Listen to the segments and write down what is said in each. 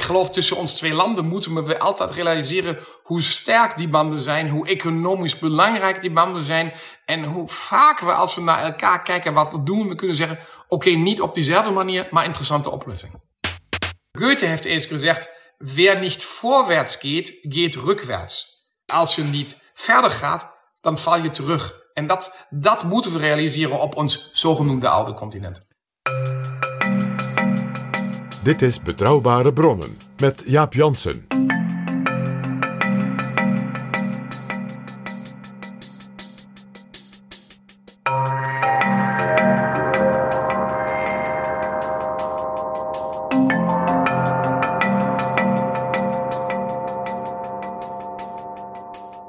Ik geloof tussen ons twee landen moeten we altijd realiseren hoe sterk die banden zijn, hoe economisch belangrijk die banden zijn en hoe vaak we als we naar elkaar kijken wat we doen, we kunnen zeggen, oké, niet op diezelfde manier, maar interessante oplossing. Goethe heeft eens gezegd, wer niet voorwaarts geht, geht rückwärts. Als je niet verder gaat, dan val je terug. En dat, dat moeten we realiseren op ons zogenoemde oude continent. Dit is Betrouwbare Bronnen met Jaap Jansen.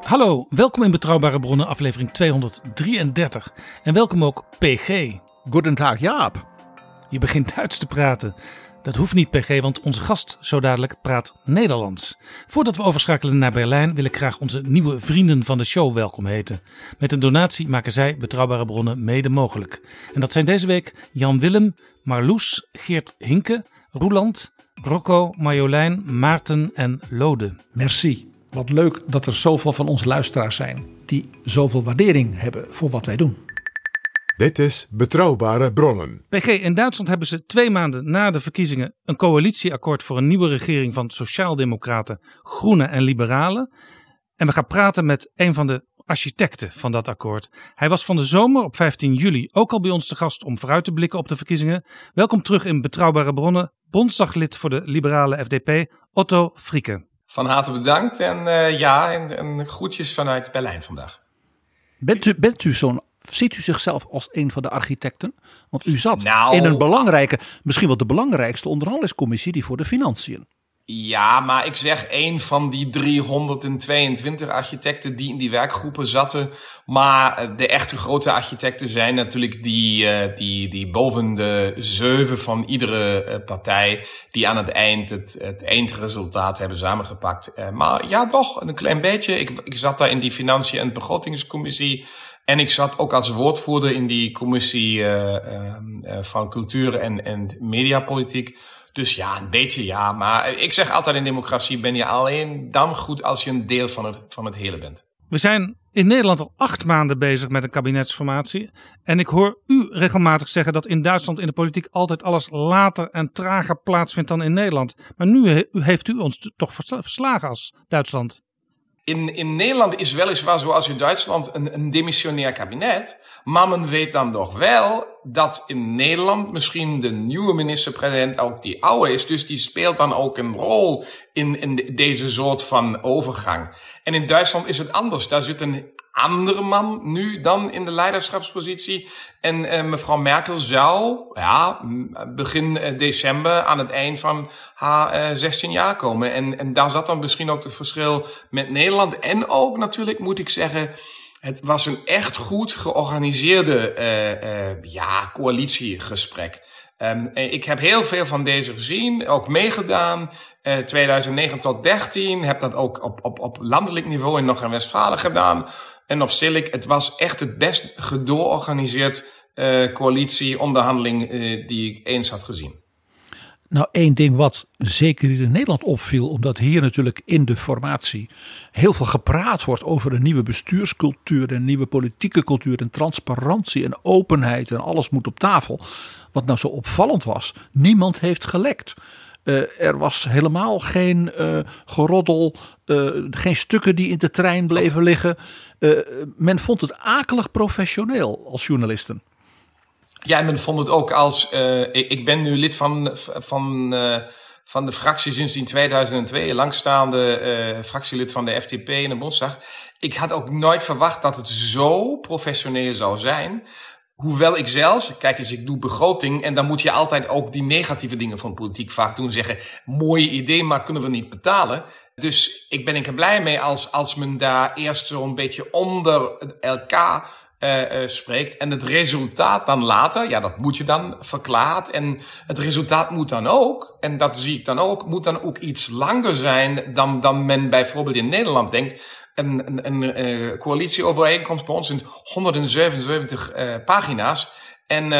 Hallo, welkom in Betrouwbare Bronnen, aflevering 233. En welkom ook PG. Goedendag Jaap. Je begint Duits te praten. Dat hoeft niet, PG, want onze gast zo dadelijk praat Nederlands. Voordat we overschakelen naar Berlijn wil ik graag onze nieuwe vrienden van de show welkom heten. Met een donatie maken zij Betrouwbare Bronnen mede mogelijk. En dat zijn deze week Jan Willem, Marloes, Geert Hinke, Roeland, Rocco, Marjolein, Maarten en Lode. Merci. Wat leuk dat er zoveel van onze luisteraars zijn die zoveel waardering hebben voor wat wij doen. Dit is Betrouwbare Bronnen. PG, in Duitsland hebben ze twee maanden na de verkiezingen een coalitieakkoord voor een nieuwe regering van Sociaaldemocraten, Groenen en Liberalen. En we gaan praten met een van de architecten van dat akkoord. Hij was van de zomer op 15 juli ook al bij ons te gast om vooruit te blikken op de verkiezingen. Welkom terug in Betrouwbare Bronnen, bondsdaglid voor de liberale FDP, Otto Frieke. Van harte bedankt en eh, ja, en, en groetjes vanuit Berlijn vandaag. Bent u, bent u zo'n, ziet u zichzelf als een van de architecten? Want u zat Nou, in een belangrijke, misschien wel de belangrijkste onderhandelingscommissie die voor de financiën. Ja, maar ik zeg één van die 322 architecten die in die werkgroepen zaten. Maar eh, de echte grote architecten zijn natuurlijk die, eh, die, die boven de zeven van iedere eh, partij. Die aan het eind het, het eindresultaat hebben samengepakt. Maar ja, toch, een klein beetje. Ik, ik zat daar in die financiën- en begrotingscommissie. En ik zat ook als woordvoerder in die commissie eh, ehm, eh, van cultuur en, en mediapolitiek. Dus ja, een beetje ja. Maar ik zeg altijd in democratie ben je alleen dan goed als je een deel van het, van het hele bent. We zijn in Nederland al acht maanden bezig met een kabinetsformatie. En ik hoor u regelmatig zeggen dat in Duitsland in de politiek altijd alles later en trager plaatsvindt dan in Nederland. Maar nu he- heeft u ons toch versla- verslagen als Duitsland. In, in Nederland is weliswaar zoals in Duitsland een, een demissionair kabinet. Maar men weet dan toch wel dat in Nederland misschien de nieuwe minister-president ook die oude is. Dus die speelt dan ook een rol in, in de- deze soort van overgang. En in Duitsland is het anders. Daar zit een andere man nu dan in de leiderschapspositie. En eh, mevrouw Merkel zou ja, begin eh, december aan het eind van haar eh 16 jaar komen. En, en daar zat dan misschien ook het verschil met Nederland. En ook natuurlijk moet ik zeggen, het was een echt goed georganiseerde eh, eh, ja, coalitiegesprek. Eh, ik heb heel veel van deze gezien, ook meegedaan. eh 2009 tot 13 heb dat ook op, op, op landelijk niveau in Noord-Rijn-Westfalen gedaan. En op Sillik, het was echt het best gedoorganiseerd eh coalitieonderhandeling eh, die ik eens had gezien. Nou, één ding wat zeker hier in Nederland opviel, omdat hier natuurlijk in de formatie heel veel gepraat wordt over een nieuwe bestuurscultuur, een nieuwe politieke cultuur en transparantie en openheid en alles moet op tafel. Wat nou zo opvallend was, niemand heeft gelekt. Uh, er was helemaal geen uh, geroddel, uh, geen stukken die in de trein bleven liggen. men vond het akelig professioneel als journalisten. Ja, men vond het ook als. Ik, ik, ben nu lid van, van, van de fractie sinds in 2002, langstaande fractielid van de FDP in de Bondsdag. Ik had ook nooit verwacht dat het zo professioneel zou zijn. Hoewel ik zelfs, kijk eens, ik doe begroting en dan moet je altijd ook die negatieve dingen van politiek vaak doen. Zeggen, mooie idee, maar kunnen we niet betalen. Dus ik ben er blij mee als, als men daar eerst zo'n beetje onder elkaar uh, spreekt. En het resultaat dan later, ja, dat moet je dan verklaard. En het resultaat moet dan ook, en dat zie ik dan ook, moet dan ook iets langer zijn dan, dan men bijvoorbeeld in Nederland denkt een, een, een uh, coalitieovereenkomst bij ons in 177 uh, pagina's. En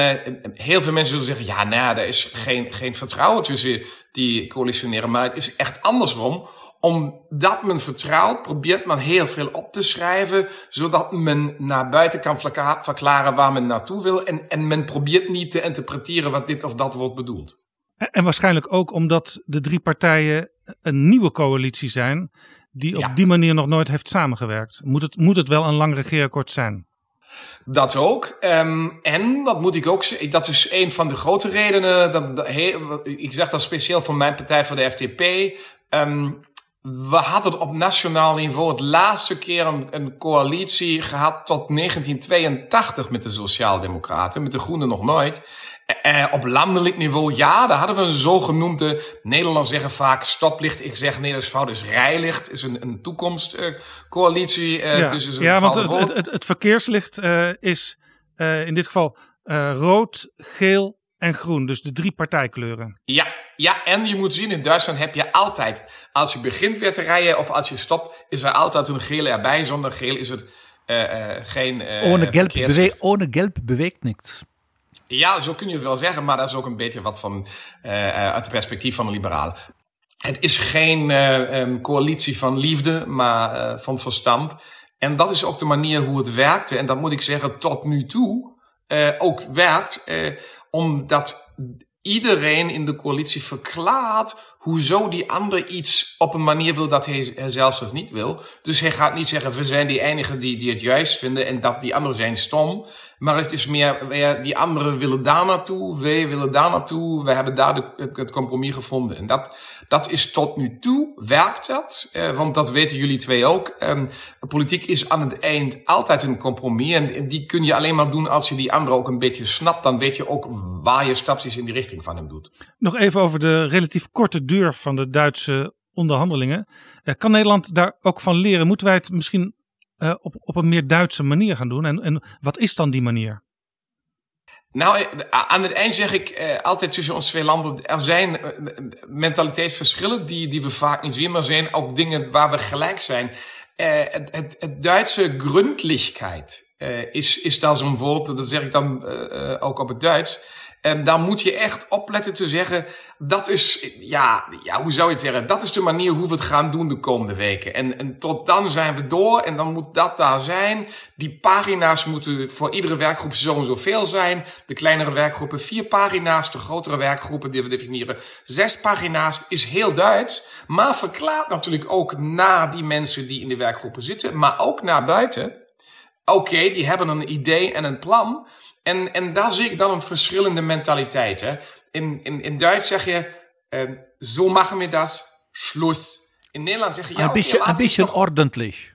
heel veel mensen zullen zeggen, ja, nou er is geen, geen vertrouwen tussen die coalitioneren. Maar het is echt andersom. Omdat men vertrouwt, probeert men heel veel op te schrijven, zodat men naar buiten kan verklaren waar men naartoe wil. En, en men probeert niet te interpreteren wat dit of dat wordt bedoeld. En waarschijnlijk ook omdat de drie partijen een nieuwe coalitie zijn die op die manier nog nooit heeft samengewerkt. Moet het, moet het wel een lang regeerakkoord zijn? Dat ook. Um, en dat moet ik ook zeggen. Dat is een van de grote redenen. Dat, dat ik zeg dat speciaal voor mijn partij, voor de FDP. Um, we hadden op nationaal niveau het laatste keer een, een, coalitie gehad tot 1982 met de Sociaaldemocraten, met de Groenen nog nooit. Eh, op landelijk niveau, ja, daar hadden we een zogenoemde, Nederlanders zeggen vaak stoplicht. Ik zeg Nederlands fout is rijlicht, is een, een toekomstcoalitie. Uh, ja, dus is ja want het, het, het, het, verkeerslicht uh, is uh, in dit geval rood, geel en groen. Dus de drie partijkleuren. Ja, ja, en je moet zien, in Duitsland heb je altijd, als je begint weer te rijden of als je stopt, is er altijd een geel erbij. Zonder geel is het geen ohne, gelb bewe ohne gelb beweegt niks. Ja, zo kun je het wel zeggen, maar dat is ook een beetje wat van, uh, uit het perspectief van de liberalen. Het is geen uh, um, coalitie van liefde, maar uh, van verstand. En dat is ook de manier hoe het werkte. En dat moet ik zeggen, tot nu toe ook werkt. Omdat iedereen in de coalitie verklaart hoezo die ander iets op een manier wil dat hij zelfs dus niet wil. Dus hij gaat niet zeggen, we zijn die enigen die, die het juist vinden en dat die anderen zijn stom. Maar het is meer, wij, die anderen willen daar naartoe, wij willen daar naartoe. We hebben daar de, het, compromis gevonden. En dat, dat is tot nu toe, werkt dat. Eh, want dat weten jullie twee ook. Eh, politiek is aan het eind altijd een compromis. En die kun je alleen maar doen als je die andere ook een beetje snapt. Dan weet je ook waar je stapjes in die richting van hem doet. Nog even over de relatief korte duur van de Duitse onderhandelingen. Eh, kan Nederland daar ook van leren? Moeten wij het misschien uh, op, op een meer Duitse manier gaan doen? En, en wat is dan die manier? Nou, eh, aan het eind zeg ik eh, altijd tussen ons twee landen, er zijn mentaliteitsverschillen die, die we vaak niet zien, maar zijn ook dingen waar we gelijk zijn. Het, het, het Duitse gründlichkeit is, is daar zo'n woord, dat zeg ik dan ook op het Duits. En daar moet je echt opletten te zeggen, dat is, ja, ja, hoe zou je het zeggen? Dat is de manier hoe we het gaan doen de komende weken. En, en tot dan zijn we door en dan moet dat daar zijn. Die pagina's moeten voor iedere werkgroep zo en zoveel zijn. De kleinere werkgroepen vier pagina's, de grotere werkgroepen die we definiëren zes pagina's. Is heel Duits, maar verklaart natuurlijk ook naar die mensen die in de werkgroepen zitten, maar ook naar buiten. Oké, die hebben een idee en een plan. En, en daar zie ik dan een verschillende mentaliteit. Hè? In, in, in Duits zeg je, uh, zo machen we dat, Schluss. In Nederland zeg je, ja, een beetje, okay, een beetje ordentlich.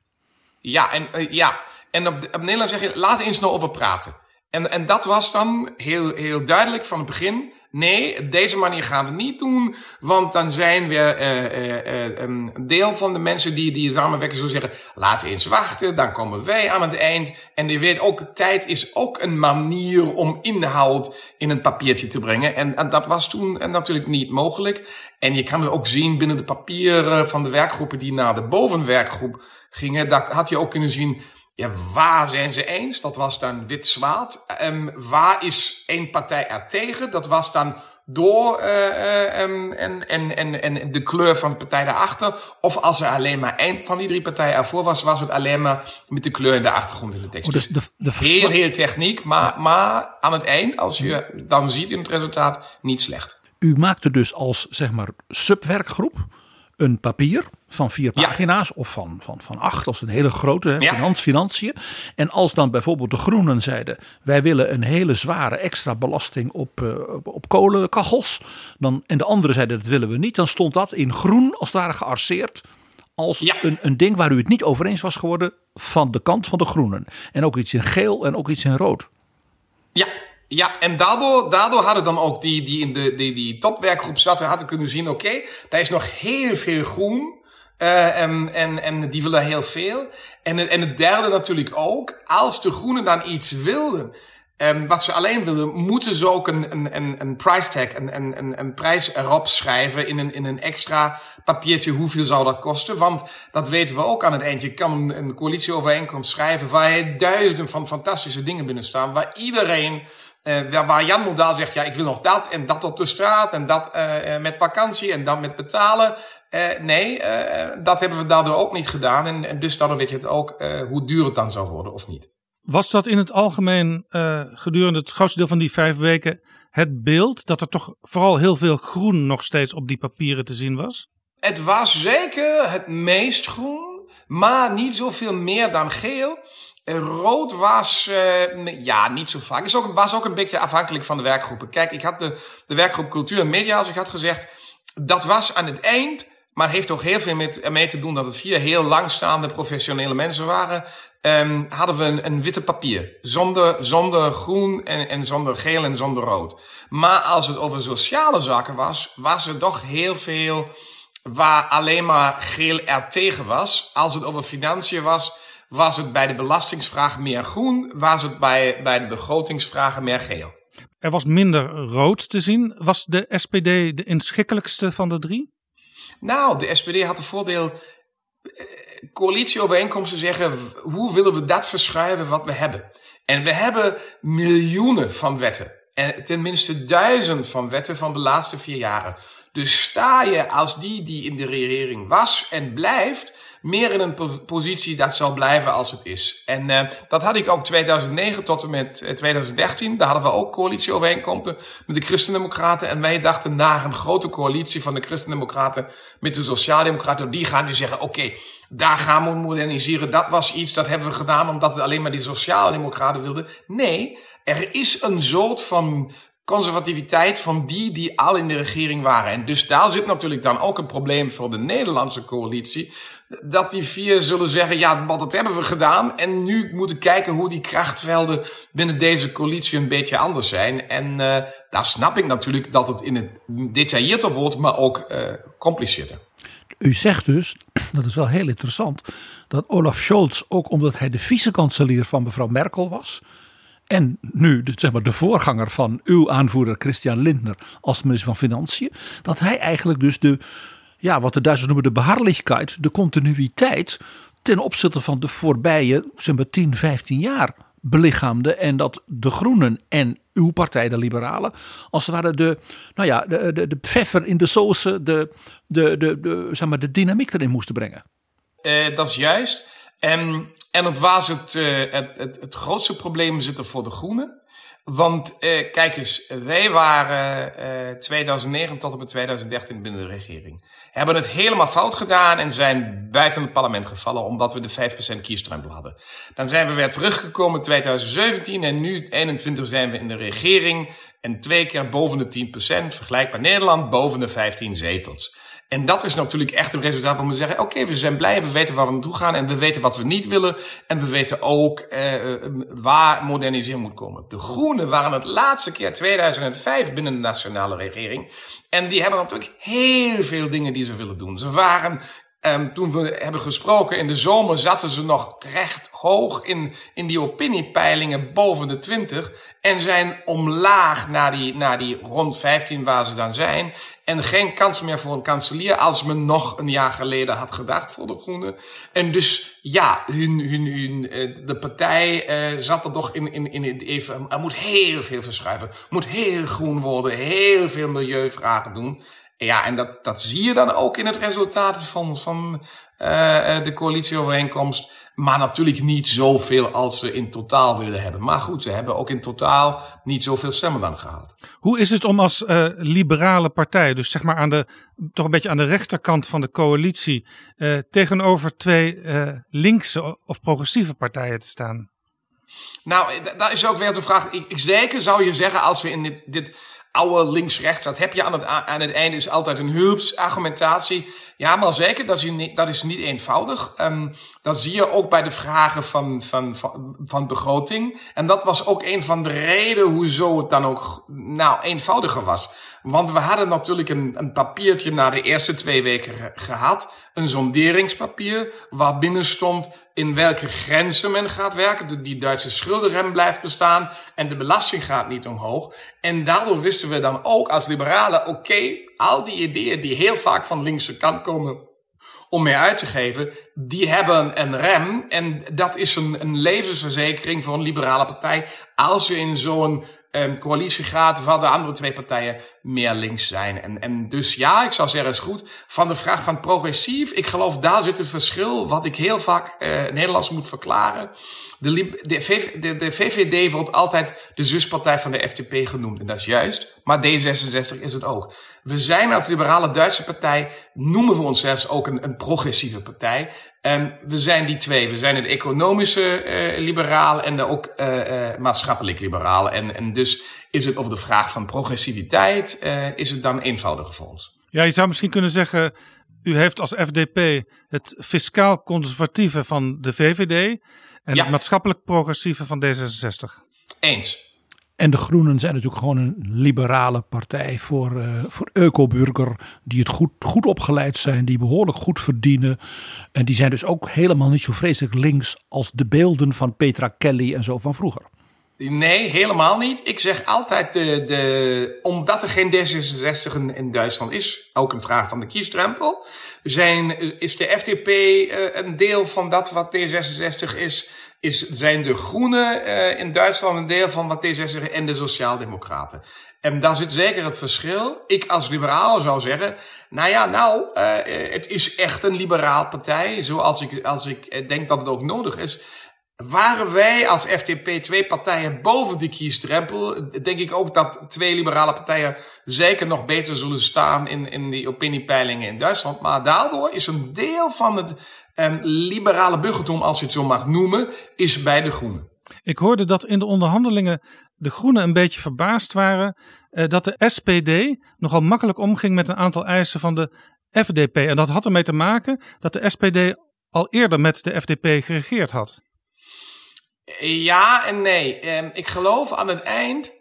Ja, en, uh, ja. en op, op Nederland zeg je, laat eens nou over praten. En, en dat was dan heel, heel duidelijk van het begin. Nee, deze manier gaan we niet doen. Want dan zijn we uh, uh, een deel van de mensen die, die samenwerken zo zeggen... laten eens wachten, dan komen wij aan het eind. En je weet ook, tijd is ook een manier om inhoud in een papiertje te brengen. En, en dat was toen natuurlijk niet mogelijk. En je kan het ook zien binnen de papieren van de werkgroepen die naar de bovenwerkgroep gingen. Daar had je ook kunnen zien ja, waar zijn ze eens? Dat was dan wit zwaard. Um, waar is één partij er tegen? Dat was dan door uh, en, en, en, en de kleur van de partij daarachter. Of als er alleen maar één van die drie partijen ervoor was, was het alleen maar met de kleur in de achtergrond in de tekst. Oh, dus de, de heel, heel techniek, maar, ja. maar aan het eind, als je dan ziet in het resultaat, niet slecht. U maakte dus als zeg maar subwerkgroep een papier van vier Ja. pagina's of van, van, van acht, als een hele grote hè, Ja. finans- financiën. En als dan bijvoorbeeld de Groenen zeiden: wij willen een hele zware extra belasting op, eh, op, op kolenkachels. Dan, en de anderen zeiden dat willen we niet. Dan stond dat in groen als het ware gearseerd. Als Ja. een, een ding waar u het niet over eens was geworden van de kant van de Groenen. En ook iets in geel en ook iets in rood. Ja, ja, en daardoor, daardoor hadden dan ook die, die in de die, die topwerkgroep zaten, hadden kunnen zien, oké, daar is nog heel veel groen. eh, en, en, en die willen heel veel. En, en het derde natuurlijk ook, als de groenen dan iets wilden, ehm, wat ze alleen willen, moeten ze ook een, een, een, een price tag, een, een, een, een prijs erop schrijven in een, in een extra papiertje. Hoeveel zou dat kosten? Want dat weten we ook aan het eind. Je kan een, een coalitieovereenkomst schrijven waar duizenden van fantastische dingen binnen staan, waar iedereen eh, waar- Jan Modaal zegt, ja, ik wil nog dat en dat op de straat en dat eh, eh, met vakantie en dat met betalen. Nee, dat hebben we daardoor ook niet gedaan. En, en dus daardoor weet je het ook hoe duur het dan zou worden of niet. Was dat in het algemeen gedurende het grootste deel van die vijf weken het beeld dat er toch vooral heel veel groen nog steeds op die papieren te zien was? Het was zeker het meest groen, maar niet zoveel meer dan geel. Eh, Rood was, eh, ja, niet zo vaak. Het was ook een beetje afhankelijk van de werkgroepen. Kijk, ik had de, de werkgroep Cultuur en Media, als ik had gezegd, dat was aan het eind, maar heeft ook heel veel met, ermee te doen dat het vier heel langstaande professionele mensen waren. Ehm, hadden we een, een witte papier. Zonder, zonder groen en, en zonder geel en zonder rood. Maar als het over sociale zaken was, was er toch heel veel waar alleen maar geel er tegen was. Als het over financiën was, was het bij de belastingsvraag meer groen. Was het bij, bij de begrotingsvragen meer geel. Er was minder rood te zien. Was de SPD de inschikkelijkste van de drie? Nou, de SPD had het voordeel. eh, Coalitieovereenkomsten zeggen, hoe willen we dat verschuiven wat we hebben? En we hebben miljoenen van wetten. En tenminste duizend van wetten van de laatste vier jaren. Dus sta je als die die in de regering was en blijft, meer in een po- positie dat zal blijven als het is. En eh, dat had ik ook 2009 tot en met eh, 2013. Daar hadden we ook coalitieovereenkomsten met de Christendemocraten. En wij dachten naar een grote coalitie van de Christendemocraten met de Sociaaldemocraten. Die gaan nu zeggen, oké, daar gaan we moderniseren. Dat was iets, dat hebben we gedaan omdat we alleen maar die Sociaaldemocraten wilden. Nee, er is een soort van conservativiteit van die die al in de regering waren. En dus daar zit natuurlijk dan ook een probleem voor de Nederlandse coalitie. Dat die vier zullen zeggen, ja, maar dat hebben we gedaan. En nu moeten kijken hoe die krachtvelden binnen deze coalitie een beetje anders zijn. En uh, daar snap ik natuurlijk dat het in het detailleerder wordt, maar ook uh. U zegt dus, dat is wel heel interessant, dat Olaf Scholz, ook omdat hij de vice-kanselier van mevrouw Merkel was, en nu zeg maar, de voorganger van uw aanvoerder Christian Lindner als minister van Financiën, dat hij eigenlijk dus de, ja, wat de Duitsers noemen de beharrlijkheid, de continuïteit ten opzichte van de voorbije zeg maar, 10, 15 jaar belichaamde. En dat de Groenen en uw partij, de Liberalen, als het ware de, nou ja, de, de, de pfeffer in de sauce, de, de, de, de, zeg maar, de dynamiek erin moesten brengen. Uh, dat is juist. En, en het was het, uh, het, het, het grootste probleem zit er voor de Groenen. Want uh, kijk eens, wij waren uh, 2009 tot en met 2013 binnen de regering. Hebben het helemaal fout gedaan en zijn buiten het parlement gevallen omdat we de 5% kiesdrempel hadden. Dan zijn we weer teruggekomen in 2017 en nu 21 zijn we in de regering en twee keer boven de 10%, vergelijkbaar Nederland, boven de 15 zetels. En dat is natuurlijk echt een resultaat om te zeggen, oké, we zijn blij, we weten waar we naartoe gaan en we weten wat we niet willen. En we weten ook uh, waar modernisering moet komen. De Groenen waren het laatste keer 2005 binnen de nationale regering. En die hebben natuurlijk heel veel dingen die ze willen doen. Ze waren Um, toen we hebben gesproken in de zomer zaten ze nog recht hoog in, in die opiniepeilingen boven de 20 en zijn omlaag naar die, naar die rond 15 waar ze dan zijn. En geen kans meer voor een kanselier als men nog een jaar geleden had gedacht voor de Groenen. En dus ja, hun, hun, hun, de partij uh, zat er toch in, in, in het even, er moet heel veel verschuiven, moet heel groen worden, heel veel milieuvragen doen. Ja, en dat, dat zie je dan ook in het resultaat van, van uh, de coalitieovereenkomst. Maar natuurlijk niet zoveel als ze in totaal willen hebben. Maar goed, ze hebben ook in totaal niet zoveel stemmen dan gehaald. Hoe is het om als uh, liberale partij, dus zeg maar aan de, toch een beetje aan de rechterkant van de coalitie, uh, tegenover twee linkse of progressieve partijen te staan? Nou, dat is ook weer de vraag. Ik, ik zeker zou je zeggen, als we in dit, dit oude links-rechts, dat heb je aan het, aan het einde, is altijd een hulpsargumentatie. Ja, maar zeker, dat is niet, dat is niet eenvoudig. Um, dat zie je ook bij de vragen van, van, van, van begroting. En dat was ook een van de redenen hoezo het dan ook nou, eenvoudiger was. Want we hadden natuurlijk een, een papiertje na de eerste twee weken gehad. Een sonderingspapier waarbinnen stond in welke grenzen men gaat werken. Die Duitse schuldenrem blijft bestaan en de belasting gaat niet omhoog. En daardoor wisten we dan ook als liberalen, oké, al die ideeën die heel vaak van linkse kant komen om meer uit te geven, die hebben een rem. En dat is een, een levensverzekering voor een liberale partij als je in zo'n um, coalitie gaat waar de andere twee partijen meer links zijn. En, en dus ja, ik zou zeggen, is goed. Van de vraag van progressief, ik geloof daar zit het verschil wat ik heel vaak uh, Nederlands moet verklaren. De, de, de, de, VVD wordt altijd de zuspartij van de FDP genoemd. En dat is juist. Maar D66 is het ook. We zijn als liberale Duitse partij, noemen we ons zelfs ook een, een progressieve partij. En we zijn die twee. We zijn het economische liberaal en de ook uh, uh, maatschappelijk liberaal. En, en dus is het over de vraag van progressiviteit, is het dan eenvoudiger voor ons. Ja, je zou misschien kunnen zeggen, u heeft als FDP het fiscaal conservatieve van de VVD en ja. het maatschappelijk progressieve van D66. Eens. En de Groenen zijn natuurlijk gewoon een liberale partij voor, uh, voor. Die het goed, goed opgeleid zijn, die behoorlijk goed verdienen. En die zijn dus ook helemaal niet zo vreselijk links als de beelden van Petra Kelly en zo van vroeger. Nee, helemaal niet. Ik zeg altijd, de, de, omdat er geen D66 in, Duitsland is, ook een vraag van de kiesdrempel, zijn, is de FDP uh, een deel van dat wat D66 is is, zijn de Groenen uh, in Duitsland een deel van wat D66 en de Sociaaldemocraten. En daar zit zeker het verschil. Ik als liberaal zou zeggen, nou ja, nou, uh, het is echt een liberaal partij, zoals ik, als ik denk dat het ook nodig is. Waren wij als FDP twee partijen boven de kiesdrempel, denk ik ook dat twee liberale partijen zeker nog beter zullen staan in, in die opiniepeilingen in Duitsland. Maar daardoor is een deel van het um, liberale burgertum, als je het zo mag noemen, is bij de Groenen. Ik hoorde dat in de onderhandelingen de Groenen een beetje verbaasd waren uh, dat de SPD nogal makkelijk omging met een aantal eisen van de FDP. En dat had ermee te maken dat de SPD al eerder met de FDP geregeerd had. Ja en nee. Um, ik geloof aan het eind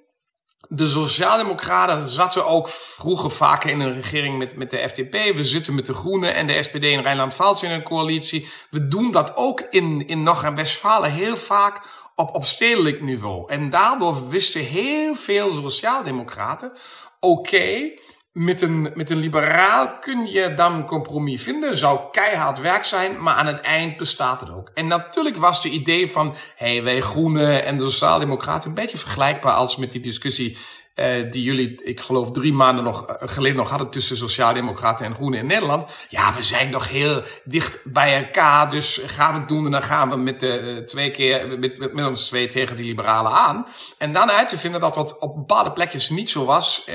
de Sociaaldemocraten zaten ook vroeger vaker in een regering met, met de FDP. We zitten met de Groenen en de SPD in Rijnland-Pfalz in een coalitie. We doen dat ook in, in Noord-Westfalen heel vaak op, op stedelijk niveau. En daardoor wisten heel veel Sociaaldemocraten, oké, okay, met een, met een liberaal kun je dan een compromis vinden. Zou keihard werk zijn, maar aan het eind bestaat het ook. En natuurlijk was de idee van, hey, wij Groenen en de Sociaaldemocraten een beetje vergelijkbaar als met die discussie uh, die jullie, ik geloof, drie maanden nog, uh, geleden nog hadden tussen Sociaaldemocraten en Groenen in Nederland. Ja, we zijn nog heel dicht bij elkaar, dus gaan we het doen en dan gaan we met de uh, twee keer, met, met, met ons twee tegen die liberalen aan. En dan uit te vinden dat dat op bepaalde plekjes niet zo was,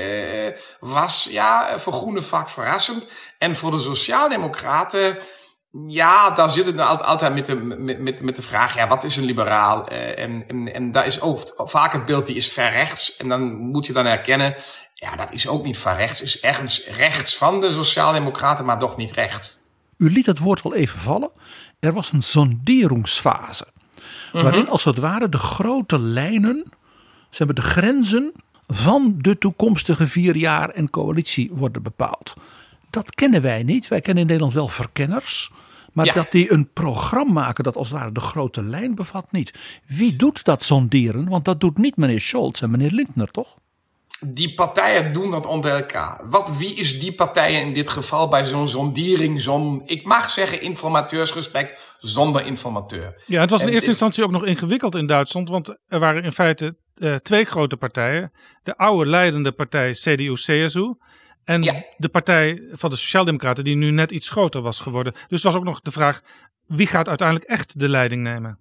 was ja, voor Groenen vaak verrassend. En voor de Sociaaldemocraten, ja, daar zit het nou altijd met de, met, met, de vraag, ja, wat is een liberaal? Uh, en, en, en daar is ook vaak het beeld, die is ver rechts. En dan moet je dan herkennen, ja, dat is ook niet ver rechts. Is ergens rechts van de Sociaaldemocraten, maar toch niet rechts. U liet het woord al even vallen. Er was een sonderingsfase. Waarin als het ware de grote lijnen, ze hebben de grenzen van de toekomstige vier jaar en coalitie worden bepaald. Dat kennen wij niet. Wij kennen in Nederland wel verkenners. Maar ja. dat die een programma maken dat als het ware de grote lijn bevat, niet. Wie doet dat sonderen? Want dat doet niet meneer Scholz en meneer Lindner, toch? Die partijen doen dat onder elkaar. Wat, wie is die partijen in dit geval bij zo'n sondering, zo'n, ik mag zeggen, informateursgesprek zonder informateur? Ja, het was in en, eerste instantie ook nog ingewikkeld in Duitsland, want er waren in feite uh, twee grote partijen. De oude leidende partij CDU-CSU En Ja. de partij van de Sociaaldemocraten, die nu net iets groter was geworden. Dus het was ook nog de vraag: wie gaat uiteindelijk echt de leiding nemen?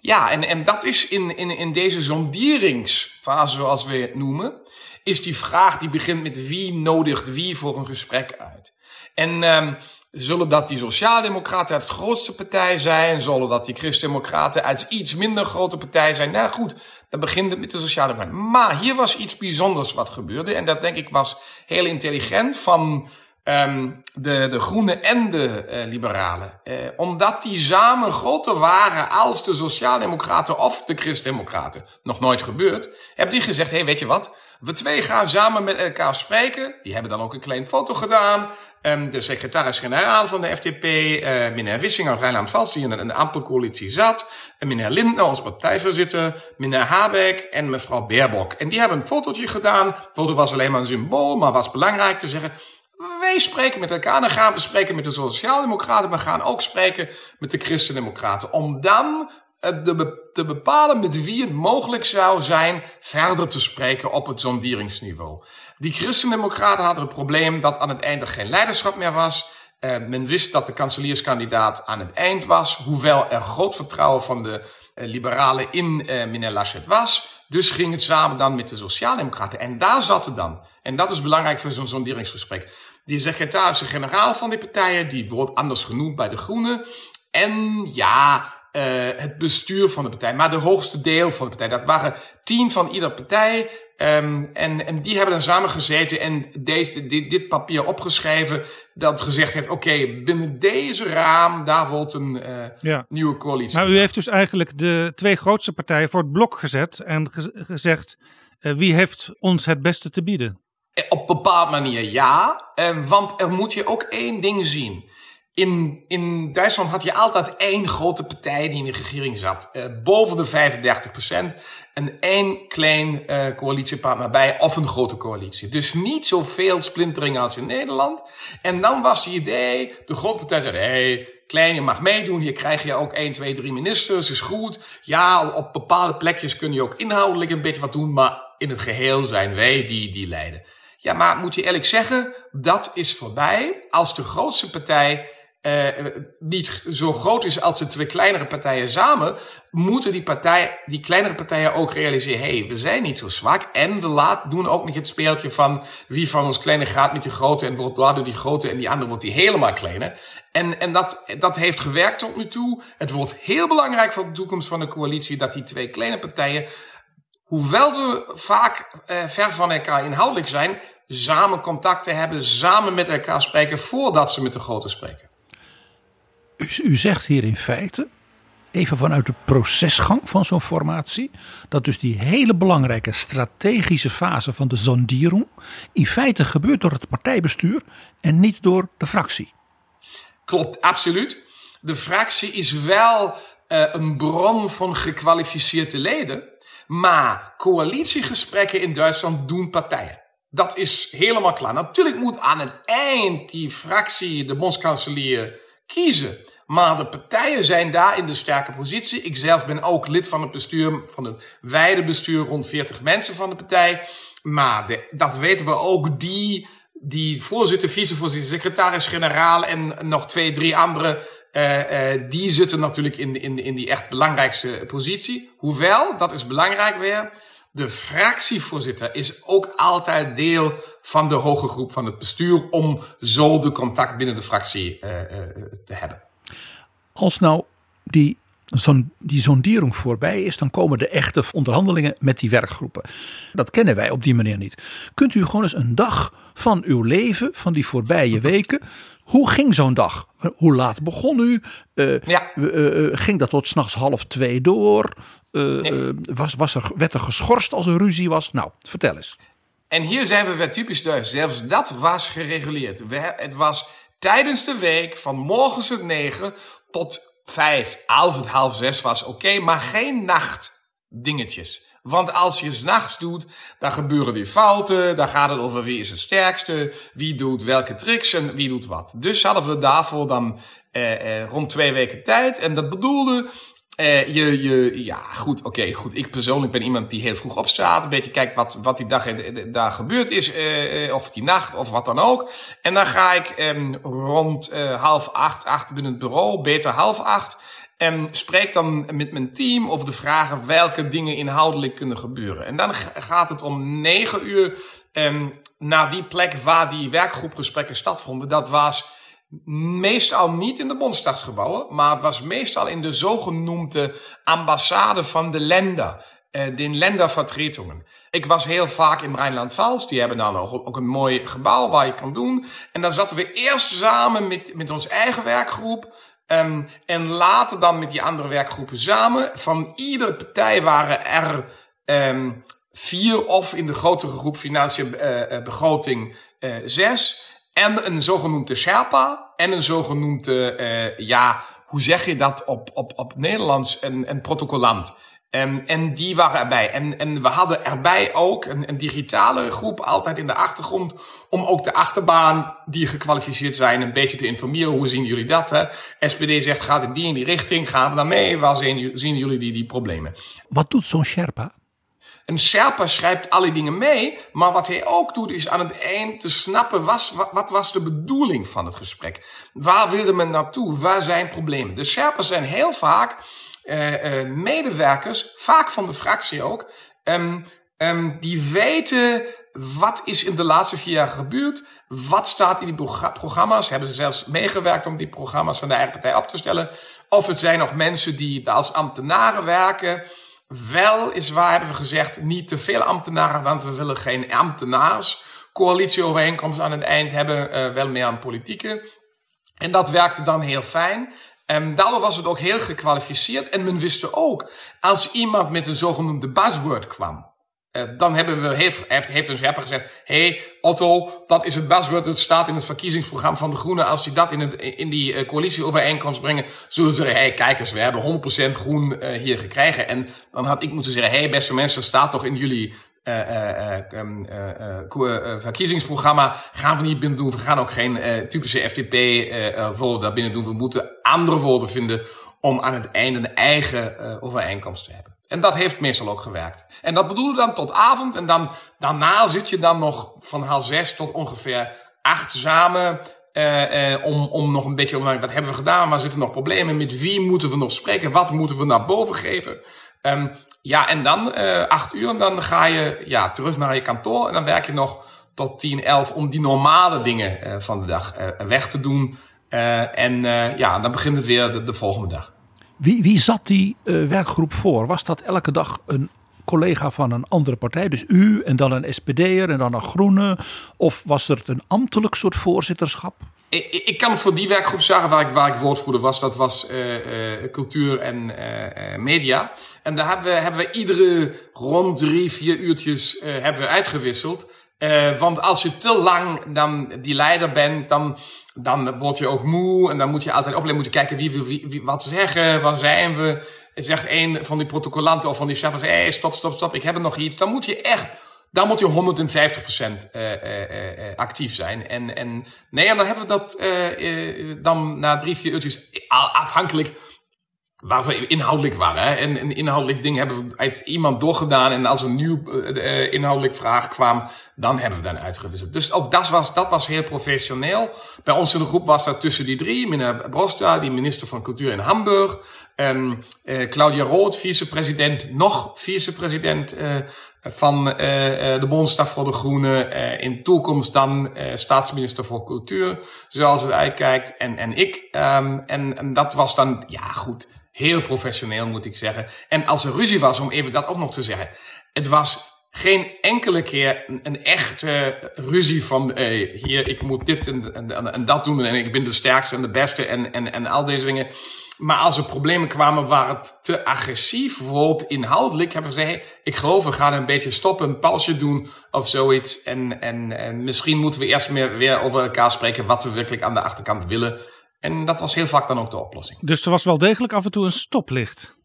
Ja, en, en dat is in, in, in deze zonderingsfase, zoals we het noemen, is die vraag die begint met wie nodigt wie voor een gesprek uit. En um, zullen dat die Sociaaldemocraten uit de grootste partij zijn? Zullen dat die Christendemocraten uit iets minder grote partij zijn? Nou goed, dan begint met de Sociaaldemocraten. Maar hier was iets bijzonders wat gebeurde. En dat denk ik was heel intelligent van um, de, de Groenen en de uh, Liberalen. Uh, omdat die samen groter waren als de Sociaaldemocraten of de Christendemocraten. Nog nooit gebeurd. Hebben die gezegd, hé, hey, weet je wat? We twee gaan samen met elkaar spreken. Die hebben dan ook een klein foto gedaan. Um, de secretaris-generaal van de FDP, uh, meneer Wissing uit Rijnland-Pfalz, die in een ampelcoalitie zat. En meneer Lindner, ons partijvoorzitter, meneer Habeck en mevrouw Baerbock. En die hebben een fotootje gedaan. De foto was alleen maar een symbool, maar was belangrijk te zeggen... Wij spreken met elkaar, dan gaan we spreken met de Sociaaldemocraten, we gaan ook spreken met de Christendemocraten. Om dan te bepalen met wie het mogelijk zou zijn verder te spreken op het sonderingsniveau. Die Christendemocraten hadden het probleem dat aan het eind er geen leiderschap meer was. Uh, men wist dat de kanselierskandidaat aan het eind was, hoewel er groot vertrouwen van de uh, liberalen in uh, meneer Laschet was. Dus ging het samen dan met de Sociaaldemocraten. En daar zat het dan. En dat is belangrijk voor zo'n sonderingsgesprek. Die secretaris-generaal van die partijen, die wordt anders genoemd bij de Groenen. En ja, het bestuur van de partij, maar de hoogste deel van de partij. Dat waren tien van ieder partij. Um, en, en die hebben dan samen gezeten en deze, dit, dit papier opgeschreven. Dat gezegd heeft, oké, okay, binnen deze raam, daar wordt een uh, ja. nieuwe coalitie. Maar u heeft dus eigenlijk de twee grootste partijen voor het blok gezet. En ge gezegd, uh, wie heeft ons het beste te bieden? Op een bepaalde manier ja. Uh, want er moet je ook één ding zien. In, in Duitsland had je altijd één grote partij die in de regering zat. Uh, boven de 35 procent. En één klein uh, coalitiepartner bij of een grote coalitie. Dus niet zoveel splintering als in Nederland. En dan was het idee, de grote partij zei, hey, klein, je mag meedoen. Hier krijg je ook 1, 2, 3 ministers, is goed. Ja, op bepaalde plekjes kun je ook inhoudelijk een beetje wat doen. Maar in het geheel zijn wij die, die leiden. Ja, maar moet je eerlijk zeggen, dat is voorbij als de grootste partij uh, niet zo groot is als de twee kleinere partijen samen, moeten die, partij, die kleinere partijen ook realiseren, hey, we zijn niet zo zwak en we laat, doen ook nog het speeltje van wie van ons kleine gaat met die grote en wordt daardoor die grote en die andere wordt die helemaal kleiner. En, en dat, dat heeft gewerkt tot nu toe. Het wordt heel belangrijk voor de toekomst van de coalitie dat die twee kleine partijen, hoewel ze vaak uh, ver van elkaar inhoudelijk zijn, samen contacten hebben, samen met elkaar spreken voordat ze met de grote spreken. U, zegt hier in feite, even vanuit de procesgang van zo'n formatie, dat dus die hele belangrijke strategische fase van de zondierung in feite gebeurt door het partijbestuur en niet door de fractie. Klopt, absoluut. De fractie is wel uh, een bron van gekwalificeerde leden, maar coalitiegesprekken in Duitsland doen partijen. Dat is helemaal klaar. Natuurlijk moet aan het eind die fractie, de bondskanselier, kiezen. Maar de partijen zijn daar in de sterke positie. Ik zelf ben ook lid van het bestuur, van het wijde bestuur, rond 40 mensen van de partij. Maar dat weten we ook, die, die voorzitter, vicevoorzitter, secretaris-generaal en nog twee, drie andere, uh, uh, die zitten natuurlijk in, in, in die echt belangrijkste positie. Hoewel, dat is belangrijk weer, de fractievoorzitter is ook altijd deel van de hoge groep van het bestuur om zo de contact binnen de fractie uh, te hebben. Als nou die, zo'n die zondering voorbij is, dan komen de echte onderhandelingen met die werkgroepen. Dat kennen wij op die manier niet. Kunt u gewoon eens een dag van uw leven, van die voorbije weken. Hoe ging zo'n dag? Hoe laat begon u? Uh, ja. uh, ging dat tot s'nachts half twee door? Nee. was, was er, werd er geschorst als er ruzie was? Nou, vertel eens. En hier zijn we weer typisch Duits. Zelfs dat was gereguleerd. We, het was tijdens de week van morgens het negen tot vijf. Als het half zes was, oké, maar geen nachtdingetjes. Want als je s'nachts doet, dan gebeuren die fouten. Dan gaat het over wie is het sterkste, wie doet welke tricks en wie doet wat. Dus hadden we daarvoor dan eh, eh, rond twee weken tijd. En dat bedoelde Uh, je, je, ja, goed, oké, goed. Ik persoonlijk ben iemand die heel vroeg opstaat. Een beetje kijkt wat, wat die dag daar gebeurd is. Uh, of die nacht, of wat dan ook. En dan ga ik um, rond half acht achter binnen het bureau. Beter half acht. En spreek dan met mijn team over de vragen welke dingen inhoudelijk kunnen gebeuren. En dan gaat het om negen uur um, naar die plek waar die werkgroepgesprekken stattvonden. Dat was meestal niet in de Bondsdagsgebouwen, maar het was meestal in de zogenoemde ambassade van de lender. Uh, de lendervertretungen. Ik was heel vaak in Rijnland-Pfalz. Die hebben dan ook, een mooi gebouw waar je kan doen. En dan zaten we eerst samen met, met ons eigen werkgroep. Um, en later dan met die andere werkgroepen samen. Van iedere partij waren er um, vier of in de grotere groep financiële uh, begroting uh, zes. En een zogenoemde Sherpa en een zogenoemde, uh, ja, hoe zeg je dat op, op, op Nederlands, een, een protocollant. Um, en die waren erbij. En, en we hadden erbij ook een, een digitale groep altijd in de achtergrond. Om ook de achterbaan die gekwalificeerd zijn een beetje te informeren. Hoe zien jullie dat? Hè? SPD zegt gaat in die in die richting. Gaan we dan mee? Waar zien, zien jullie die, die problemen? Wat doet zo'n Sherpa? Een Sherpa schrijft alle dingen mee, maar wat hij ook doet is aan het eind te snappen was, wat, wat was de bedoeling van het gesprek. Waar wilde men naartoe? Waar zijn problemen? De Sherpas zijn heel vaak uh, uh, medewerkers, vaak van de fractie ook, um, um, die weten wat is in de laatste vier jaar gebeurd, wat staat in die programma's? Hebben ze zelfs meegewerkt om die programma's van de eigen partij op te stellen? Of het zijn nog mensen die als ambtenaren werken. Wel is waar hebben we gezegd, niet te veel ambtenaren, want we willen geen ambtenaars. Coalitieovereenkomst aan het eind hebben, uh, wel meer aan politieke. En dat werkte dan heel fijn. En daardoor was het ook heel gekwalificeerd. En men wist ook, als iemand met een zogenoemde buzzword kwam, uh, dan hebben we, heeft, heeft, een Scherper gezegd, hey Otto, dat is het buzzword, dat staat in het verkiezingsprogramma van de Groenen. Als die dat in, het, in die uh, coalitieovereenkomst brengen, zullen ze zeggen, hey kijk eens, we hebben 100% groen uh, hier gekregen. En dan had ik moeten zeggen, hey beste mensen, staat toch in jullie um, verkiezingsprogramma gaan we niet binnen doen. We gaan ook geen typische FDP-woorden daar binnen doen. We moeten andere woorden vinden om aan het einde een eigen overeenkomst te hebben. En dat heeft meestal ook gewerkt. En dat bedoelde dan tot avond. En dan, daarna zit je dan nog van half zes tot ongeveer acht samen. Uh, uh, om, om nog een beetje, wat hebben we gedaan? Waar zitten nog problemen? Met wie moeten we nog spreken? Wat moeten we naar boven geven? Um, ja, en dan uh, acht uur, dan ga je ja, terug naar je kantoor. En dan werk je nog tot tien, elf om die normale dingen van de dag weg te doen. en ja, dan begint het weer de volgende dag. Wie, wie zat die uh, werkgroep voor? Was dat elke dag een collega van een andere partij? Dus u en dan een SPD'er en dan een Groene? Of was er een ambtelijk soort voorzitterschap? Ik, ik kan voor die werkgroep zeggen waar ik, waar ik woordvoerder was. Dat was uh, uh, cultuur en media. En daar hebben we, hebben we iedere rond drie, vier uurtjes hebben we uitgewisseld. Uh, want als je te lang dan die leider bent, dan, dan word je ook moe. En dan moet je altijd opletten, moet je kijken wie wil wie, wat zeggen, waar zijn we. Zegt een van die protocollanten of van die chappers, hé, stop, stop, stop, ik heb nog iets. Dan moet je echt, dan moet je 150% uh, uh, uh, actief zijn. En, en nee, en dan hebben we dat dan na drie, vier uurtjes afhankelijk waar we inhoudelijk waren. Hè? En een inhoudelijk ding hebben we, heeft iemand doorgedaan. En als een nieuw uh, inhoudelijk vraag kwam, dan hebben we dan uitgewisseld. Dus ook dat was, dat was heel professioneel. Bij ons in de groep was dat tussen die drie. Meneer Brosta, die minister van Cultuur in Hamburg. Um, uh, Claudia Rood, vicepresident, nog vicepresident uh, van uh, de Bondsdag voor de Groenen. In toekomst dan staatsminister voor Cultuur, zoals het uitkijkt. En, en ik. Um, en, en dat was dan, ja goed, Heel professioneel moet ik zeggen. En als er ruzie was, om even dat ook nog te zeggen. Het was geen enkele keer een, echte ruzie van hey, hier, ik moet dit en, en, dat doen en ik ben de sterkste en de beste en, en, en al deze dingen. Maar als er problemen kwamen waar het te agressief wordt inhoudelijk, hebben we gezegd, ik geloof we gaan een beetje stoppen, een doen of zoiets. En, en, en misschien moeten we eerst meer weer over elkaar spreken wat we werkelijk aan de achterkant willen. En dat was heel vaak dan ook de oplossing. Dus er was wel degelijk af en toe een stoplicht.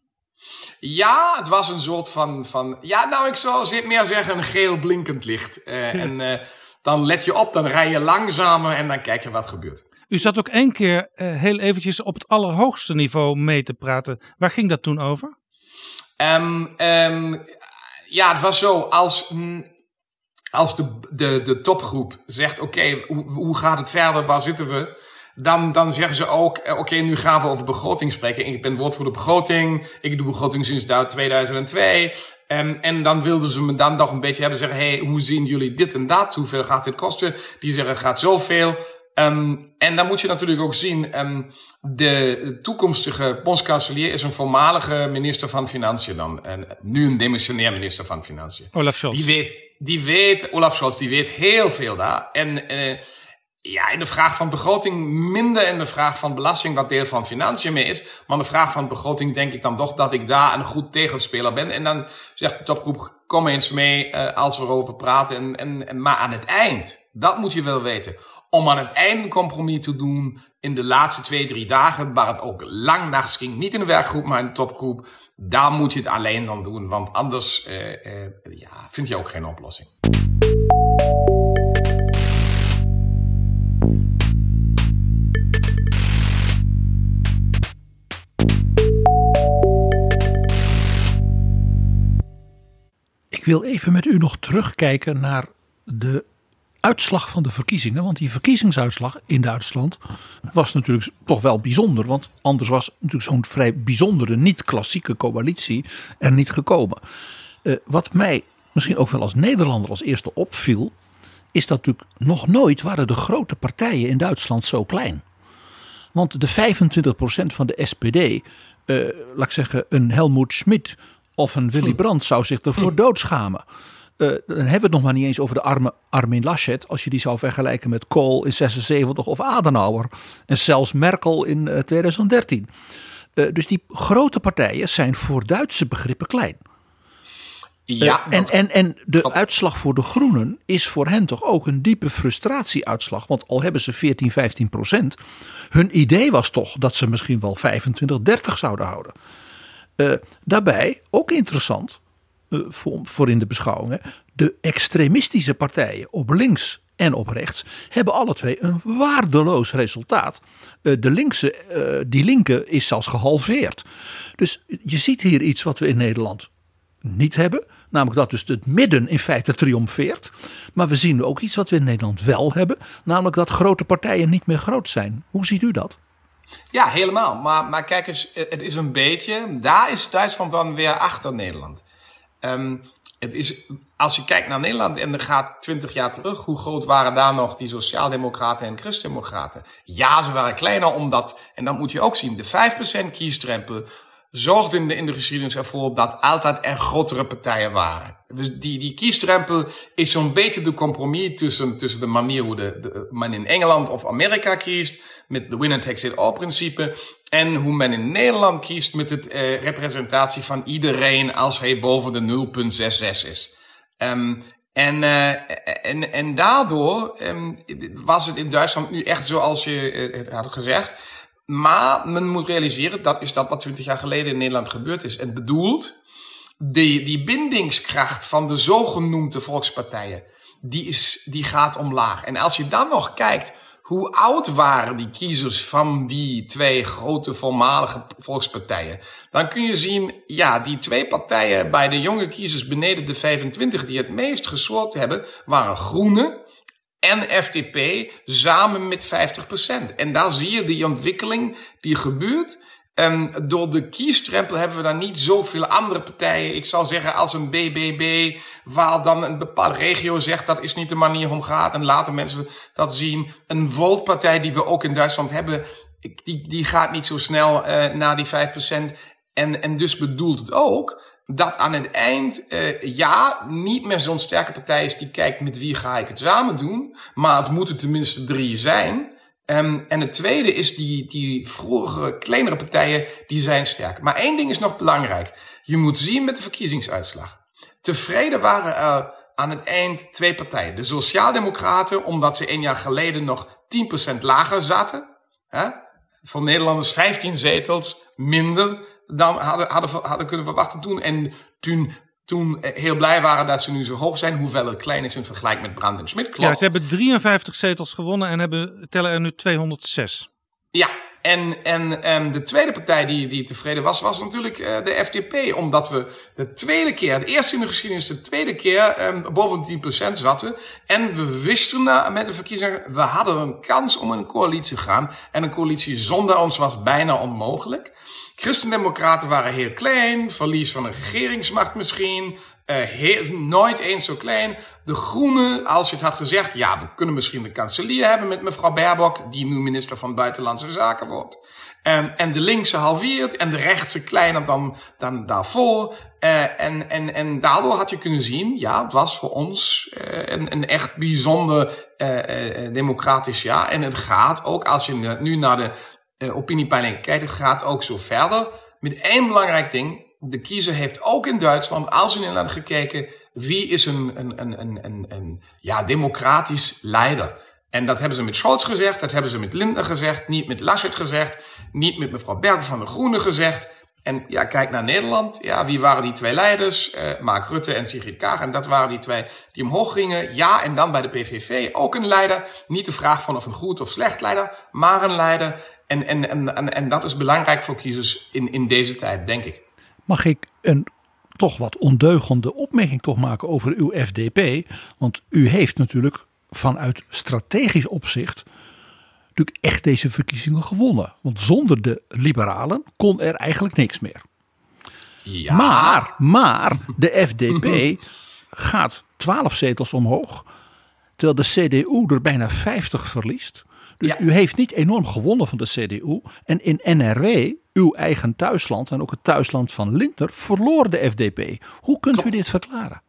Ja, het was een soort van, van ja, nou ik zou meer zeggen een geel blinkend licht. Uh, En uh, dan let je op, dan rij je langzamer en dan kijk je wat gebeurt. U zat ook één keer uh, heel eventjes op het allerhoogste niveau mee te praten. Waar ging dat toen over? Um, um, ja, het was zo. Als, als de, de, de topgroep zegt: Oké, okay, hoe, hoe gaat het verder? Waar zitten we? Dan, dan zeggen ze ook, eh, oké, okay, nu gaan we over begroting spreken. Ik ben woordvoerder begroting. Ik doe begroting sinds 2002. En, en dan wilden ze me dan nog een beetje hebben zeggen, hey, hoe zien jullie dit en dat? Hoeveel gaat dit kosten? Die zeggen, het gaat zoveel. Um, en dan moet je natuurlijk ook zien, um, de toekomstige bondskanselier is een voormalige minister van Financiën dan. En nu een demissionair minister van Financiën. Olaf Scholz. Die weet, die weet, Olaf Scholz, die weet heel veel daar. En uh, ja, in de vraag van begroting minder in de vraag van belasting, wat deel van financiën is. Maar in de vraag van begroting denk ik dan toch dat ik daar een goed tegenspeler ben. En dan zegt de topgroep, kom eens mee uh, als we erover praten. En, en, en, maar aan het eind, dat moet je wel weten. Om aan het eind een compromis te doen in de laatste twee, drie dagen, waar het ook lang nachts ging. Niet in de werkgroep, maar in de topgroep. Daar moet je het alleen dan doen, want anders uh, uh, ja, vind je ook geen oplossing. Wil even met u nog terugkijken naar de uitslag van de verkiezingen. Want die verkiezingsuitslag in Duitsland was natuurlijk toch wel bijzonder. Want anders was natuurlijk zo'n vrij bijzondere, niet-klassieke coalitie er niet gekomen. Uh, wat mij misschien ook wel als Nederlander als eerste opviel. Is dat natuurlijk nog nooit waren de grote partijen in Duitsland zo klein. Want de 25% van de SPD, uh, laat ik zeggen, een Helmoet Schmidt of een Willy. Brandt zou zich ervoor doodschamen. Uh, dan hebben we het nog maar niet eens over de arme Armin Laschet. Als je die zou vergelijken met Kohl in 76 of Adenauer. En zelfs Merkel in uh, 2013. Uh, dus die grote partijen zijn voor Duitse begrippen klein. Ja, en, en, en de uitslag voor de Groenen is voor hen toch ook een diepe frustratieuitslag. Want al hebben ze 14, 15 procent. Hun idee was toch dat ze misschien wel 25, 30 zouden houden. Uh, daarbij, ook interessant uh, voor, in de beschouwingen, de extremistische partijen op links en op rechts hebben alle twee een waardeloos resultaat. Uh, de linkse, die linker is zelfs gehalveerd. Dus je ziet hier iets wat we in Nederland niet hebben. Namelijk dat dus het midden in feite triomfeert. Maar we zien ook iets wat we in Nederland wel hebben. Namelijk dat grote partijen niet meer groot zijn. Hoe ziet u dat? Ja, helemaal. Maar, maar kijk eens, het is een beetje. Daar is Duitsland dan weer achter Nederland. Um, het is, als je kijkt naar Nederland en er gaat twintig jaar terug, hoe groot waren daar nog die Sociaaldemocraten en Christdemocraten? Ja, ze waren kleiner omdat, en dat moet je ook zien, de 5% kiesdrempel zorgde in de, in de geschiedenis ervoor dat altijd er grotere partijen waren. Dus die, die kiesdrempel is zo'n beetje de compromis tussen, tussen de manier hoe de, de, men in Engeland of Amerika kiest, met de winner takes it all principe, en hoe men in Nederland kiest met het eh, representatie van iedereen als hij boven de 0,66 is. Um, en, uh, en, en daardoor um, was het in Duitsland nu echt zoals je eh, het had gezegd maar men moet realiseren, dat is dat wat twintig jaar geleden in Nederland gebeurd is. En bedoeld, die, die bindingskracht van de zogenoemde volkspartijen, die, is, die gaat omlaag. En als je dan nog kijkt, hoe oud waren die kiezers van die twee grote voormalige volkspartijen? Dan kun je zien, ja, die twee partijen bij de jonge kiezers beneden de 25 die het meest gesoord hebben, waren Groene en FDP samen met 50%. En daar zie je die ontwikkeling die gebeurt. En door de kiesdrempel hebben we dan niet zoveel andere partijen. Ik zal zeggen als een BBB, waar dan een bepaalde regio zegt dat is niet de manier om gaat. En laten mensen dat zien. Een Volt-partij die we ook in Duitsland hebben, die, die gaat niet zo snel uh, naar die 5%. En, en dus bedoelt het ook dat aan het eind, uh, ja, niet meer zo'n sterke partij is die kijkt met wie ga ik het samen doen. Maar het moeten tenminste drie zijn. Um, en het tweede is die, die vroegere, kleinere partijen, die zijn sterk. Maar één ding is nog belangrijk. Je moet zien met de verkiezingsuitslag. Tevreden waren er aan het eind twee partijen. De Sociaaldemocraten, omdat ze een jaar geleden nog 10% lager zaten. Hè? Voor Nederlanders 15 zetels minder dan hadden, hadden, hadden kunnen verwachten toen. En toen toen eh, heel blij waren dat ze nu zo hoog zijn, hoewel het klein is in vergelijking met Brand en Schmidt. Klopt. Ja, ze hebben 53 zetels gewonnen en hebben, tellen er nu 206. Ja, en, en, en de tweede partij die, die tevreden was, was natuurlijk uh, de FDP. Omdat we de tweede keer, het eerste in de geschiedenis, de tweede keer um, boven de 10% zaten. En we wisten na, met de verkiezingen, we hadden een kans om een coalitie te gaan. En een coalitie zonder ons was bijna onmogelijk. Christendemocraten waren heel klein, verlies van een regeringsmacht misschien, uh, heel, nooit eens zo klein. De Groenen, als je het had gezegd, ja, we kunnen misschien de kanselier hebben met mevrouw Baerbock, die nu minister van Buitenlandse Zaken wordt. Um, en de linkse halveert en de rechtse kleiner dan, dan daarvoor. Uh, en, en, en daardoor had je kunnen zien, ja, het was voor ons uh, een, een echt bijzonder democratisch jaar. En het gaat ook, als je nu naar de uh, opiniepeiling kijkt, het gaat ook zo verder. Met één belangrijk ding. De kiezer heeft ook in Duitsland, als in Nederland gekeken, wie is een, een, een, een, een, ja, democratisch leider. En dat hebben ze met Scholz gezegd, dat hebben ze met Lindner gezegd, niet met Laschet gezegd, niet met mevrouw Berg van de Groenen gezegd. En ja, kijk naar Nederland. Ja, wie waren die twee leiders? Uh, Mark Rutte en Sigrid Kaag. En dat waren die twee die omhoog gingen. Ja, en dan bij de PVV ook een leider. Niet de vraag van of een goed of slecht leider, maar een leider. En, en, en, en, en dat is belangrijk voor kiezers in, in deze tijd, denk ik. Mag ik een toch wat ondeugende opmerking toch maken over uw FDP? Want u heeft natuurlijk vanuit strategisch opzicht natuurlijk echt deze verkiezingen gewonnen. Want zonder de liberalen kon er eigenlijk niks meer. Ja. Maar, maar de FDP gaat 12 zetels omhoog. Terwijl de CDU er bijna 50 verliest. Dus Ja. u heeft niet enorm gewonnen van de CDU. En in NRW, uw eigen thuisland en ook het thuisland van Lindner, verloor de FDP. Hoe kunt u dit verklaren?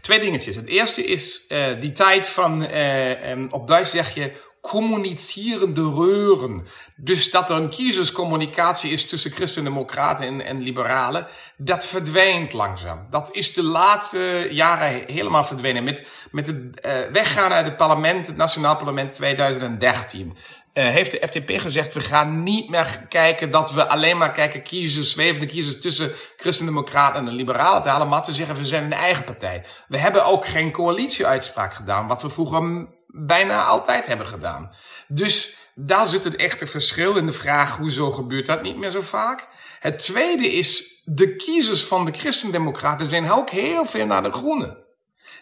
Twee dingetjes. Het eerste is uh, die tijd van, uh, um, op Duits zeg je, communicerende reuren. Dus dat er een kiezerscommunicatie is tussen christendemocraten en, en liberalen, dat verdwijnt langzaam. Dat is de laatste jaren helemaal verdwenen. Met, met het uh, weggaan uit het parlement, het Nationaal Parlement 2013. Uh, heeft de FDP gezegd, we gaan niet meer kijken dat we alleen maar kijken kiezers, zwevende kiezers tussen christendemocraten en liberalen te halen, maar te zeggen, we zijn een eigen partij. We hebben ook geen coalitieuitspraak gedaan, wat we vroeger bijna altijd hebben gedaan. Dus daar zit het echte verschil in de vraag, hoezo gebeurt dat niet meer zo vaak? Het tweede is, de kiezers van de christendemocraten zijn ook heel veel naar de groenen.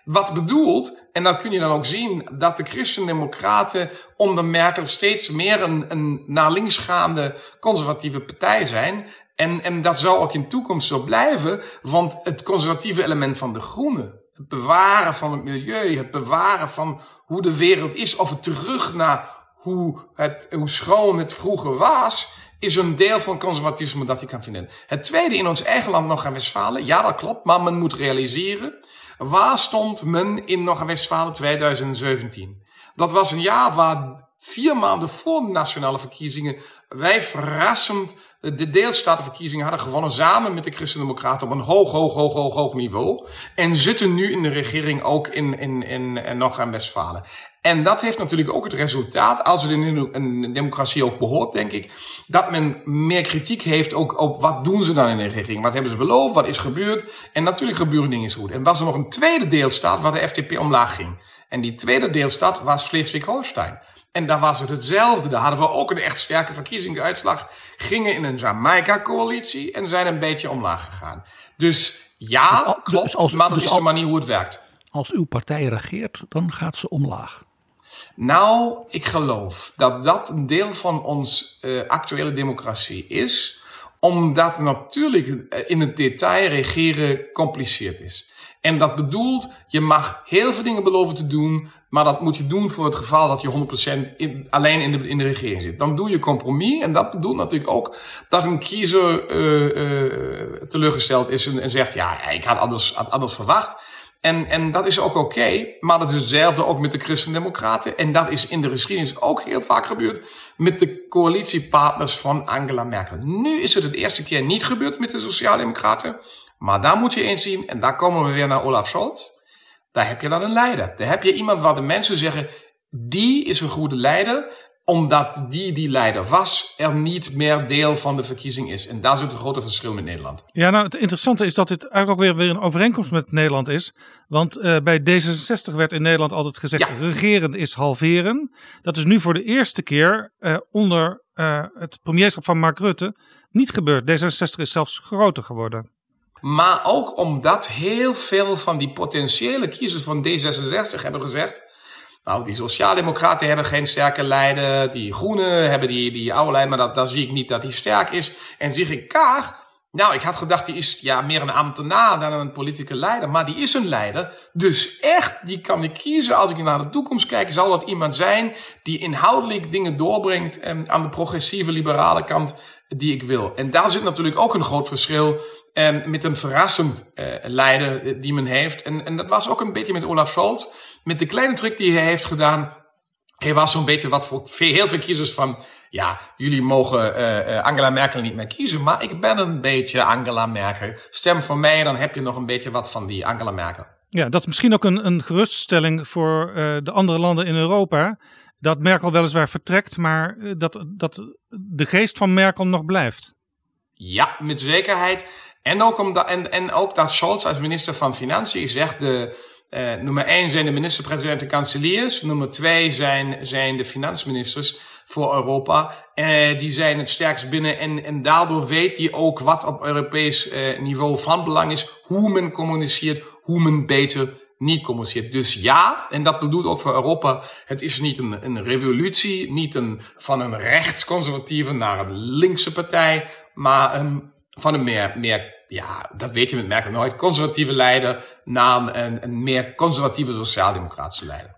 Wat bedoelt, en dat kun je dan ook zien, dat de christendemocraten onder Merkel steeds meer een, een naar links gaande conservatieve partij zijn. En, en dat zal ook in toekomst zo blijven, want het conservatieve element van de groenen, het bewaren van het milieu, het bewaren van hoe de wereld is, of het terug naar hoe, het, hoe schoon het vroeger was, is een deel van conservatisme dat je kan vinden. Het tweede in ons eigen land nog aan Westfalen, ja dat klopt, maar men moet realiseren, waar stond men in Noord-Westfalen 2017? Dat was een jaar waar vier maanden voor de nationale verkiezingen wij verrassend de deelstatenverkiezingen hadden gewonnen samen met de Christendemocraten op een hoog, hoog, hoog, hoog, hoog niveau. En zitten nu in de regering ook in, in, in, in Noord-Westfalen. En dat heeft natuurlijk ook het resultaat, als het in een democratie ook behoort, denk ik, dat men meer kritiek heeft ook op wat doen ze dan in de regering. Wat hebben ze beloofd, wat is gebeurd. En natuurlijk gebeuren dingen goed. En was er nog een tweede deelstaat waar de FDP omlaag ging. En die tweede deelstaat was Schleswig-Holstein. En daar was het hetzelfde. Daar hadden we ook een echt sterke verkiezing. De uitslag gingen in een Jamaica-coalitie en zijn een beetje omlaag gegaan. Dus ja, Dus al- klopt, dus als- maar dat dus is de manier hoe het werkt. Als uw partij regeert, dan gaat ze omlaag. Nou, ik geloof dat dat een deel van ons uh, actuele democratie is, omdat natuurlijk uh, in het detail regeren compliceerd is. En dat bedoelt, je mag heel veel dingen beloven te doen, maar dat moet je doen voor het geval dat je 100% in, alleen in de, in de regering zit. Dan doe je compromis en dat bedoelt natuurlijk ook dat een kiezer uh, teleurgesteld is en, zegt, ja, ik had anders, anders verwacht. En, en dat is ook oké, maar dat is hetzelfde ook met de Christendemocraten. En dat is in de geschiedenis ook heel vaak gebeurd met de coalitiepartners van Angela Merkel. Nu is het het eerste keer niet gebeurd met de Sociaaldemocraten. Maar daar moet je eens zien, en daar komen we weer naar Olaf Scholz. Daar heb je dan een leider. Daar heb je iemand waar de mensen zeggen, die is een goede leider. omdat die die leider was, er niet meer deel van de verkiezing is. En daar zit een grote verschil met Nederland. Ja, nou het interessante is dat dit eigenlijk ook weer, weer een overeenkomst met Nederland is. Want uh, bij D66 werd in Nederland altijd gezegd, ja. regeren is halveren. Dat is nu voor de eerste keer uh, onder uh, het premierschap van Mark Rutte niet gebeurd. D66 is zelfs groter geworden. Maar ook omdat heel veel van die potentiële kiezers van D66 hebben gezegd nou, die Sociaaldemocraten hebben geen sterke leider. Die Groenen hebben die, die oude leider, maar dat, dat zie ik niet dat die sterk is. En Sigrid Kaag, nou, ik had gedacht, die is ja, meer een ambtenaar dan een politieke leider. Maar die is een leider. Dus echt, die kan ik kiezen. Als ik naar de toekomst kijk, zal dat iemand zijn die inhoudelijk dingen doorbrengt en aan de progressieve liberale kant die ik wil. En daar zit natuurlijk ook een groot verschil en met een verrassend uh, leider die men heeft. En, en dat was ook een beetje met Olaf Scholz. Met de kleine truc die hij heeft gedaan. Hij was zo'n beetje wat voor heel veel kiezers van. Ja, jullie mogen uh, Angela Merkel niet meer kiezen. Maar ik ben een beetje Angela Merkel. Stem voor mij, dan heb je nog een beetje wat van die Angela Merkel. Ja, dat is misschien ook een, een geruststelling voor de andere landen in Europa. Dat Merkel weliswaar vertrekt, maar dat, dat de geest van Merkel nog blijft. Ja, met zekerheid. En ook, omdat, en, en ook dat Scholz als minister van Financiën zegt de, uh, nummer 1 zijn de minister-president en kanseliers. Nummer 2 zijn, zijn de finansministers voor Europa. Uh, die zijn het sterkst binnen en, en daardoor weet hij ook wat op Europees uh, niveau van belang is. Hoe men communiceert, hoe men beter niet communiceert. Dus ja, en dat bedoelt ook voor Europa, het is niet een, een revolutie, niet een, van een rechtsconservatieve naar een linkse partij, maar een, van een meer, meer ja, dat weet je met Merkel nooit, conservatieve leider naar een, een meer conservatieve sociaaldemocratische leider.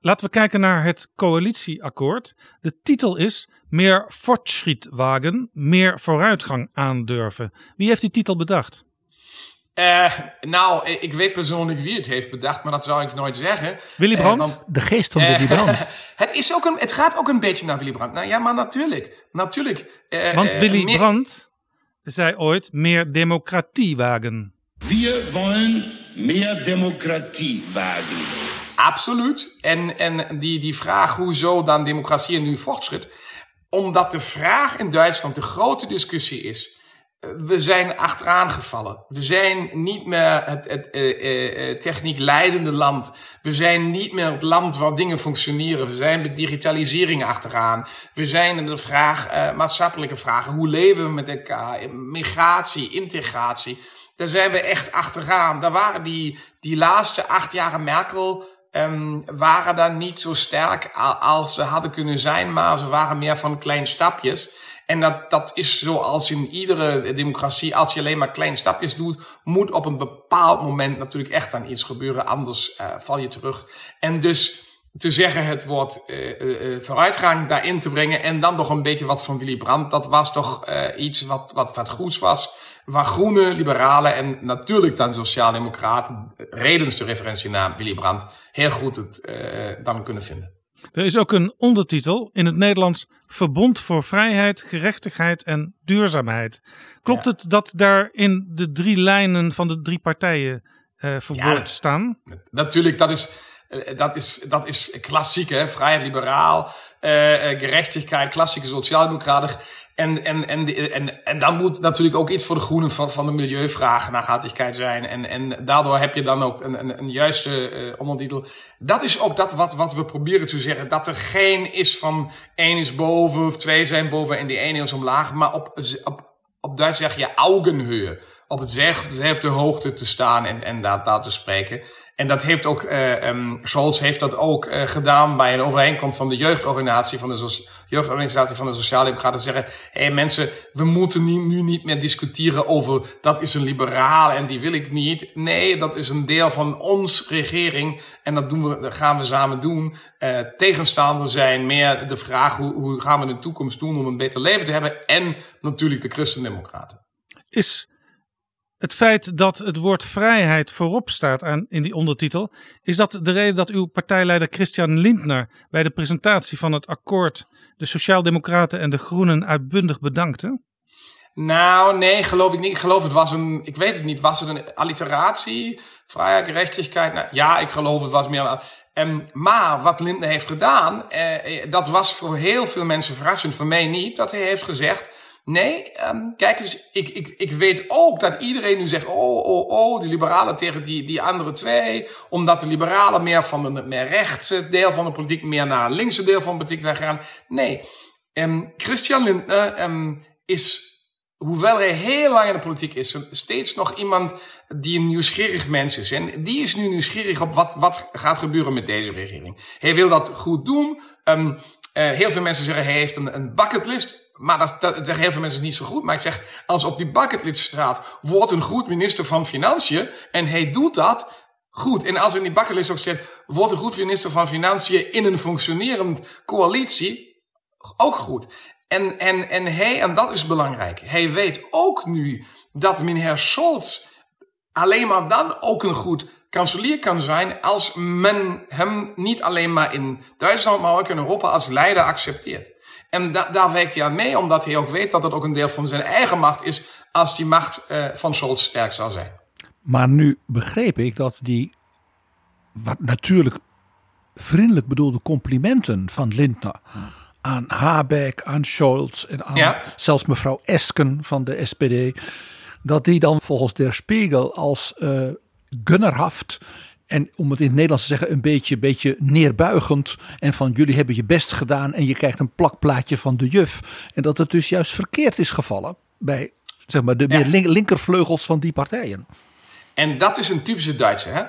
Laten we kijken naar het coalitieakkoord. De titel is Meer Fortschrittwagen, meer vooruitgang aandurven. Wie heeft die titel bedacht? Uh, nou, ik weet persoonlijk wie het heeft bedacht, maar dat zou ik nooit zeggen. Willy eh, Brandt? Uh, de geest van Willy Brandt. het, is ook een, het gaat ook een beetje naar Willy Brandt. Nou ja, maar natuurlijk. natuurlijk uh, Want Willy meer... Brandt zei ooit meer democratie wagen. We willen meer democratie wagen. Absoluut. En, en die, die vraag hoezo dan democratie en nu voortschritt. Omdat de vraag in Duitsland de grote discussie is we zijn achteraan gevallen. We zijn niet meer het, het uh, uh, techniek leidende land. We zijn niet meer het land waar dingen functioneren. We zijn met digitalisering achteraan. We zijn in de vraag, uh, maatschappelijke vragen. Hoe leven we met elkaar? Migratie, integratie. Daar zijn we echt achteraan. Daar waren die, die laatste acht jaren Merkel um, waren dan niet zo sterk als ze hadden kunnen zijn. Maar ze waren meer van kleine stapjes. En dat, dat is zoals in iedere democratie, als je alleen maar kleine stapjes doet, moet op een bepaald moment natuurlijk echt aan iets gebeuren, anders uh, val je terug. En dus te zeggen het woord uh, uh, vooruitgang daarin te brengen en dan nog een beetje wat van Willy Brandt, dat was toch iets wat, wat, wat goeds was. Waar groene, liberalen en natuurlijk dan sociaaldemocraten, redens de referentie naar Willy Brandt, heel goed het dan kunnen vinden. Er is ook een ondertitel in het Nederlands Verbond voor Vrijheid, Gerechtigheid en Duurzaamheid. Klopt het dat daar in de drie lijnen van de drie partijen uh, verwoord ja, staan? Natuurlijk, dat is, uh, dat is, dat is klassiek, hè? vrijheid, liberaal, uh, gerechtigheid, klassieke sociaaldemocraten. En, en, en, en, en dan moet natuurlijk ook iets voor de groenen van, van de milieuvraag nachhaltigheid zijn. En, en daardoor heb je dan ook een, een, een juiste uh, ondertitel. Dat is ook dat wat, wat we proberen te zeggen. Dat er geen is van één is boven of twee zijn boven en die ene is omlaag. Maar op, op, op Duits zeg je augenhöhe. Op hetzelfde hoogte te staan en, en daar, daar te spreken. En dat heeft ook, uh, Scholz heeft dat ook uh, gedaan bij een overeenkomst van de jeugdorganisatie van de, jeugdorganisatie van de Sociaaldemocraten. Zeggen, hé hey, mensen, we moeten nu, nu niet meer discussiëren over dat is een liberaal en die wil ik niet. Nee, dat is een deel van ons regering en dat, doen we, dat gaan we samen doen. Uh, tegenstander zijn meer de vraag hoe, hoe gaan we in de toekomst doen om een beter leven te hebben. En natuurlijk de christendemocraten. Is het feit dat het woord vrijheid voorop staat aan, in die ondertitel, is dat de reden dat uw partijleider Christian Lindner bij de presentatie van het akkoord de Sociaaldemocraten en de Groenen uitbundig bedankte? Nou, nee, geloof ik niet. Ik geloof het was een, ik weet het niet, was het een alliteratie? Vrijheid, gerechtigheid? Nou, ja, ik geloof het was meer. Um, maar wat Lindner heeft gedaan, eh, dat was voor heel veel mensen verrassend, voor mij niet, dat hij heeft gezegd, Nee, um, kijk eens, ik, ik, ik weet ook dat iedereen nu zegt, oh, oh, oh, die liberalen tegen die, die andere twee, omdat de liberalen meer van de meer rechtse deel van de politiek, meer naar het linkse deel van de politiek zijn gegaan. Nee, um, Christian Lindner um, is, hoewel hij heel lang in de politiek is, steeds nog iemand die een nieuwsgierig mens is. En die is nu nieuwsgierig op wat, wat gaat gebeuren met deze regering. Hij wil dat goed doen. Uh, heel veel mensen zeggen hij heeft een, een bucketlist. Maar dat, dat zeggen heel veel mensen niet zo goed. Maar ik zeg, als op die bucketlist staat, wordt een goed minister van Financiën. En hij doet dat goed. En als in die bucketlist ook staat, wordt een goed minister van Financiën in een functionerend coalitie. Ook goed. En, en, en hij, en dat is belangrijk, hij weet ook nu dat meneer Scholz alleen maar dan ook een goed kanselier kan zijn als men hem niet alleen maar in Duitsland, maar ook in Europa als leider accepteert. En da daar werkt hij aan mee, omdat hij ook weet dat het ook een deel van zijn eigen macht is als die macht uh, van Scholz sterk zal zijn. Maar nu begreep ik dat die wat natuurlijk vriendelijk bedoelde complimenten van Lindner aan Habeck, aan Scholz en aan ja. zelfs mevrouw Esken van de SPD, dat die dan volgens Der Spiegel als uh, gunnerhaft en om het in het Nederlands te zeggen, een beetje, beetje neerbuigend. En van jullie hebben je best gedaan en je krijgt een plakplaatje van de juf. En dat het dus juist verkeerd is gevallen bij zeg maar, de meer linkervleugels van die partijen. En dat is een typische Duitse. Hè?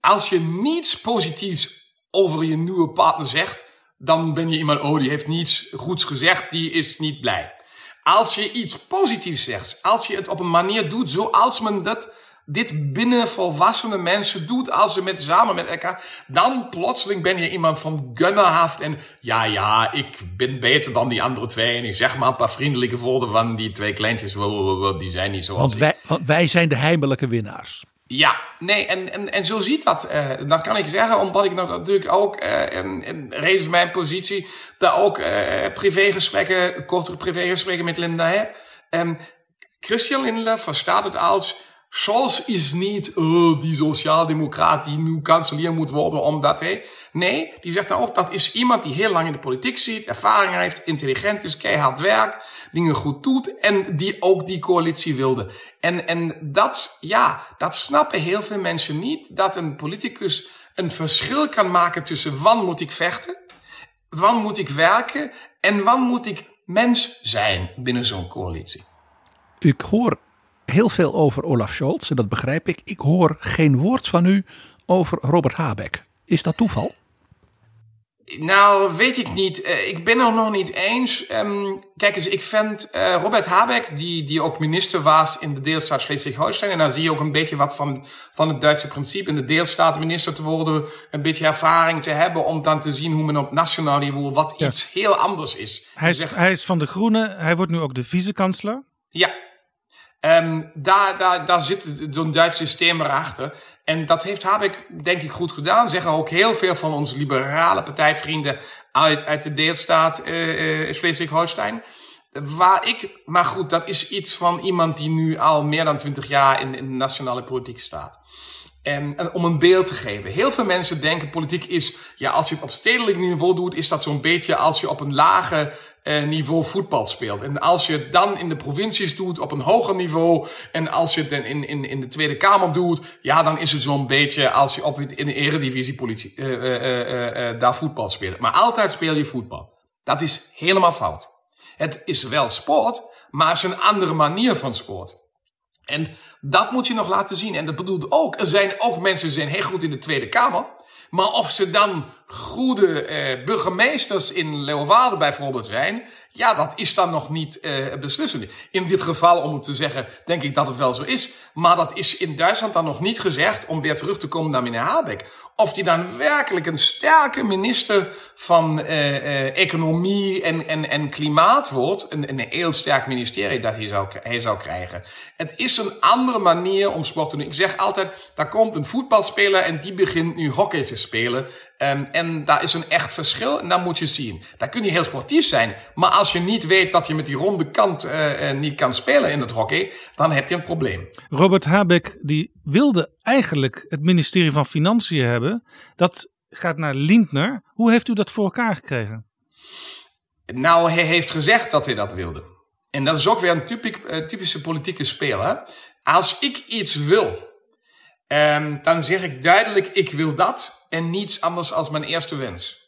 Als je niets positiefs over je nieuwe partner zegt, dan ben je iemand, oh die heeft niets goeds gezegd, die is niet blij. Als je iets positiefs zegt, als je het op een manier doet zoals men dat dit binnen volwassene mensen doet als ze met, samen met elkaar, dan plotseling ben je iemand van gunnerhaft en ja, ja, ik ben beter dan die andere twee en ik zeg maar een paar vriendelijke woorden van die twee kleintjes, die zijn niet zoals want wij, want wij zijn de heimelijke winnaars. Ja, nee, en, en, en zo ziet dat. Uh, dan kan ik zeggen, omdat ik natuurlijk ook, uh, en, en reden mijn positie, daar ook uh, privégesprekken, kortere privégesprekken met Linda heb. Um, Christian Lindler verstaat het als, Scholz is niet uh, die sociaaldemocraat die nu kanselier moet worden omdat hij... Nee, die zegt ook dat is iemand die heel lang in de politiek zit, ervaring heeft, intelligent is, keihard werkt, dingen goed doet en die ook die coalitie wilde. En, en dat, ja, dat snappen heel veel mensen niet, dat een politicus een verschil kan maken tussen wanneer moet ik vechten, wanneer moet ik werken en wanneer moet ik mens zijn binnen zo'n coalitie. Ik hoor heel veel over Olaf Scholz en dat begrijp ik. Ik hoor geen woord van u over Robert Habeck. Is dat toeval? Nou, weet ik niet. Uh, ik ben er nog niet eens. Um, kijk eens, ik vind uh, Robert Habeck, die, die ook minister was in de deelstaat Schleswig-Holstein. En daar zie je ook een beetje wat van, van het Duitse principe. In de deelstaat minister te worden, een beetje ervaring te hebben. Om dan te zien hoe men op nationaal niveau wat ja. iets heel anders is. Hij is, hij is van de Groenen. Hij wordt nu ook de vice-kansler. Ja, Um, daar, daar, daar zit zo'n Duits systeem erachter. En dat heeft Habeck denk ik goed gedaan. Zeggen ook heel veel van onze liberale partijvrienden uit, uit de deelstaat uh, uh, Schleswig-Holstein. Waar ik, maar goed, dat is iets van iemand die nu al meer dan twintig jaar in, in nationale politiek staat. En, en, om een beeld te geven. Heel veel mensen denken politiek is, ja, als je het op stedelijk niveau doet, is dat zo'n beetje als je op een lage niveau voetbal speelt. En als je het dan in de provincies doet op een hoger niveau en als je het in, in, in de Tweede Kamer doet, ja, dan is het zo'n beetje als je op, in de eredivisie politie, uh, uh, daar voetbal speelt. Maar altijd speel je voetbal. Dat is helemaal fout. Het is wel sport, maar het is een andere manier van sport. En dat moet je nog laten zien. En dat bedoelt ook, er zijn ook mensen die zijn heel goed in de Tweede Kamer. Maar of ze dan goede eh, burgemeesters in Leeuwarden bijvoorbeeld zijn, ja, dat is dan nog niet uh, beslissend. In dit geval, om het te zeggen, denk ik dat het wel zo is. Maar dat is in Duitsland dan nog niet gezegd, om weer terug te komen naar meneer Habeck. Of die dan werkelijk een sterke minister van uh, uh, economie en, en, en klimaat wordt. Een, een heel sterk ministerie dat hij zou, hij zou krijgen. Het is een andere manier om sport te doen. Ik zeg altijd, daar komt een voetbalspeler en die begint nu hockey te spelen. Um, en daar is een echt verschil en dat moet je zien. Daar kun je heel sportief zijn. Maar als je niet weet dat je met die ronde kant uh, niet kan spelen in het hockey, dan heb je een probleem. Robert Habeck die wilde eigenlijk het ministerie van Financiën hebben. Dat gaat naar Lindner. Hoe heeft u dat voor elkaar gekregen? Nou, hij heeft gezegd dat hij dat wilde. En dat is ook weer een typisch, typische politieke speler. Als ik iets wil, um, dan zeg ik duidelijk, ik wil dat en niets anders als mijn eerste wens.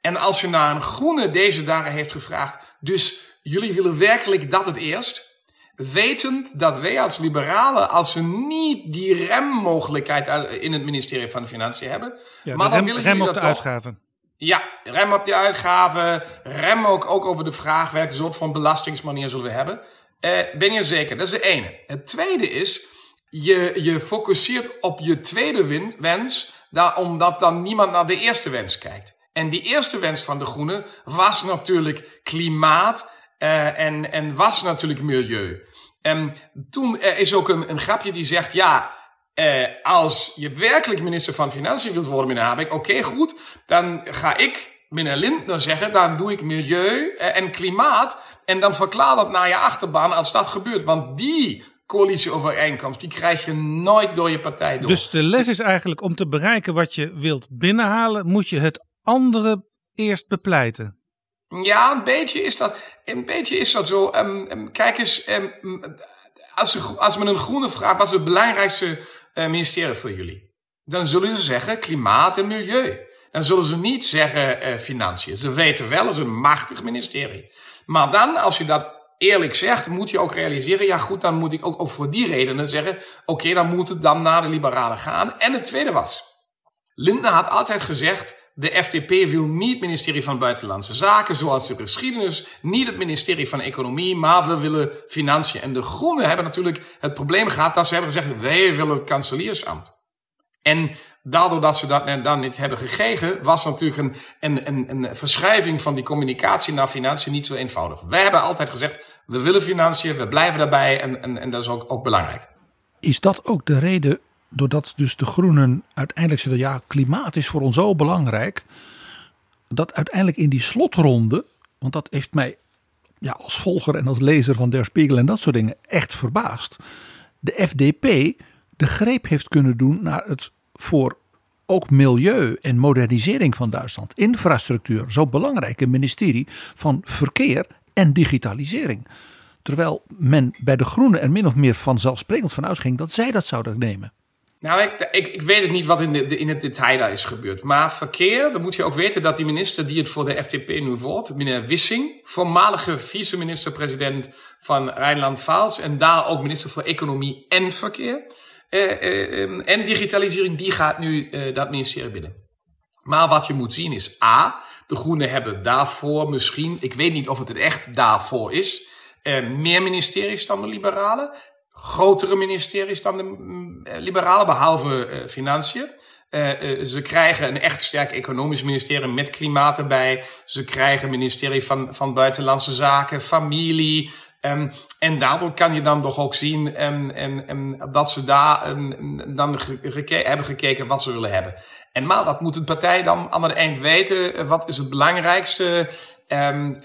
En als je naar een groene deze dagen heeft gevraagd, dus jullie willen werkelijk dat het eerst, wetend dat wij als liberalen, als we niet die remmogelijkheid in het ministerie van Financiën hebben, ja, maar dan rem, willen rem jullie op de dat uitgaven. Ja, rem op die uitgaven, rem ook, ook over de vraag welke soort van belastingsmanier zullen we hebben. Uh, ben je zeker? Dat is de ene. Het tweede is, je, je focuseert op je tweede wens, daar, omdat dan niemand naar de eerste wens kijkt. En die eerste wens van de Groenen was natuurlijk klimaat uh, en, en was natuurlijk milieu. En toen er is ook een, een grapje die zegt, ja, uh, als je werkelijk minister van Financiën wilt worden, meneer Habeck, oké, goed, dan ga ik, meneer Lindner, zeggen, dan doe ik milieu en klimaat en dan verklaar dat naar je achterban als dat gebeurt. Want die coalitieovereenkomst, die krijg je nooit door je partij door. Dus de les is eigenlijk om te bereiken wat je wilt binnenhalen, moet je het andere eerst bepleiten. Ja, een beetje is dat, een beetje is dat zo. Um, um, kijk eens, um, als, als men een groene vraagt, wat is het belangrijkste uh, ministerie voor jullie? Dan zullen ze zeggen klimaat en milieu. Dan zullen ze niet zeggen uh, financiën. Ze weten wel, het is een machtig ministerie. Maar dan, als je dat eerlijk zegt, moet je ook realiseren, ja goed, dan moet ik ook, ook voor die redenen zeggen, oké, dan moet het dan naar de liberalen gaan. En het tweede was, Lindner had altijd gezegd, de FDP wil niet het ministerie van Buitenlandse Zaken, zoals de geschiedenis, niet het ministerie van Economie, maar we willen financiën. En de Groenen hebben natuurlijk het probleem gehad dat ze hebben gezegd, wij willen het kanseliersambt. En daardoor dat ze dat dan niet hebben gekregen, was natuurlijk een, een, een, verschuiving van die communicatie naar financiën niet zo eenvoudig. Wij hebben altijd gezegd, we willen financiën, we blijven daarbij en, en, en dat is ook, ook belangrijk. Is dat ook de reden, doordat dus de groenen uiteindelijk zeiden, ja, klimaat is voor ons zo belangrijk, dat uiteindelijk in die slotronde, want dat heeft mij ja, als volger en als lezer van Der Spiegel en dat soort dingen echt verbaasd, de FDP de greep heeft kunnen doen naar het voor ook milieu en modernisering van Duitsland, infrastructuur, zo belangrijke ministerie van verkeer en digitalisering. Terwijl men bij de Groenen er min of meer vanzelfsprekend van uitging dat zij dat zouden nemen. Nou, ik, ik, ik weet het niet wat in, de, in het detail daar is gebeurd. Maar verkeer, dan moet je ook weten dat die minister die het voor de FDP nu wordt, meneer Wissing, voormalige vice-minister-president van Rijnland-Vaals en daar ook minister voor Economie en Verkeer. Uh, en digitalisering, die gaat nu uh, dat ministerie binnen. Maar wat je moet zien is A, de Groenen hebben daarvoor misschien, ik weet niet of het echt daarvoor is, meer ministeries dan de liberalen. Grotere ministeries dan de mm, liberalen, behalve financiën. ze krijgen een echt sterk economisch ministerie met klimaat erbij. Ze krijgen ministerie van, van Buitenlandse Zaken, familie, Um, en daardoor kan je dan toch ook zien um, um, dat ze daar dan geke hebben gekeken wat ze willen hebben. En maar dat moet een partij dan aan het eind weten. Wat is het belangrijkste?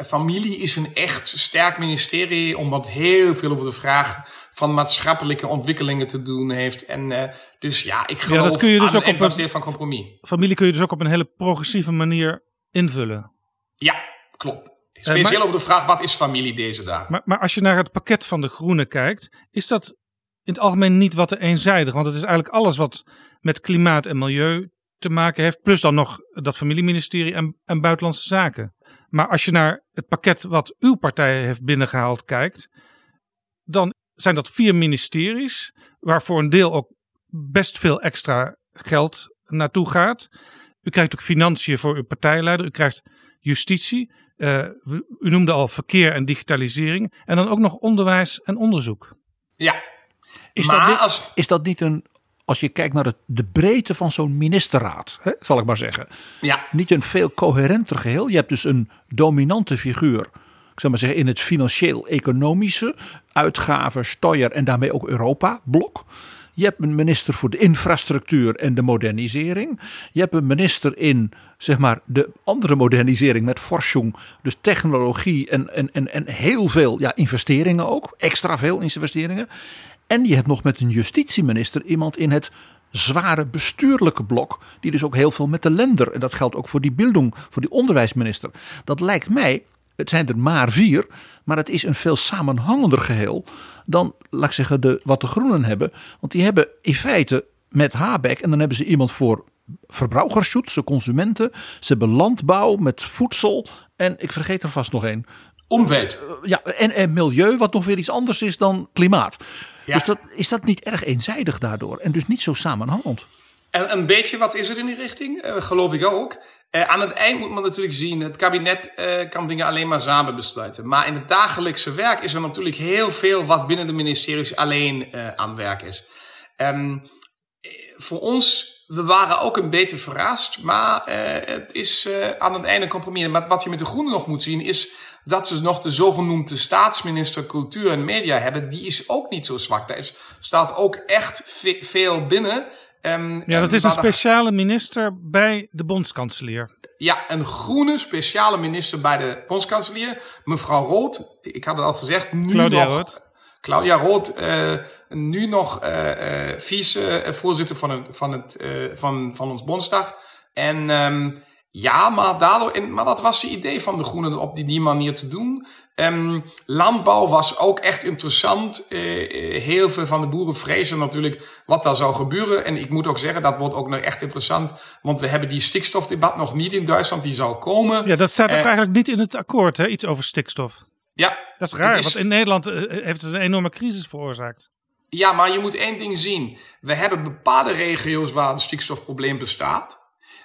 familie is een echt sterk ministerie, omdat heel veel over de vraag van maatschappelijke ontwikkelingen te doen heeft. En uh, dus ja, ik geloof ja, dat kun je dus ook op een van compromis. Familie kun je dus ook op een hele progressieve manier invullen. Ja, klopt. Speciaal uh, maar, over de vraag, wat is familie deze dagen? Maar, maar als je naar het pakket van de Groenen kijkt, is dat in het algemeen niet wat te eenzijdig. Want het is eigenlijk alles wat met klimaat en milieu te maken heeft. Plus dan nog dat familieministerie en, en buitenlandse zaken. Maar als je naar het pakket wat uw partij heeft binnengehaald kijkt, dan zijn dat vier ministeries, waar voor een deel ook best veel extra geld naartoe gaat. U krijgt ook financiën voor uw partijleider, u krijgt justitie. Uh, u noemde al verkeer en digitalisering. En dan ook nog onderwijs en onderzoek. Ja. Is, maar dat, niet, als... is dat niet een, als je kijkt naar het, de breedte van zo'n ministerraad, hè, zal ik maar zeggen. Ja. Niet een veel coherenter geheel. Je hebt dus een dominante figuur, ik zou maar zeggen, in het financieel-economische, uitgaven, steuer en daarmee ook Europa-blok. Je hebt een minister voor de infrastructuur en de modernisering. Je hebt een minister in zeg maar, de andere modernisering met forschung, dus technologie en, en, en, en heel veel ja, investeringen ook, extra veel investeringen. En je hebt nog met een justitieminister iemand in het zware bestuurlijke blok, die dus ook heel veel met de lender, en dat geldt ook voor die Bildung, voor die onderwijsminister. Dat lijkt mij, het zijn er maar vier, maar het is een veel samenhangender geheel dan, laat ik zeggen, de, wat de Groenen hebben. Want die hebben in feite met Habeck, en dan hebben ze iemand voor verbruikersschutz, de consumenten. Ze hebben landbouw met voedsel. En ik vergeet er vast nog één. Omwelt. Ja, en, en milieu, wat nog weer iets anders is dan klimaat. Dus dat, is dat niet erg eenzijdig daardoor? En dus niet zo samenhangend? En een beetje wat is er in die richting, uh, geloof ik ook. Uh, aan het eind moet men natuurlijk zien, het kabinet uh, kan dingen alleen maar samen besluiten. Maar in het dagelijkse werk is er natuurlijk heel veel wat binnen de ministeries alleen aan werk is. Um, voor ons we waren ook een beetje verrast, maar het is aan het einde compromis. Maar wat je met de Groenen nog moet zien is dat ze nog de zogenoemde staatsminister cultuur en media hebben. Die is ook niet zo zwak. Daar staat ook echt veel binnen. Um, ja, dat is een speciale minister bij de bondskanselier. Ja, een groene speciale minister bij de bondskanselier. Mevrouw Rood, ik had het al gezegd, nu Claudia nog... Rood. Claudia Rood, uh, nu nog uh, uh, vice-voorzitter van, het, van, het, van, van ons Bondsdag. En um, ja, maar, daardoor, en, maar dat was het idee van de Groenen op die, die manier te doen. Um, landbouw was ook echt interessant. heel veel van de boeren vrezen natuurlijk wat daar zou gebeuren. En ik moet ook zeggen, dat wordt ook nog echt interessant. Want we hebben die stikstofdebat nog niet in Duitsland, die zou komen. Ja, dat staat ook eigenlijk niet in het akkoord, hè? iets over stikstof. Ja. Dat is raar, want in Nederland heeft het een enorme crisis veroorzaakt. Ja, maar je moet één ding zien. We hebben bepaalde regio's waar een stikstofprobleem bestaat.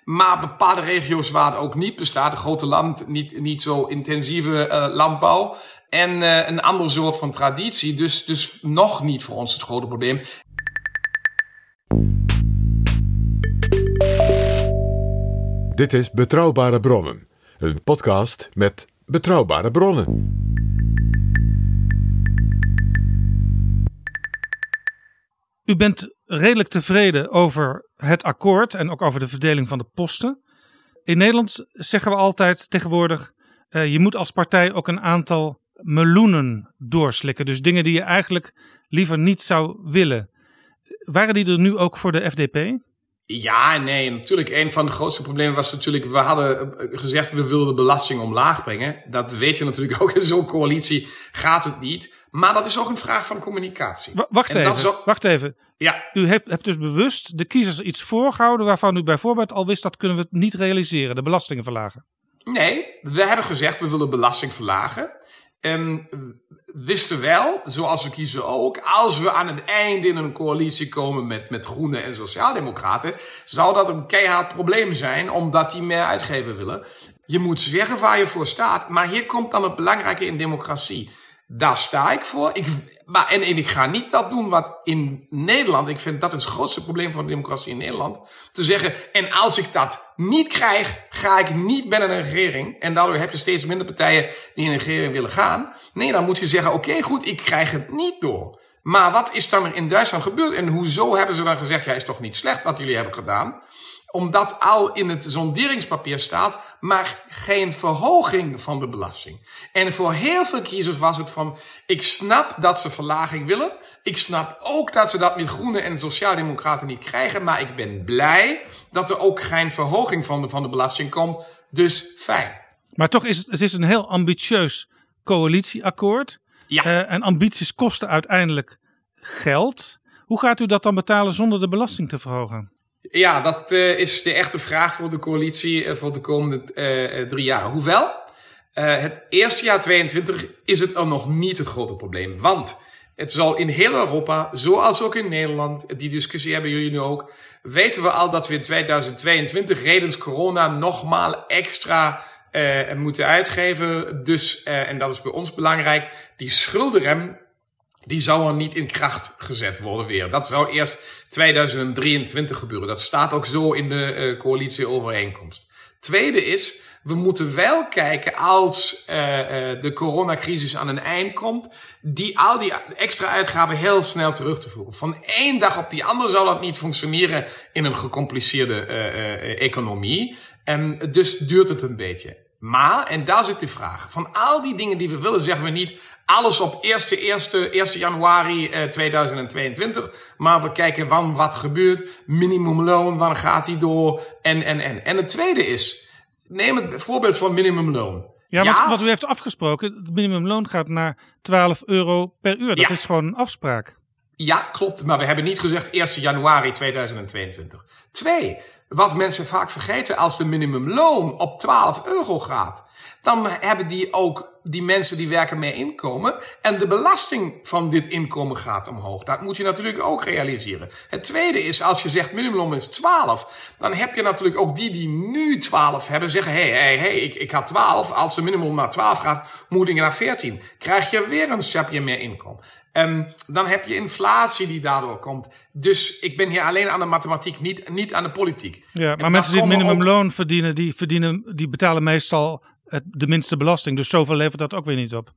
Maar bepaalde regio's waar het ook niet bestaat. Een grote land, niet, niet zo intensieve uh, landbouw. En uh, een ander soort van traditie. Dus, dus nog niet voor ons het grote probleem. Dit is Betrouwbare Bronnen. Een podcast met betrouwbare bronnen. U bent redelijk tevreden over het akkoord en ook over de verdeling van de posten. In Nederland zeggen we altijd tegenwoordig: uh, je moet als partij ook een aantal meloenen doorslikken. Dus dingen die je eigenlijk liever niet zou willen. Waren die er nu ook voor de FDP? Ja, nee, natuurlijk. Een van de grootste problemen was natuurlijk, we hadden gezegd we willen de belasting omlaag brengen. Dat weet je natuurlijk ook, in zo'n coalitie gaat het niet. Maar dat is ook een vraag van communicatie. W wacht En even, wacht even. Ja, U hebt, hebt dus bewust de kiezers iets voorgehouden waarvan u bijvoorbeeld al wist dat kunnen we niet realiseren, de belastingen verlagen. nee, we hebben gezegd we willen belasting verlagen. En we wisten wel, zoals we kiezen ook, als we aan het einde in een coalitie komen met, met Groenen en Sociaaldemocraten, zou dat een keihard probleem zijn, omdat die meer uitgeven willen. Je moet zeggen waar je voor staat, maar hier komt dan het belangrijke in democratie. Daar sta ik voor. Ik, maar, en, en ik ga niet dat doen wat in Nederland, ik vind dat is het grootste probleem van de democratie in Nederland, te zeggen, en als ik dat niet krijg, ga ik niet binnen een regering. En daardoor heb je steeds minder partijen die in een regering willen gaan. Nee, dan moet je zeggen, oké goed, ik krijg het niet door. Maar wat is dan er in Duitsland gebeurd? En hoezo hebben ze dan gezegd, ja is toch niet slecht wat jullie hebben gedaan? Omdat al in het sonderingspapier staat, maar geen verhoging van de belasting. En voor heel veel kiezers was het van, ik snap dat ze verlaging willen. Ik snap ook dat ze dat met Groenen en Sociaaldemocraten niet krijgen. Maar ik ben blij dat er ook geen verhoging van de, van de belasting komt. Dus fijn. Maar toch is het, het is een heel ambitieus coalitieakkoord. Ja. Eh, en ambities kosten uiteindelijk geld. Hoe gaat u dat dan betalen zonder de belasting te verhogen? Ja, dat uh, is de echte vraag voor de coalitie uh, voor de komende uh, drie jaar. Hoewel, het eerste jaar 22 is het er nog niet het grote probleem. Want het zal in heel Europa, zoals ook in Nederland, die discussie hebben jullie nu ook, weten we al dat we in 2022 redens corona nogmaal extra moeten uitgeven. Dus, en dat is bij ons belangrijk, die schuldenrem die zou er niet in kracht gezet worden weer. Dat zou eerst 2023 gebeuren. Dat staat ook zo in de uh, coalitieovereenkomst. Tweede is we moeten wel kijken als uh, de coronacrisis aan een eind komt, die al die extra uitgaven heel snel terug te voeren. Van één dag op die andere zal dat niet functioneren in een gecompliceerde economie. En dus duurt het een beetje. Maar, en daar zit de vraag, van al die dingen die we willen, zeggen we niet alles op 1, 1, 1 januari eh, 2022. Maar we kijken wanneer wat gebeurt, minimumloon, wanneer gaat die door, en, en, en. En het tweede is, neem het voorbeeld van minimumloon. Ja, want wat u heeft afgesproken, het minimumloon gaat naar 12 euro per uur. Dat Ja. is gewoon een afspraak. Ja, klopt. Maar we hebben niet gezegd 1 januari 2022. Twee, wat mensen vaak vergeten, als de minimumloon op 12 euro gaat, dan hebben die ook die mensen die werken meer inkomen. En de belasting van dit inkomen gaat omhoog. Dat moet je natuurlijk ook realiseren. Het tweede is, als je zegt minimumloon is 12, dan heb je natuurlijk ook die die nu 12 hebben, zeggen, hé, hey, hey, ik, ik had 12. Als de minimum naar 12 gaat, moet ik naar 14. Krijg je weer een stapje meer inkomen. Um, dan heb je inflatie die daardoor komt. Dus ik ben hier alleen aan de mathematiek, niet, niet aan de politiek. Ja, En maar mensen die het ook- minimumloon verdienen, die, verdienen, die betalen meestal het, de minste belasting. Dus zoveel levert dat ook weer niet op.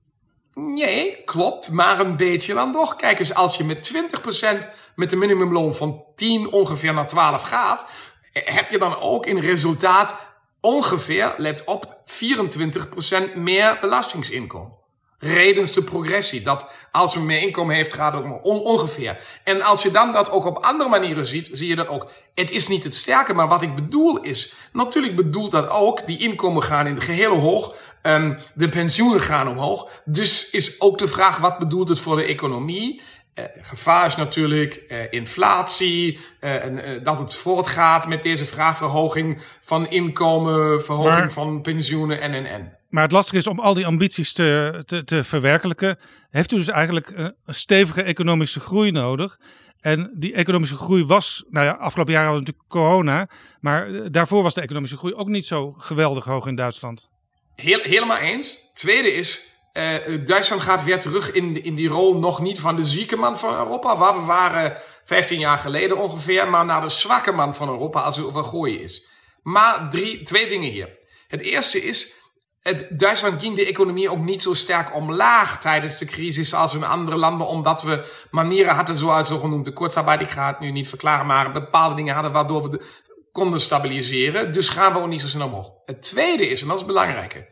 Nee, klopt, maar een beetje dan toch. Kijk eens, als je met 20% met de minimumloon van 10 ongeveer naar 12 gaat, heb je dan ook in resultaat ongeveer, let op, 24% meer belastingsinkomen. Redens de progressie. Dat als men meer inkomen heeft, gaat het ook maar on- ongeveer. En als je dan dat ook op andere manieren ziet, zie je dat ook. Het is niet het sterke, maar wat ik bedoel is. Natuurlijk bedoelt dat ook, die inkomen gaan in het geheel hoog. Um, de pensioenen gaan omhoog. Dus is ook de vraag, wat bedoelt het voor de economie? Uh, gevaar is natuurlijk uh, inflatie, uh, en, dat het voortgaat met deze vraagverhoging van inkomen, verhoging Maar- van pensioenen en en en. Maar het lastige is om al die ambities te, te, te verwerkelijken. Heeft u dus eigenlijk een een stevige economische groei nodig. En die economische groei was, nou ja, afgelopen jaar hadden we natuurlijk corona. Maar eh, daarvoor was de economische groei ook niet zo geweldig hoog in Duitsland. Heel, helemaal eens. Tweede is, uh, Duitsland gaat weer terug in, in die rol nog niet van de zieke man van Europa, waar we waren 15 jaar geleden ongeveer, maar naar de zwakke man van Europa als het over gooien is. Maar drie, twee dingen hier. Het eerste is, het, Duitsland ging de economie ook niet zo sterk omlaag tijdens de crisis als in andere landen, omdat we manieren hadden zoals zogenoemde kurzarbeit. Ik ga het nu niet verklaren, maar bepaalde dingen hadden waardoor we de, konden stabiliseren. Dus gaan we ook niet zo snel omhoog. Het tweede is, en dat is belangrijker,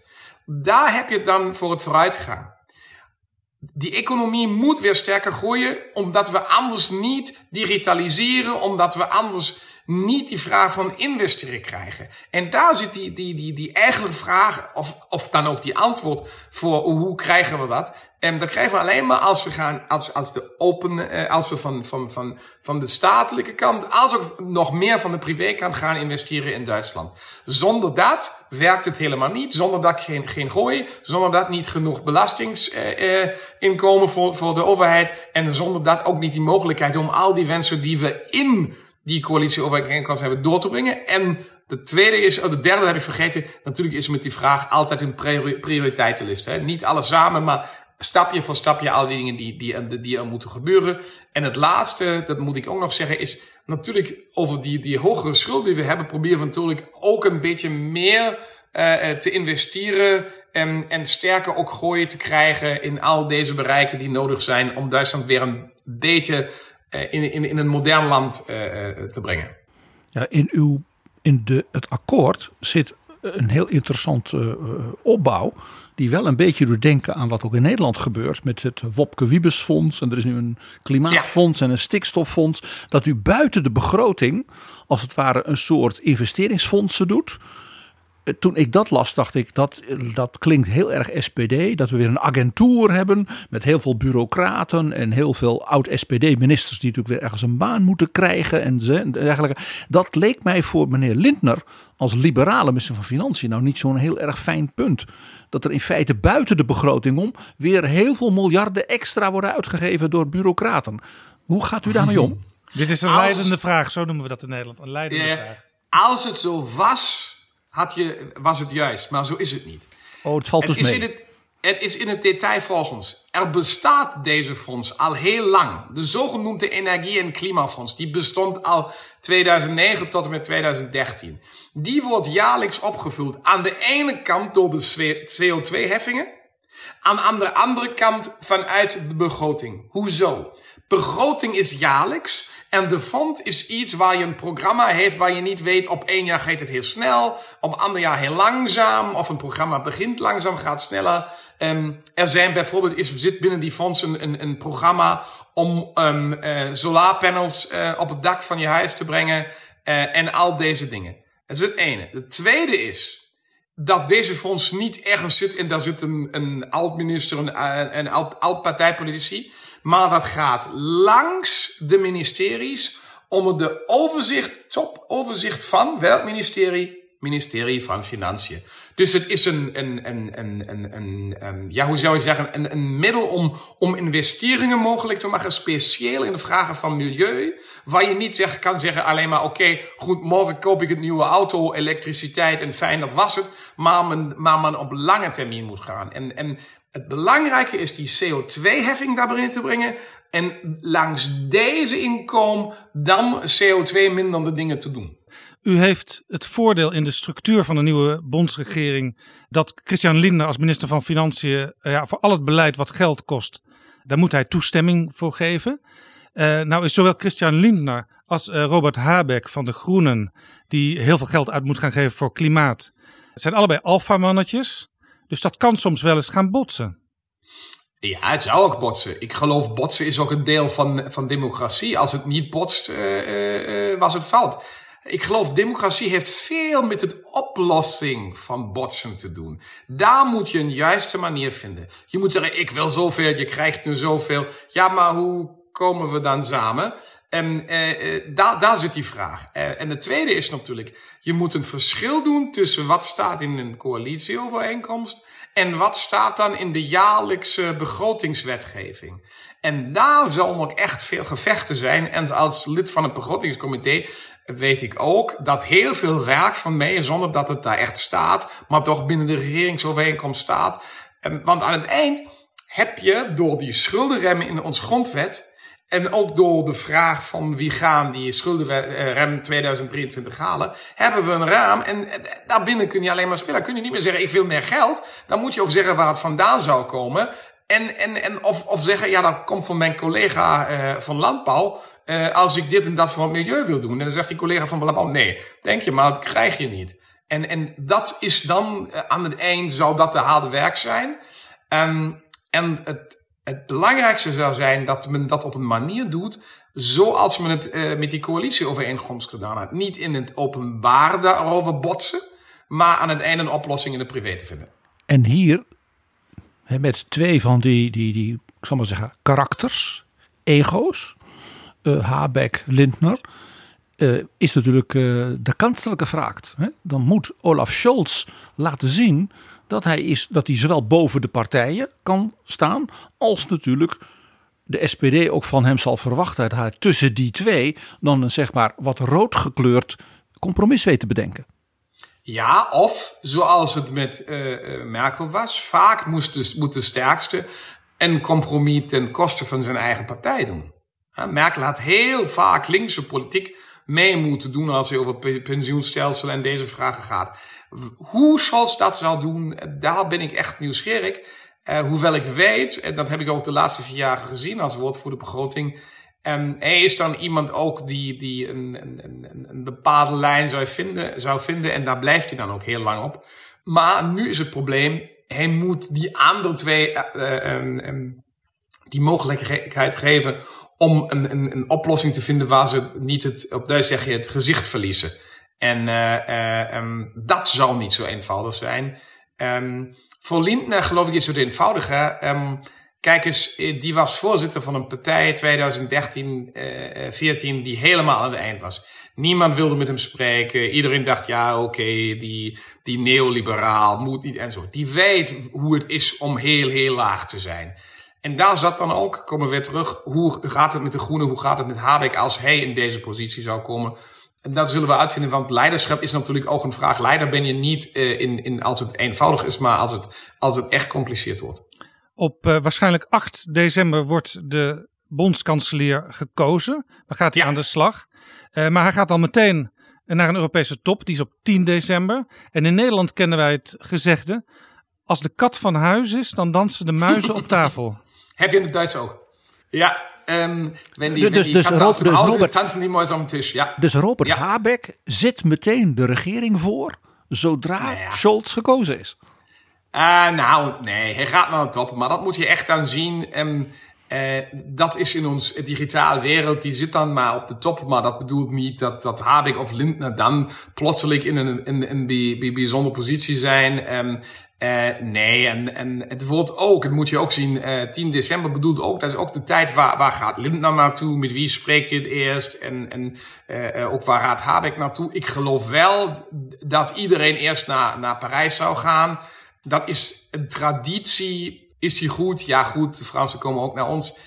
daar heb je dan voor het vooruitgaan. Die economie moet weer sterker groeien, omdat we anders niet digitaliseren, omdat we anders niet die vraag van investeren krijgen. En daar zit die, die, die, die eigenlijke vraag, of, of dan ook die antwoord voor hoe krijgen we dat. En dat krijgen we alleen maar als we gaan, als, als de open, eh, als we van, van, van, van de statelijke kant, als ook nog meer van de privékant gaan investeren in Duitsland. Zonder dat werkt het helemaal niet. Zonder dat geen, geen gooi. Zonder dat niet genoeg belastingsinkomen eh, voor, voor de overheid. En zonder dat ook niet die mogelijkheid om al die wensen die we in die coalitieovereenkomst hebben door te brengen. En de tweede is, oh, de derde heb ik vergeten. Natuurlijk is met die vraag altijd een priori- prioriteitenlist. Hè? Niet alles samen, maar stapje voor stapje al die dingen die, die, die er moeten gebeuren. En het laatste, dat moet ik ook nog zeggen, is natuurlijk over die, die hogere schuld die we hebben, proberen we natuurlijk ook een beetje meer uh, te investeren en, en sterker ook gooien te krijgen in al deze bereiken die nodig zijn om Duitsland weer een beetje in, in, in een modern land uh, te brengen. Ja, in, uw, in de, het akkoord zit een heel interessant uh, opbouw. Die wel een beetje doet denken aan wat ook in Nederland gebeurt. Met het Wopke Wiebesfonds. En er is nu een klimaatfonds ja. en een stikstoffonds. Dat u buiten de begroting als het ware een soort investeringsfondsen doet. Toen ik dat las, dacht ik dat, dat klinkt heel erg SPD. Dat we weer een agentuur hebben met heel veel bureaucraten en heel veel oud-SPD-ministers die natuurlijk weer ergens een baan moeten krijgen en dergelijke. Dat leek mij voor meneer Lindner als liberale minister van Financiën nou niet zo'n heel erg fijn punt. Dat er in feite buiten de begroting om weer heel veel miljarden extra worden uitgegeven door bureaucraten. Hoe gaat u daarmee om? Dit is een als, leidende vraag, zo noemen we dat in Nederland. Een leidende ja, vraag. Als het zo was, had je, was het juist, maar zo is het niet. Oh, het valt dus het mee. In het, Het is in het detail volgens. Er bestaat deze fonds al heel lang. De zogenoemde Energie- en Klimafonds, die bestond al 2009 tot en met 2013. Die wordt jaarlijks opgevuld aan de ene kant door de CO2-heffingen, aan de andere kant vanuit de begroting. Hoezo? Begroting is jaarlijks en de fond is iets waar je een programma heeft waar je niet weet op één jaar gaat het heel snel, op ander jaar heel langzaam, of een programma begint langzaam, gaat sneller. Um, er zijn bijvoorbeeld, is, zit binnen die fonds een, een, programma om um, solarpanels uh, op het dak van je huis te brengen uh, en al deze dingen. Dat is het ene. Het tweede is dat deze fonds niet ergens zit en daar zit een, een oud-minister, een, een oud-partijpolitici, maar dat gaat langs de ministeries onder de overzicht, top overzicht van welk ministerie? Ministerie van Financiën. Dus het is een, een, een, een, een, ja, hoe zou je zeggen, een, een middel om, om investeringen mogelijk te maken, speciaal in de vragen van milieu, waar je niet zeg, kan zeggen alleen maar, oké, goed, morgen koop ik een nieuwe auto, elektriciteit en fijn, dat was het, maar men, maar men op lange termijn moet gaan. En, en het belangrijke is die CO2-heffing daar binnen te brengen. En langs deze inkomen dan CO2 minderde dingen te doen. U heeft het voordeel in de structuur van de nieuwe bondsregering dat Christian Lindner als minister van Financiën ja, voor al het beleid wat geld kost, daar moet hij toestemming voor geven. Uh, nou is zowel Christian Lindner als uh, Robert Habeck van de Groenen, die heel veel geld uit moet gaan geven voor klimaat, zijn allebei alfamannetjes. Dus dat kan soms wel eens gaan botsen. Ja, het zou ook botsen. Ik geloof botsen is ook een deel van, van democratie. Als het niet botst, uh, uh, was het fout. Ik geloof democratie heeft veel met het oplossing van botsen te doen. Daar moet je een juiste manier vinden. Je moet zeggen, ik wil zoveel, je krijgt nu zoveel. Ja, maar hoe komen we dan samen? En eh, eh, daar, daar zit die vraag. Eh, en de tweede is natuurlijk, je moet een verschil doen tussen wat staat in een coalitieovereenkomst en wat staat dan in de jaarlijkse begrotingswetgeving. En daar zal nog echt veel gevechten zijn. En als lid van het begrotingscomité weet ik ook dat heel veel werk van mij, zonder dat het daar echt staat, maar toch binnen de regeringsovereenkomst staat. Want aan het eind heb je door die schuldenremmen in onze grondwet en ook door de vraag van wie gaan die schuldenrem 2023 halen, hebben we een raam. En daarbinnen kun je alleen maar spelen. Kun je niet meer zeggen, ik wil meer geld. Dan moet je ook zeggen waar het vandaan zou komen. En, en, en of, of zeggen, ja, dat komt van mijn collega uh, van Landbouw. Als ik dit en dat voor het milieu wil doen. En dan zegt die collega van Landbouw, nee, denk je maar, dat krijg je niet. En, en dat is dan, aan het eind zou dat de harde werk zijn. Um, en het, het belangrijkste zou zijn dat men dat op een manier doet zoals men het uh, met die coalitieovereenkomst gedaan heeft. Niet in het openbaar daarover botsen, maar aan het einde een oplossing in de privé te vinden. En hier, met twee van die, die, die ik zal maar zeggen, karakters, ego's, uh, Habeck, Lindner, uh, is natuurlijk de kanselijke vraag. Dan moet Olaf Scholz laten zien dat hij, is, dat hij zowel boven de partijen kan staan, als natuurlijk de SPD ook van hem zal verwachten dat hij tussen die twee dan een zeg maar wat rood gekleurd compromis weet te bedenken. Ja, of zoals het met uh, Merkel was, vaak moest de, moet de sterkste een compromis ten koste van zijn eigen partij doen. Merkel had heel vaak linkse politiek mee moeten doen als het over pensioenstelsel en deze vragen gaat. Hoe Scholz dat zal doen, daar ben ik echt nieuwsgierig. Uh, hoewel ik weet, en dat heb ik ook de laatste vier jaar gezien als woordvoerder begroting. Um, hij is dan iemand ook die, die een, een, een, bepaalde lijn zou vinden, zou vinden. En daar blijft hij dan ook heel lang op. Maar nu is het probleem, hij moet die andere twee uh, um, um, die mogelijkheid geven om een, een, een oplossing te vinden waar ze niet het, op zeg je, het gezicht verliezen. En um, dat zal niet zo eenvoudig zijn. Um, voor Lindner geloof ik is het eenvoudiger. Um, kijk eens, eh, die was voorzitter van een partij 2013, uh, 14 die helemaal aan het eind was. Niemand wilde met hem spreken. Iedereen dacht, ja, oké, die, die neoliberaal moet niet en zo. Die weet hoe het is om heel, heel laag te zijn. En daar zat dan ook, komen we weer terug, hoe gaat het met de Groenen, hoe gaat het met Habeck als hij in deze positie zou komen? En dat zullen we uitvinden, want leiderschap is natuurlijk ook een vraag. Leider ben je niet uh, in, in, als het eenvoudig is, maar als het, als het echt compliceerd wordt. Op uh, waarschijnlijk 8 december wordt de bondskanselier gekozen. Dan gaat hij ja. aan de slag. Uh, maar hij gaat al meteen naar een Europese top. Die is op 10 december. En in Nederland kennen wij het gezegde. Als de kat van huis is, dan dansen de muizen op tafel. Heb je in het Duits ook? Ja, Um, wenn die, dus, wenn die dus, Katze aus dem dus Robert, ist, tanzen die Mäuse am Tisch. Ja. Dus Robert ja. Habeck zit meteen de regering voor zodra nou ja. Scholz gekozen is. Uh, nou, nee, hij gaat naar de top. Maar dat moet je echt dan zien. Um, uh, dat is in ons digitale wereld, die zit dan maar op de top. Maar dat bedoelt niet dat, dat Habeck of Lindner dan plotseling in een, in, een bijzondere positie zijn. Um, uh, nee, en, en het wordt ook, het moet je ook zien, uh, eh, 10 december bedoelt ook, dat is ook de tijd waar, waar gaat Lindner naartoe, met wie spreekt dit eerst en, en uh, ook waar gaat Habeck naartoe. Ik geloof wel dat iedereen eerst naar, naar Parijs zou gaan. Dat is een traditie. Is die goed? Ja, goed. De Fransen komen ook naar ons.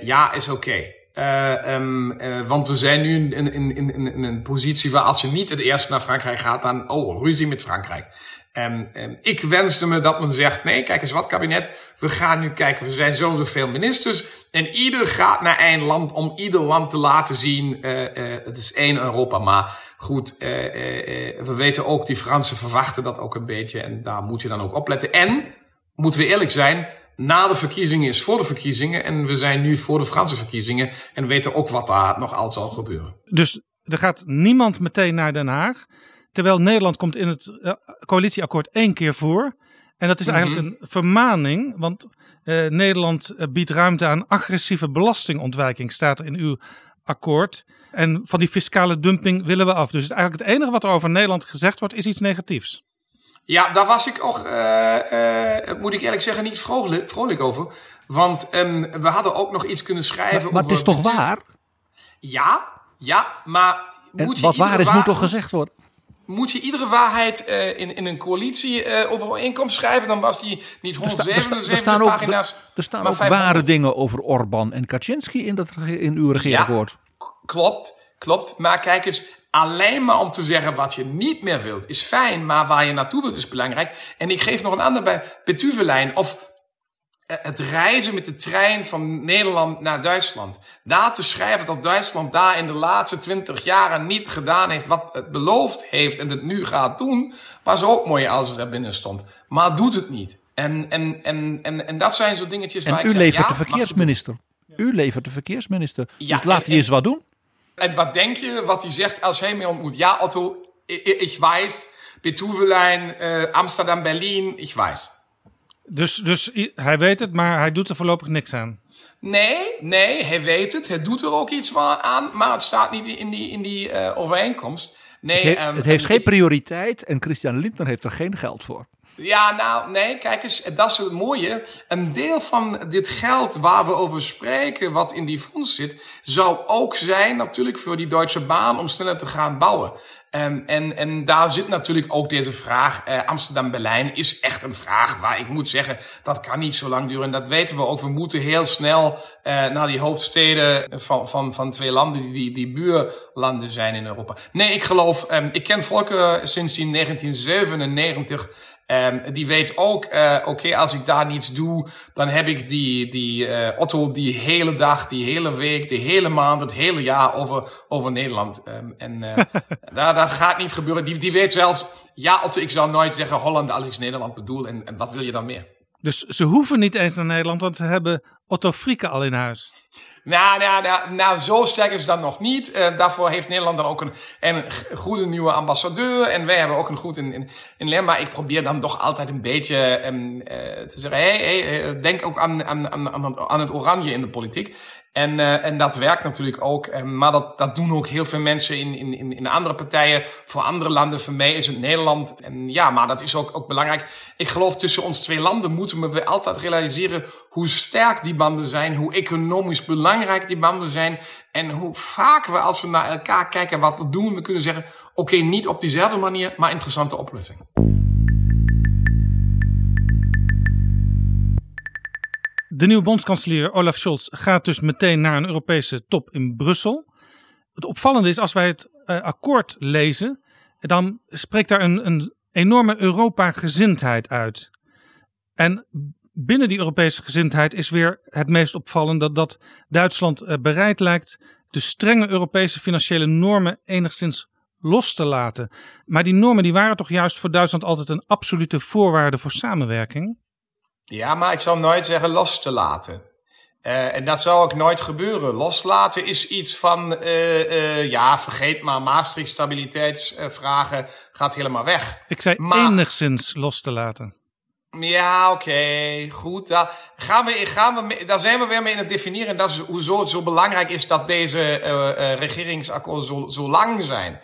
ja, is oké. Okay. Uh, um, want we zijn nu in, in, in, in, een positie waar als je niet het eerst naar Frankrijk gaat, dan, oh, ruzie met Frankrijk. En, en ik wenste me dat men zegt, nee, kijk eens wat kabinet, we gaan nu kijken, we zijn zo zoveel ministers en ieder gaat naar één land om ieder land te laten zien, uh, uh, het is één Europa. Maar goed, uh, we weten ook, die Fransen verwachten dat ook een beetje en daar moet je dan ook opletten. En, moeten we eerlijk zijn, na de verkiezingen is voor de verkiezingen en we zijn nu voor de Franse verkiezingen en weten ook wat daar nog al zal gebeuren. Dus er gaat niemand meteen naar Den Haag. Terwijl Nederland komt in het uh, coalitieakkoord één keer voor. En dat is mm -hmm. eigenlijk een vermaning, want uh, Nederland eh, biedt ruimte aan agressieve belastingontwijking, staat er in uw akkoord. En van die fiscale dumping willen we af. Dus eigenlijk het enige wat er over Nederland gezegd wordt, is iets negatiefs. Ja, daar was ik ook, uh, moet ik eerlijk zeggen, niet vrolijk, vrolijk over. Want um, we hadden ook nog iets kunnen schrijven. Maar, maar over het is toch waar? Ja, ja, maar. Moet wat waar is, waar... moet toch gezegd worden? Moet je iedere waarheid uh, in, in een coalitie uh, overeenkomst schrijven, dan was die niet 177 er staan pagina's. Ook, er staan ook ware dingen over Orbán en Kaczynski in, dat, in uw regeerakkoord. Ja, klopt, klopt. Maar kijk eens, alleen maar om te zeggen wat je niet meer wilt, is fijn, maar waar je naartoe wilt is belangrijk. En ik geef nog een ander bij Betuvelijn of eh, het reizen met de trein van Nederland naar Duitsland. Daar te schrijven dat Duitsland daar in de laatste twintig jaren niet gedaan heeft wat het beloofd heeft en het nu gaat doen, was ook mooi als het er binnen stond. Maar doet het niet. En, en, en, en, en dat zijn zo dingetjes en waar u ik levert zeg, de verkeersminister. U levert de verkeersminister. Ja, dus laat hij eens wat doen. En wat denk je wat hij zegt als hij mij ontmoet? Ja, Otto, ik, ik weiß, Betuvelijn, uh, Amsterdam, Berlin, ik weiß. Dus, dus hij weet het, maar hij doet er voorlopig niks aan. Nee, nee, hij weet het. Hij doet er ook iets aan, maar het staat niet in die, in die uh, overeenkomst. Nee, het, he um, het heeft geen prioriteit en Christian Lindner heeft er geen geld voor. Ja, nou, nee, kijk eens, dat is het mooie. Een deel van dit geld waar we over spreken, wat in die fonds zit, zou ook zijn natuurlijk voor die Deutsche Bahn om sneller te gaan bouwen. Um, en, en daar zit natuurlijk ook deze vraag. Uh, Amsterdam-Berlijn is echt een vraag waar ik moet zeggen, dat kan niet zo lang duren. En dat weten we ook. We moeten heel snel uh, naar die hoofdsteden van, van, van twee landen die, die, buurlanden zijn in Europa. Nee, ik geloof, um, ik ken Volker sinds 1997. Um, die weet ook, uh, oké, okay, als ik daar niets doe, dan heb ik die, die uh, Otto die hele dag, die hele week, die hele maand, het hele jaar over, over Nederland. Um, en uh, dat, dat gaat niet gebeuren. Die, die weet zelfs, ja Otto, ik zou nooit zeggen Holland als ik Nederland bedoel. En, en wat wil je dan meer? Dus ze hoeven niet eens naar Nederland, want ze hebben Otto Frieke al in huis. Nou, nou, nou, nou, zo sterk is dat nog niet. Uh, daarvoor heeft Nederland dan ook een, een goede nieuwe ambassadeur. En wij hebben ook een goed in, in, in Maar ik probeer dan toch altijd een beetje um, uh, te zeggen: hey, hey, denk ook aan, aan, aan, aan het oranje in de politiek. En, uh, en dat werkt natuurlijk ook. Uh, maar dat, dat doen ook heel veel mensen in, in, in andere partijen. Voor andere landen. Voor mij is het Nederland. En ja, maar dat is ook, ook belangrijk. Ik geloof tussen ons twee landen moeten we altijd realiseren hoe sterk die banden zijn. Hoe economisch belangrijk die banden zijn. En hoe vaak we als we naar elkaar kijken wat we doen. We kunnen zeggen, oké, niet op diezelfde manier, maar interessante oplossing. De nieuwe bondskanselier Olaf Scholz gaat dus meteen naar een Europese top in Brussel. het opvallende is, als wij het uh, akkoord lezen, dan spreekt daar een, een enorme Europa-gezindheid uit. En binnen die Europese gezindheid is weer het meest opvallende dat, dat Duitsland uh, bereid lijkt de strenge Europese financiële normen enigszins los te laten. Maar die normen die waren toch juist voor Duitsland altijd een absolute voorwaarde voor samenwerking? Ja, maar ik zou nooit zeggen los te laten. Uh, en dat zou ook nooit gebeuren. Loslaten is iets van, uh, uh, ja, vergeet maar, Maastricht stabiliteitsvragen gaat helemaal weg. Ik zei maar, enigszins los te laten. Ja, oké, okay, goed. Daar, gaan we, gaan we, daar zijn we weer mee in het definiëren. En dat is hoezo het zo belangrijk is dat deze regeringsakkoorden zo, zo lang zijn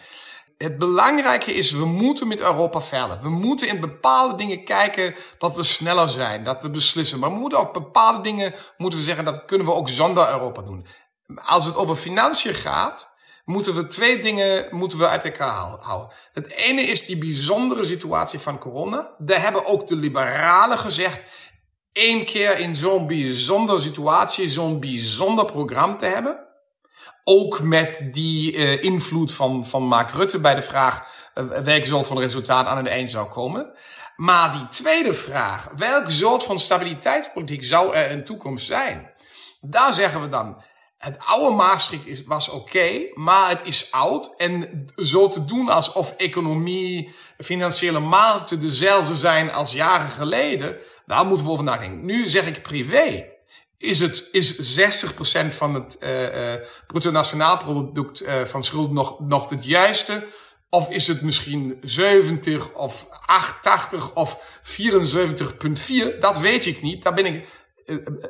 het belangrijke is, we moeten met Europa verder. We moeten in bepaalde dingen kijken dat we sneller zijn, dat we beslissen. Maar we moeten ook bepaalde dingen, moeten we zeggen, dat kunnen we ook zonder Europa doen. Als het over financiën gaat, moeten we twee dingen moeten we uit elkaar houden. Het ene is die bijzondere situatie van corona. Daar hebben ook de liberalen gezegd, één keer in zo'n bijzondere situatie, zo'n bijzonder programma te hebben ook met die uh, invloed van, van Mark Rutte bij de vraag uh, welk soort van resultaat aan het eind zou komen. Maar die tweede vraag, welk soort van stabiliteitspolitiek zou er in toekomst zijn? Daar zeggen we dan, het oude Maastricht is, was oké, maar het is oud. En zo te doen alsof economie, financiële markten dezelfde zijn als jaren geleden, daar moeten we over nadenken. Nu zeg ik privé is, het, is 60% van het uh, uh, bruto nationaal product uh, van schuld nog, nog het juiste? Of is het misschien 70 of 88 of 74,4? Dat weet ik niet. Daar ben ik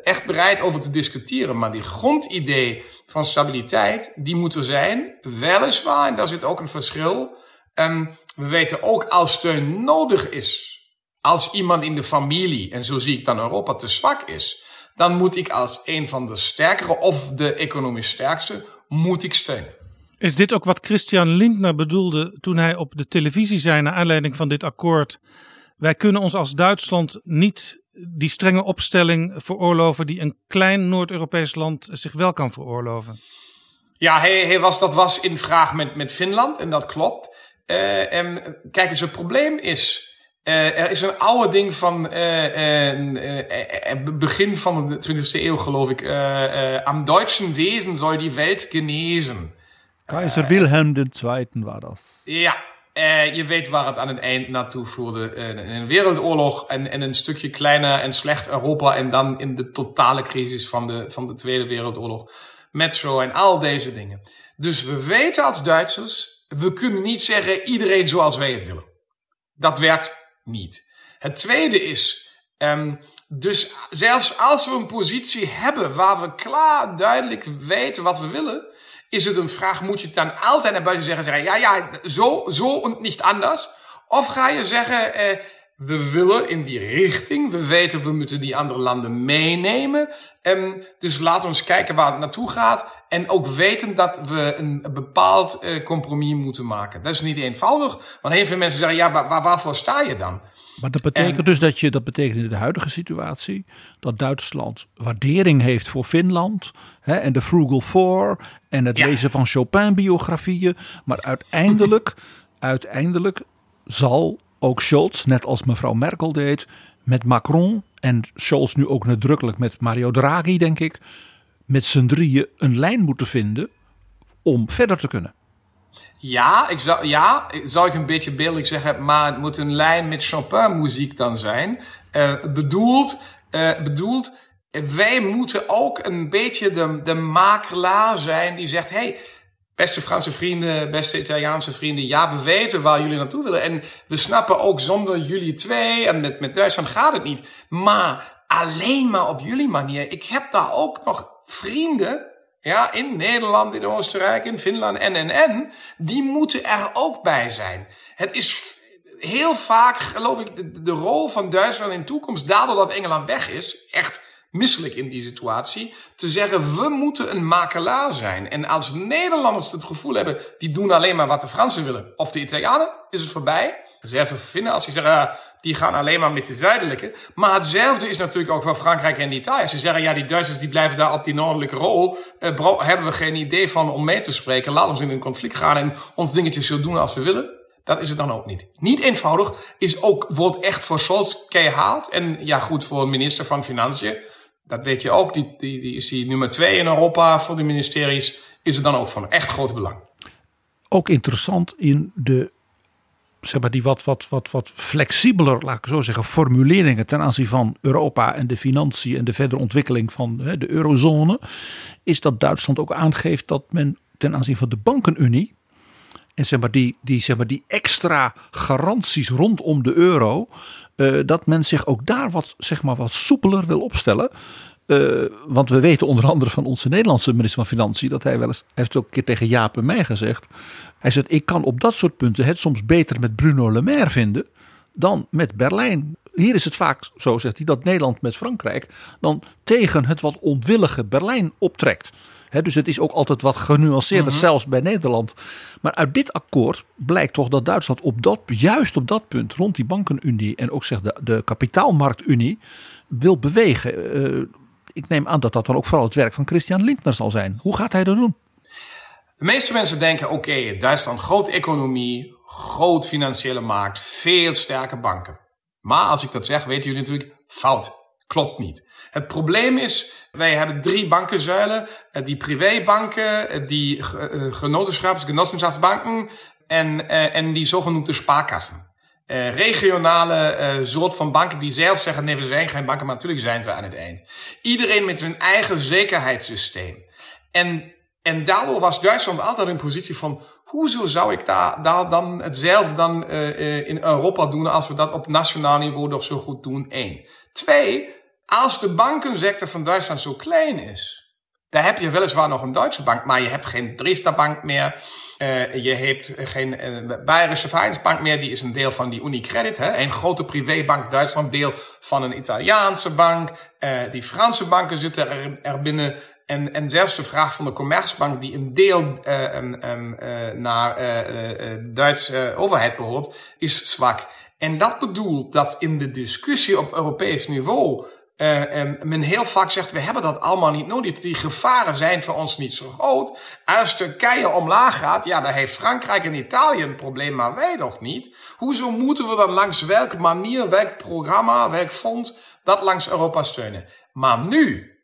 echt bereid over te discussiëren. Maar die grondidee van stabiliteit, die moet er zijn. Weliswaar, en daar zit ook een verschil. Um, we weten ook als steun nodig is. Als iemand in de familie, en zo zie ik dan Europa, te zwak is dan moet ik als een van de sterkere of de economisch sterkste, moet ik steunen. Is dit ook wat Christian Lindner bedoelde toen hij op de televisie zei naar aanleiding van dit akkoord? Wij kunnen ons als Duitsland niet die strenge opstelling veroorloven die een klein Noord-Europees land zich wel kan veroorloven. Ja, hij, hij was, dat was in vraag met, met Finland en dat klopt. Uh, en kijk eens, het probleem is uh, er is een oude ding van uh, begin van de 20e eeuw, geloof ik. am deutschen Wesen soll die Welt genezen. Keizer Wilhelm II war das. Ja, je weet waar het aan het eind naartoe voerde. een wereldoorlog en, en een stukje kleiner en slecht Europa. En dan in de totale crisis van de, van de Tweede Wereldoorlog. Metro en al deze dingen. Dus we weten als Duitsers, we kunnen niet zeggen iedereen zoals wij het willen. Dat werkt niet. Het tweede is, um, dus zelfs als we een positie hebben waar we klaar duidelijk weten wat we willen, is het een vraag, moet je het dan altijd naar buiten zeggen, zeggen ja, ja, zo, zo en niet anders? Of ga je zeggen, eh, we willen in die richting, we weten we moeten die andere landen meenemen, um, dus laten we eens kijken waar het naartoe gaat en ook weten dat we een bepaald uh, compromis moeten maken. Dat is niet eenvoudig. Want heel veel mensen zeggen, ja, waar, waarvoor sta je dan? Maar dat betekent dus dat je, dat betekent in de huidige situatie, dat Duitsland waardering heeft voor Finland. Hè, en de Frugal Four. En het lezen van Chopin-biografieën. Maar uiteindelijk, uiteindelijk zal ook Scholz, net als mevrouw Merkel deed, met Macron. En Scholz nu ook nadrukkelijk met Mario Draghi, denk ik met z'n drieën een lijn moeten vinden om verder te kunnen. Ja, ik zou, ja, zou ik een beetje beeldelijk zeggen, maar het moet een lijn met Chopin-muziek dan zijn. Uh, bedoeld, uh, bedoeld, wij moeten ook een beetje de, de makelaar zijn die zegt: hey, beste Franse vrienden, beste Italiaanse vrienden, ja, we weten waar jullie naartoe willen. En we snappen ook zonder jullie twee, en met, met Duitsland gaat het niet. Maar alleen maar op jullie manier. Ik heb daar ook nog vrienden, ja, in Nederland, in Oostenrijk, in Finland en en en, die moeten er ook bij zijn. Het is heel vaak, geloof ik, de, de rol van Duitsland in de toekomst, daardoor dat Engeland weg is, echt misselijk in die situatie, te zeggen we moeten een makelaar zijn. En als Nederlanders het gevoel hebben, die doen alleen maar wat de Fransen willen, of de Italianen, is het voorbij. dezelfde vinden als die zeggen, uh, die gaan alleen maar met de zuidelijke. Maar hetzelfde is natuurlijk ook voor Frankrijk en Italië. Ze zeggen, ja, die Duitsers die blijven daar op die noordelijke rol. Uh, hebben we geen idee van om mee te spreken. Laat ons in een conflict gaan en ons dingetjes zo doen als we willen. Dat is het dan ook niet. Niet eenvoudig is ook, wordt echt voor Scholz keihard. En ja, goed, voor minister van Financiën. Dat weet je ook, die, die, die is die nummer twee in Europa voor de ministeries. Is het dan ook van echt groot belang. Ook interessant in de zeg maar, die wat, wat, wat, wat flexibeler, laat ik zo zeggen, formuleringen ten aanzien van Europa en de financiën en de verdere ontwikkeling van de eurozone, is dat Duitsland ook aangeeft dat men ten aanzien van de bankenunie en zeg maar die, die, zeg maar die extra garanties rondom de euro, uh, dat men zich ook daar wat, zeg maar, wat soepeler wil opstellen. Uh, want we weten onder andere van onze Nederlandse minister van Financiën dat hij wel eens, hij heeft ook een keer tegen Jaap en mij gezegd. Hij zegt: Ik kan op dat soort punten het soms beter met Bruno Le Maire vinden dan met Berlijn. Hier is het vaak, zo zegt hij, dat Nederland met Frankrijk dan tegen het wat onwillige Berlijn optrekt dus het is ook altijd wat genuanceerder, mhm. zelfs bij Nederland. Maar uit dit akkoord blijkt toch dat Duitsland op dat, juist op dat punt, rond die bankenunie en ook zeg de, de kapitaalmarktunie, wil bewegen. Uh, ik neem aan dat dat dan ook vooral het werk van Christian Lindner zal zijn. Hoe gaat hij dat doen? De meeste mensen denken: oké, Duitsland, grote economie, groot financiële markt, veel sterke banken. Maar als ik dat zeg, weten jullie natuurlijk fout. Klopt niet. Het probleem is, wij hebben drie bankenzuilen. Eh, die privébanken, eh, die eh, genotenschaps, genossenschapsbanken en, en die zogenoemde spaarkassen. Regionale soort van banken die zelf zeggen: nee, we zijn geen banken, maar natuurlijk zijn ze aan het eind. Iedereen met zijn eigen zekerheidssysteem. En, en daardoor was Duitsland altijd in positie van: hoezo zou ik daar, daar dan hetzelfde dan in Europa doen als we dat op nationaal niveau toch zo goed doen? Eén. Twee, als de bankensector van Duitsland zo klein is, dan heb je weliswaar nog een Duitse bank, maar je hebt geen Dresdner bank meer. Uh, je hebt geen uh, Bayerische Vereinsbank meer, die is een deel van die Unicredit. Hè? Een grote privébank Duitsland, deel van een Italiaanse bank. Uh, die Franse banken zitten er, er binnen. En, en zelfs de vraag van de Commerzbank, die een deel naar de Duitse overheid behoort, is zwak. En dat bedoelt dat in de discussie op Europees niveau uh, men heel vaak zegt, we hebben dat allemaal niet nodig. Die gevaren zijn voor ons niet zo groot. Als Turkije omlaag gaat, ja, dan heeft Frankrijk en Italië een probleem, maar wij toch niet. Hoezo moeten we dan langs welke manier, welk programma, welk fonds, dat langs Europa steunen? Maar nu,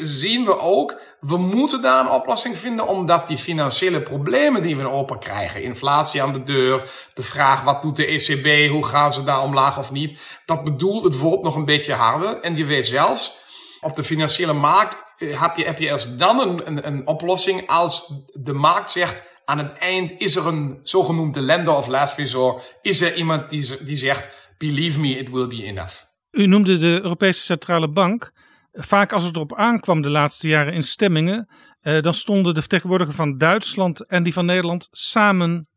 zien we ook, we moeten daar een oplossing vinden, omdat die financiële problemen die we Europa krijgen, inflatie aan de deur, de vraag wat doet de ECB, hoe gaan ze daar omlaag of niet, dat bedoelt het wordt nog een beetje harder. En je weet zelfs, op de financiële markt eh, heb je, heb je eerst dan een, een, een oplossing als de markt zegt, aan het eind is er een zogenoemde lender of last resort, is er iemand die, die zegt, believe me, it will be enough. U noemde de Europese Centrale Bank vaak als het erop aankwam de laatste jaren in stemmingen, eh, dan stonden de vertegenwoordiger van Duitsland en die van Nederland samen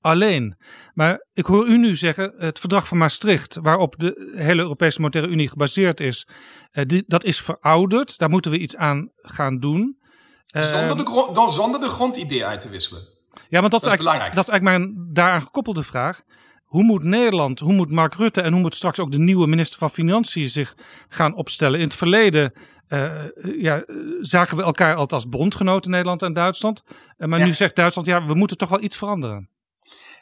alleen. Maar ik hoor u nu zeggen, het verdrag van Maastricht, waarop de hele Europese Monetaire Unie gebaseerd is, eh, die, dat is verouderd. Daar moeten we iets aan gaan doen. Zonder de, dan zonder de grondidee uit te wisselen. Ja, want dat, dat is, belangrijk. Dat is eigenlijk mijn daaraan gekoppelde vraag. Hoe moet Nederland, hoe moet Mark Rutte en hoe moet straks ook de nieuwe minister van Financiën zich gaan opstellen? In het verleden uh, ja, zagen we elkaar altijd als bondgenoten Nederland en Duitsland. Uh, maar nu zegt Duitsland, ja, we moeten toch wel iets veranderen.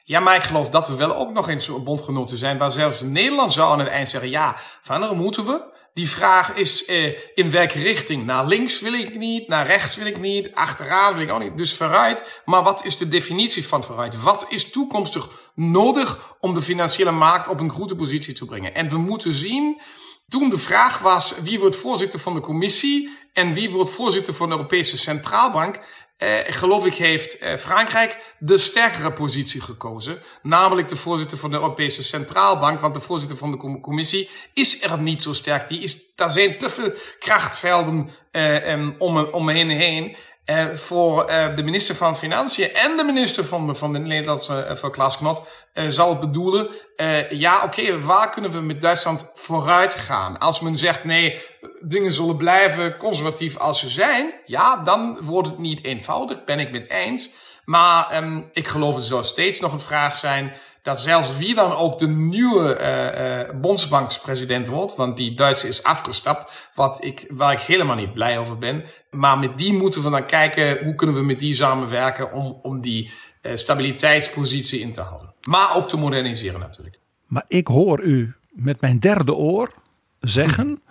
Ja, maar ik geloof dat we wel ook nog eens bondgenoten zijn, waar zelfs Nederland zou aan het eind zeggen, ja, veranderen moeten we. Die vraag is uh, in welke richting? Naar links wil ik niet, naar rechts wil ik niet, achteraan wil ik ook niet. Dus vooruit. Maar wat is de definitie van vooruit? Wat is toekomstig nodig om de financiële markt op een goede positie te brengen? En we moeten zien, toen de vraag was wie wordt voorzitter van de commissie en wie wordt voorzitter van de Europese Centraalbank, eh, geloof ik, heeft eh, Frankrijk de sterkere positie gekozen. Namelijk de voorzitter van de Europese Centraalbank. Want de voorzitter van de commissie is er niet zo sterk. Die is, daar zijn te veel krachtvelden eh, om, om hen heen. Uh, voor uh, de minister van Financiën en de minister van van de Nederlandse voor Klaas Knot uh, zou het bedoelen, uh, ja, oké, waar kunnen we met Duitsland vooruit gaan? Als men zegt, nee, dingen zullen blijven conservatief als ze zijn, ja, dan wordt het niet eenvoudig, ben ik met eens. Maar um, ik geloof het zal steeds nog een vraag zijn dat zelfs wie dan ook de nieuwe uh, bondsbankspresident wordt, want die Duitse is afgestapt, wat ik, waar ik helemaal niet blij over ben. Maar met die moeten we dan kijken hoe kunnen we met die samenwerken om, om die uh, stabiliteitspositie in te houden. Maar ook te moderniseren natuurlijk. Maar ik hoor u met mijn derde oor zeggen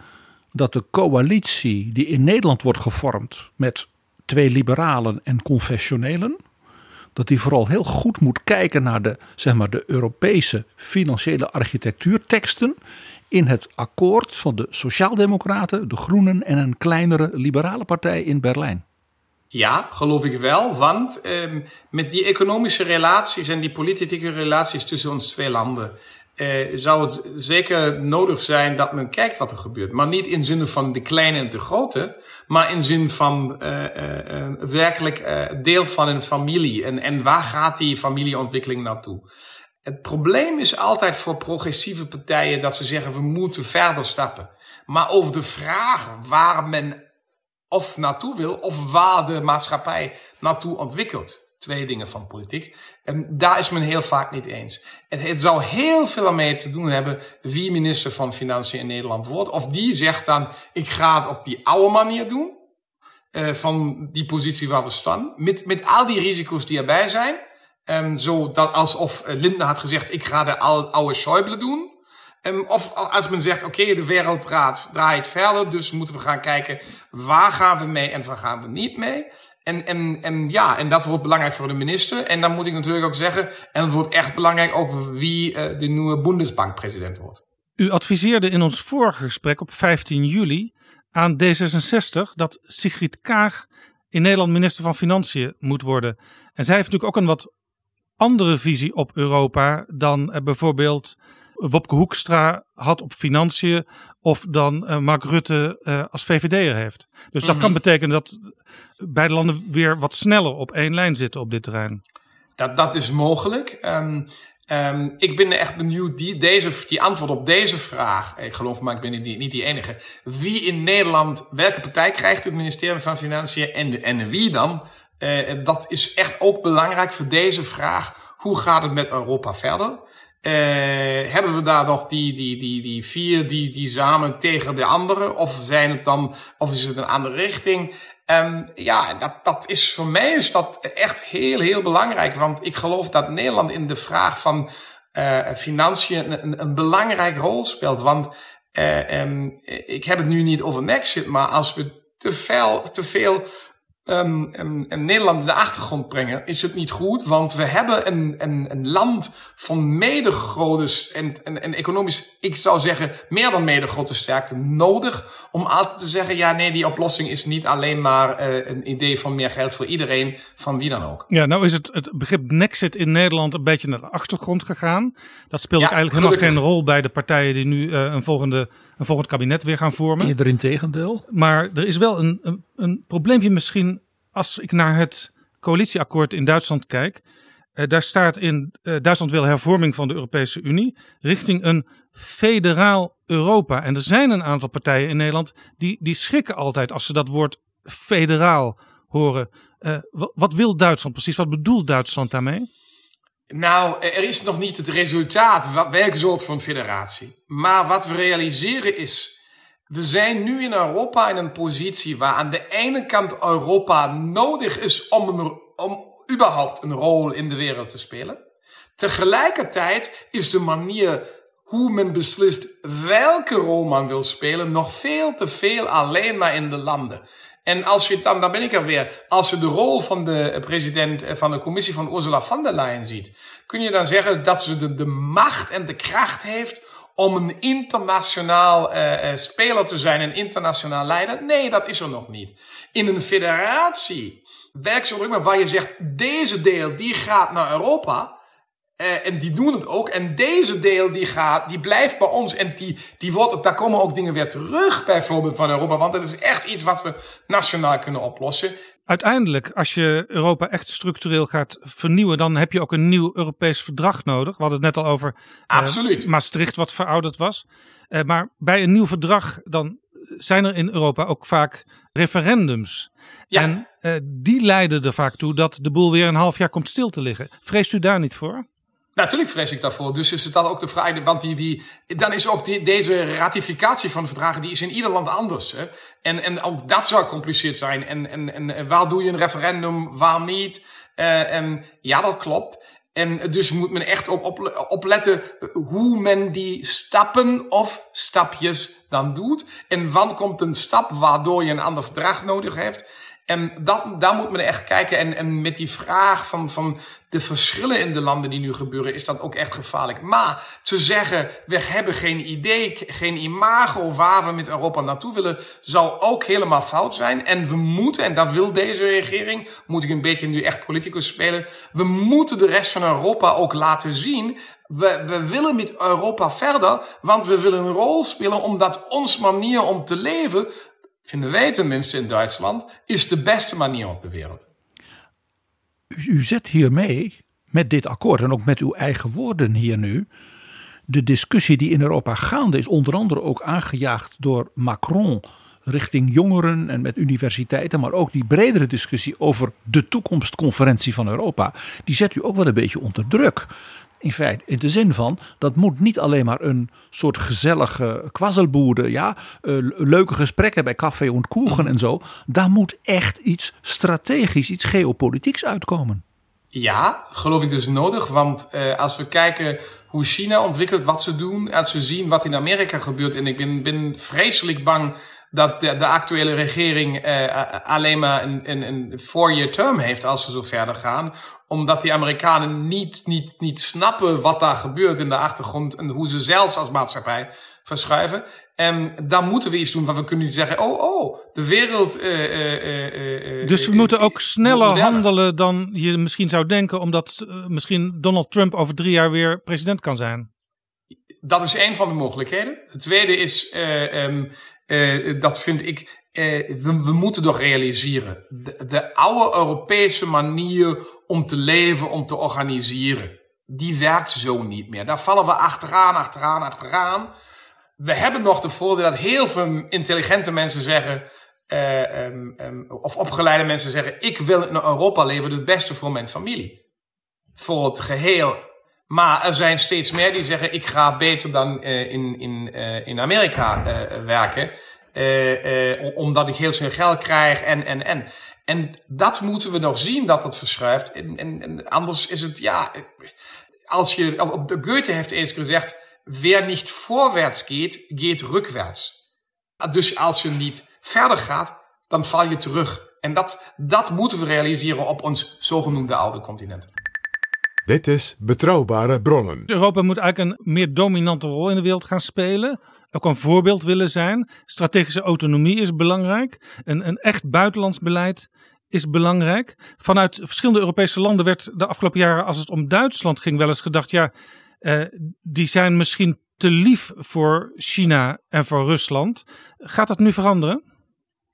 dat de coalitie die in Nederland wordt gevormd met twee liberalen en confessionelen dat hij vooral heel goed moet kijken naar de, zeg maar, de Europese financiële architectuurteksten in het akkoord van de Sociaaldemocraten, de Groenen en een kleinere liberale partij in Berlijn. Ja, geloof ik wel, want um, met die economische relaties en die politieke relaties tussen ons twee landen uh, zou het zeker nodig zijn dat men kijkt wat er gebeurt. Maar niet in zin van de kleine en de grote, maar in zin van uh, uh, werkelijk deel van een familie. En, en waar gaat die familieontwikkeling naartoe? Het probleem is altijd voor progressieve partijen dat ze zeggen we moeten verder stappen. Maar over de vraag waar men of naartoe wil, of waar de maatschappij naartoe ontwikkelt twee dingen van politiek. En daar is men heel vaak niet eens. Het, het zou heel veel mee te doen hebben wie minister van Financiën in Nederland wordt. Of die zegt dan, ik ga het op die oude manier doen. Uh, van die positie waar we staan. Met, met al die risico's die erbij zijn. Um, zo dat alsof uh, Lindner had gezegd, ik ga de oude Schäuble doen. Um, of als men zegt, oké, de wereld draait verder, dus moeten we gaan kijken waar gaan we mee en waar gaan we niet mee. En, en, en ja, en dat wordt belangrijk voor de minister. En dan moet ik natuurlijk ook zeggen, en het wordt echt belangrijk ook wie uh, de nieuwe Bundesbank-president wordt. U adviseerde in ons vorige gesprek op 15 juli aan D66 dat Sigrid Kaag in Nederland minister van Financiën moet worden. En zij heeft natuurlijk ook een wat andere visie op Europa dan uh, bijvoorbeeld Wopke Hoekstra had op financiën of dan uh, Mark Rutte uh, als VVD'er heeft. Dus mm -hmm. dat kan mhm. betekenen dat beide landen weer wat sneller op één lijn zitten op dit terrein. Dat, dat is mogelijk. Um, um, ik ben echt benieuwd, die, deze, die antwoord op deze vraag, ik geloof maar ik ben niet die, niet die enige. Wie in Nederland, welke partij krijgt het ministerie van Financiën en, de, en wie dan? Uh, dat is echt ook belangrijk voor deze vraag. Hoe gaat het met Europa verder? Uh, hebben we daar nog die, die, die, die vier die, die samen tegen de anderen? Of zijn het dan, of is het een andere richting? En ja, dat, dat is voor mij is dat echt heel, heel belangrijk. Want ik geloof dat Nederland in de vraag van uh, financiën een, een belangrijke rol speelt. Want uh, um, ik heb het nu niet over Brexit, maar als we te veel, te veel um, um, Nederland in de achtergrond brengen, is het niet goed. Want we hebben een, een, een land van medegrote en, en, en economisch, ik zou zeggen, meer dan medegrote sterkte nodig. Om altijd te zeggen, ja nee, die oplossing is niet alleen maar uh, een idee van meer geld voor iedereen, van wie dan ook. Ja, nou is het, het begrip Nexit in Nederland een beetje naar de achtergrond gegaan. Dat speelt ja, eigenlijk helemaal geen rol bij de partijen die nu uh, een volgende een volgend kabinet weer gaan vormen. Eerder in tegendeel. Maar er is wel een, een, een probleempje misschien als ik naar het coalitieakkoord in Duitsland kijk. Uh, daar staat in, uh, Duitsland wil hervorming van de Europese Unie richting een federaal Europa. En er zijn een aantal partijen in Nederland die, die schrikken altijd als ze dat woord federaal horen. Uh, wat wil Duitsland precies? Wat bedoelt Duitsland daarmee? Nou, er is nog niet het resultaat, welke soort van federatie. Maar wat we realiseren is, we zijn nu in Europa in een positie waar aan de ene kant Europa nodig is om, om überhaupt een rol in de wereld te spelen. Tegelijkertijd is de manier hoe men beslist welke rol man wil spelen nog veel te veel alleen maar in de landen. En als je dan, dan ben ik er weer, als je de rol van de president eh, van de commissie van Ursula von der Leyen ziet, kun je dan zeggen dat ze de, de macht en de kracht heeft om een internationaal uh, speler te zijn, een internationaal leider? Nee, dat is er nog niet. In een federatie werkt zo maar waar je zegt, deze deel die gaat naar Europa. Uh, en die doen het ook. En deze deel die gaat, die blijft bij ons. En die, die wordt, daar komen ook dingen weer terug, bijvoorbeeld van Europa. Want dat is echt iets wat we nationaal kunnen oplossen. Uiteindelijk, als je Europa echt structureel gaat vernieuwen, dan heb je ook een nieuw Europees verdrag nodig. We hadden het net al over Absoluut. Uh, Maastricht, wat verouderd was. Uh, maar bij een nieuw verdrag, dan zijn er in Europa ook vaak referendums. Ja. En uh, die leiden er vaak toe dat de boel weer een half jaar komt stil te liggen. Vreest u daar niet voor? Natuurlijk vrees ik daarvoor. Dus is het dan ook de vraag, want die, die, dan is ook die, deze ratificatie van de verdragen, die is in ieder land anders. Hè? En, en ook dat zou gecompliceerd zijn. En, en, en waar doe je een referendum, waar niet? Uh, en ja, dat klopt. En dus moet men echt op, op, opletten hoe men die stappen of stapjes dan doet. En wanneer komt een stap waardoor je een ander verdrag nodig heeft. En dat, daar moet men echt kijken. En, en met die vraag van, van de verschillen in de landen die nu gebeuren, is dat ook echt gevaarlijk. Maar te zeggen, we hebben geen idee, geen imago waar we met Europa naartoe willen, zou ook helemaal fout zijn. En we moeten, en dat wil deze regering, moet ik een beetje nu echt politicus spelen, we moeten de rest van Europa ook laten zien we, we willen met Europa verder, want we willen een rol spelen omdat ons manier om te leven vinden wij tenminste in Duitsland, is de beste manier op de wereld. U, zet hiermee, met dit akkoord en ook met uw eigen woorden hier nu, de discussie die in Europa gaande is, onder andere ook aangejaagd door Macron richting jongeren en met universiteiten, maar ook die bredere discussie over de toekomstconferentie van Europa, die zet u ook wel een beetje onder druk in feite in de zin van dat moet niet alleen maar een soort gezellige kwazzelboerde, ja, uh, leuke gesprekken bij café en koegen en zo. Daar moet echt iets strategisch, iets geopolitieks uitkomen. Ja, dat geloof ik dus nodig. Want uh, als we kijken hoe China ontwikkelt, wat ze doen, als we zien wat in Amerika gebeurt. En ik ben, ben vreselijk bang dat de, de actuele regering uh, alleen maar een, een, een four-year term heeft als ze zo verder gaan. Omdat die Amerikanen niet, niet, niet snappen wat daar gebeurt in de achtergrond en hoe ze zelfs als maatschappij verschuiven. En daar moeten we iets doen, want we kunnen niet zeggen, oh, oh, de wereld... Uh, dus we moeten ook sneller moderne. handelen dan je misschien zou denken, omdat misschien Donald Trump over drie jaar weer president kan zijn. Dat is een van de mogelijkheden. Het tweede is, um, uh, dat vind ik, uh, we, moeten toch realiseren. De, de, oude Europese manier om te leven, om te organiseren, die werkt zo niet meer. Daar vallen we achteraan, achteraan, achteraan. We hebben nog de voordeel dat heel veel intelligente mensen zeggen, uh, um, um, of opgeleide mensen zeggen, ik wil in Europa leven, het beste voor mijn familie. Voor het geheel. Maar er zijn steeds meer die zeggen, ik ga beter dan uh, in, in, uh, in Amerika uh, werken. omdat ik heel snel geld krijg en, en, en. En dat moeten we nog zien dat het verschuift. En, en, en anders is het, ja, als je, op de Goethe heeft eens gezegd, wer niet voorwaarts gaat, gaat rückwärts. Dus als je niet verder gaat, dan val je terug. En dat, dat moeten we realiseren op ons zogenoemde oude continent. Dit is Betrouwbare Bronnen. Europa moet eigenlijk een meer dominante rol in de wereld gaan spelen. Ook een voorbeeld willen zijn. Strategische autonomie is belangrijk. Een, een echt buitenlands beleid is belangrijk. Vanuit verschillende Europese landen werd de afgelopen jaren, als het om Duitsland ging, wel eens gedacht: ja, uh, die zijn misschien te lief voor China en voor Rusland. Gaat dat nu veranderen?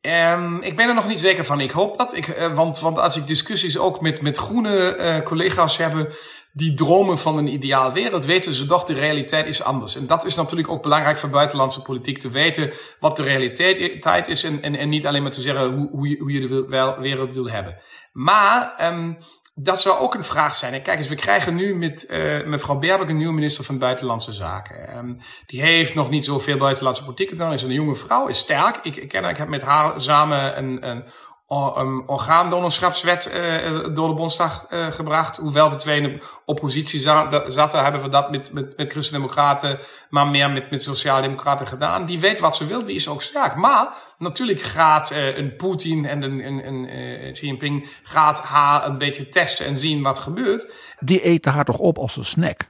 Um, ik ben er nog niet zeker van. Ik hoop dat. Ik, uh, want, want als ik discussies ook met, met groene uh, collega's heb die dromen van een ideaal wereld, weten ze toch de realiteit is anders. En dat is natuurlijk ook belangrijk voor buitenlandse politiek te weten wat de realiteit is en, en, niet alleen maar te zeggen hoe, hoe, je, hoe je de wereld wil hebben. Maar um, dat zou ook een vraag zijn. En kijk eens, we krijgen nu met uh, mevrouw Baerbock een nieuwe minister van Buitenlandse Zaken. Um, die heeft nog niet zoveel buitenlandse politiek gedaan. Is een jonge vrouw, is sterk. Ik, ik ken ik heb met haar samen een, een, een orgaandonorschapswet uh, door de Bondsdag uh, gebracht. Hoewel we twee in de oppositie zaten, hebben we dat met, met, met Christen-Democraten, maar meer met, met Sociaaldemocraten gedaan. Die weet wat ze wil, die is ook sterk. Maar natuurlijk gaat uh, een Poetin en een, een, een uh, Xi Jinping gaat haar een beetje testen en zien wat gebeurt. Die eten haar toch op als een snack?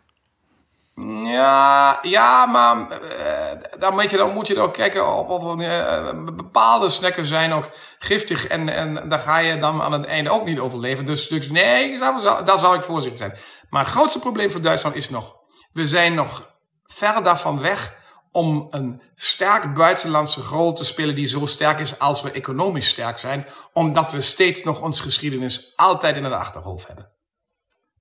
Ja, ja maar uh, dan, moet je, dan moet je kijken of, uh, bepaalde snacken zijn ook giftig. En, en daar ga je dan aan het einde ook niet overleven. Dus, dus nee, daar, zou ik voorzichtig zijn. Maar het grootste probleem voor Duitsland is nog, we zijn nog ver daarvan weg om een sterk buitenlandse rol te spelen die zo sterk is als we economisch sterk zijn. Omdat we steeds nog onze geschiedenis altijd in het achterhoofd hebben.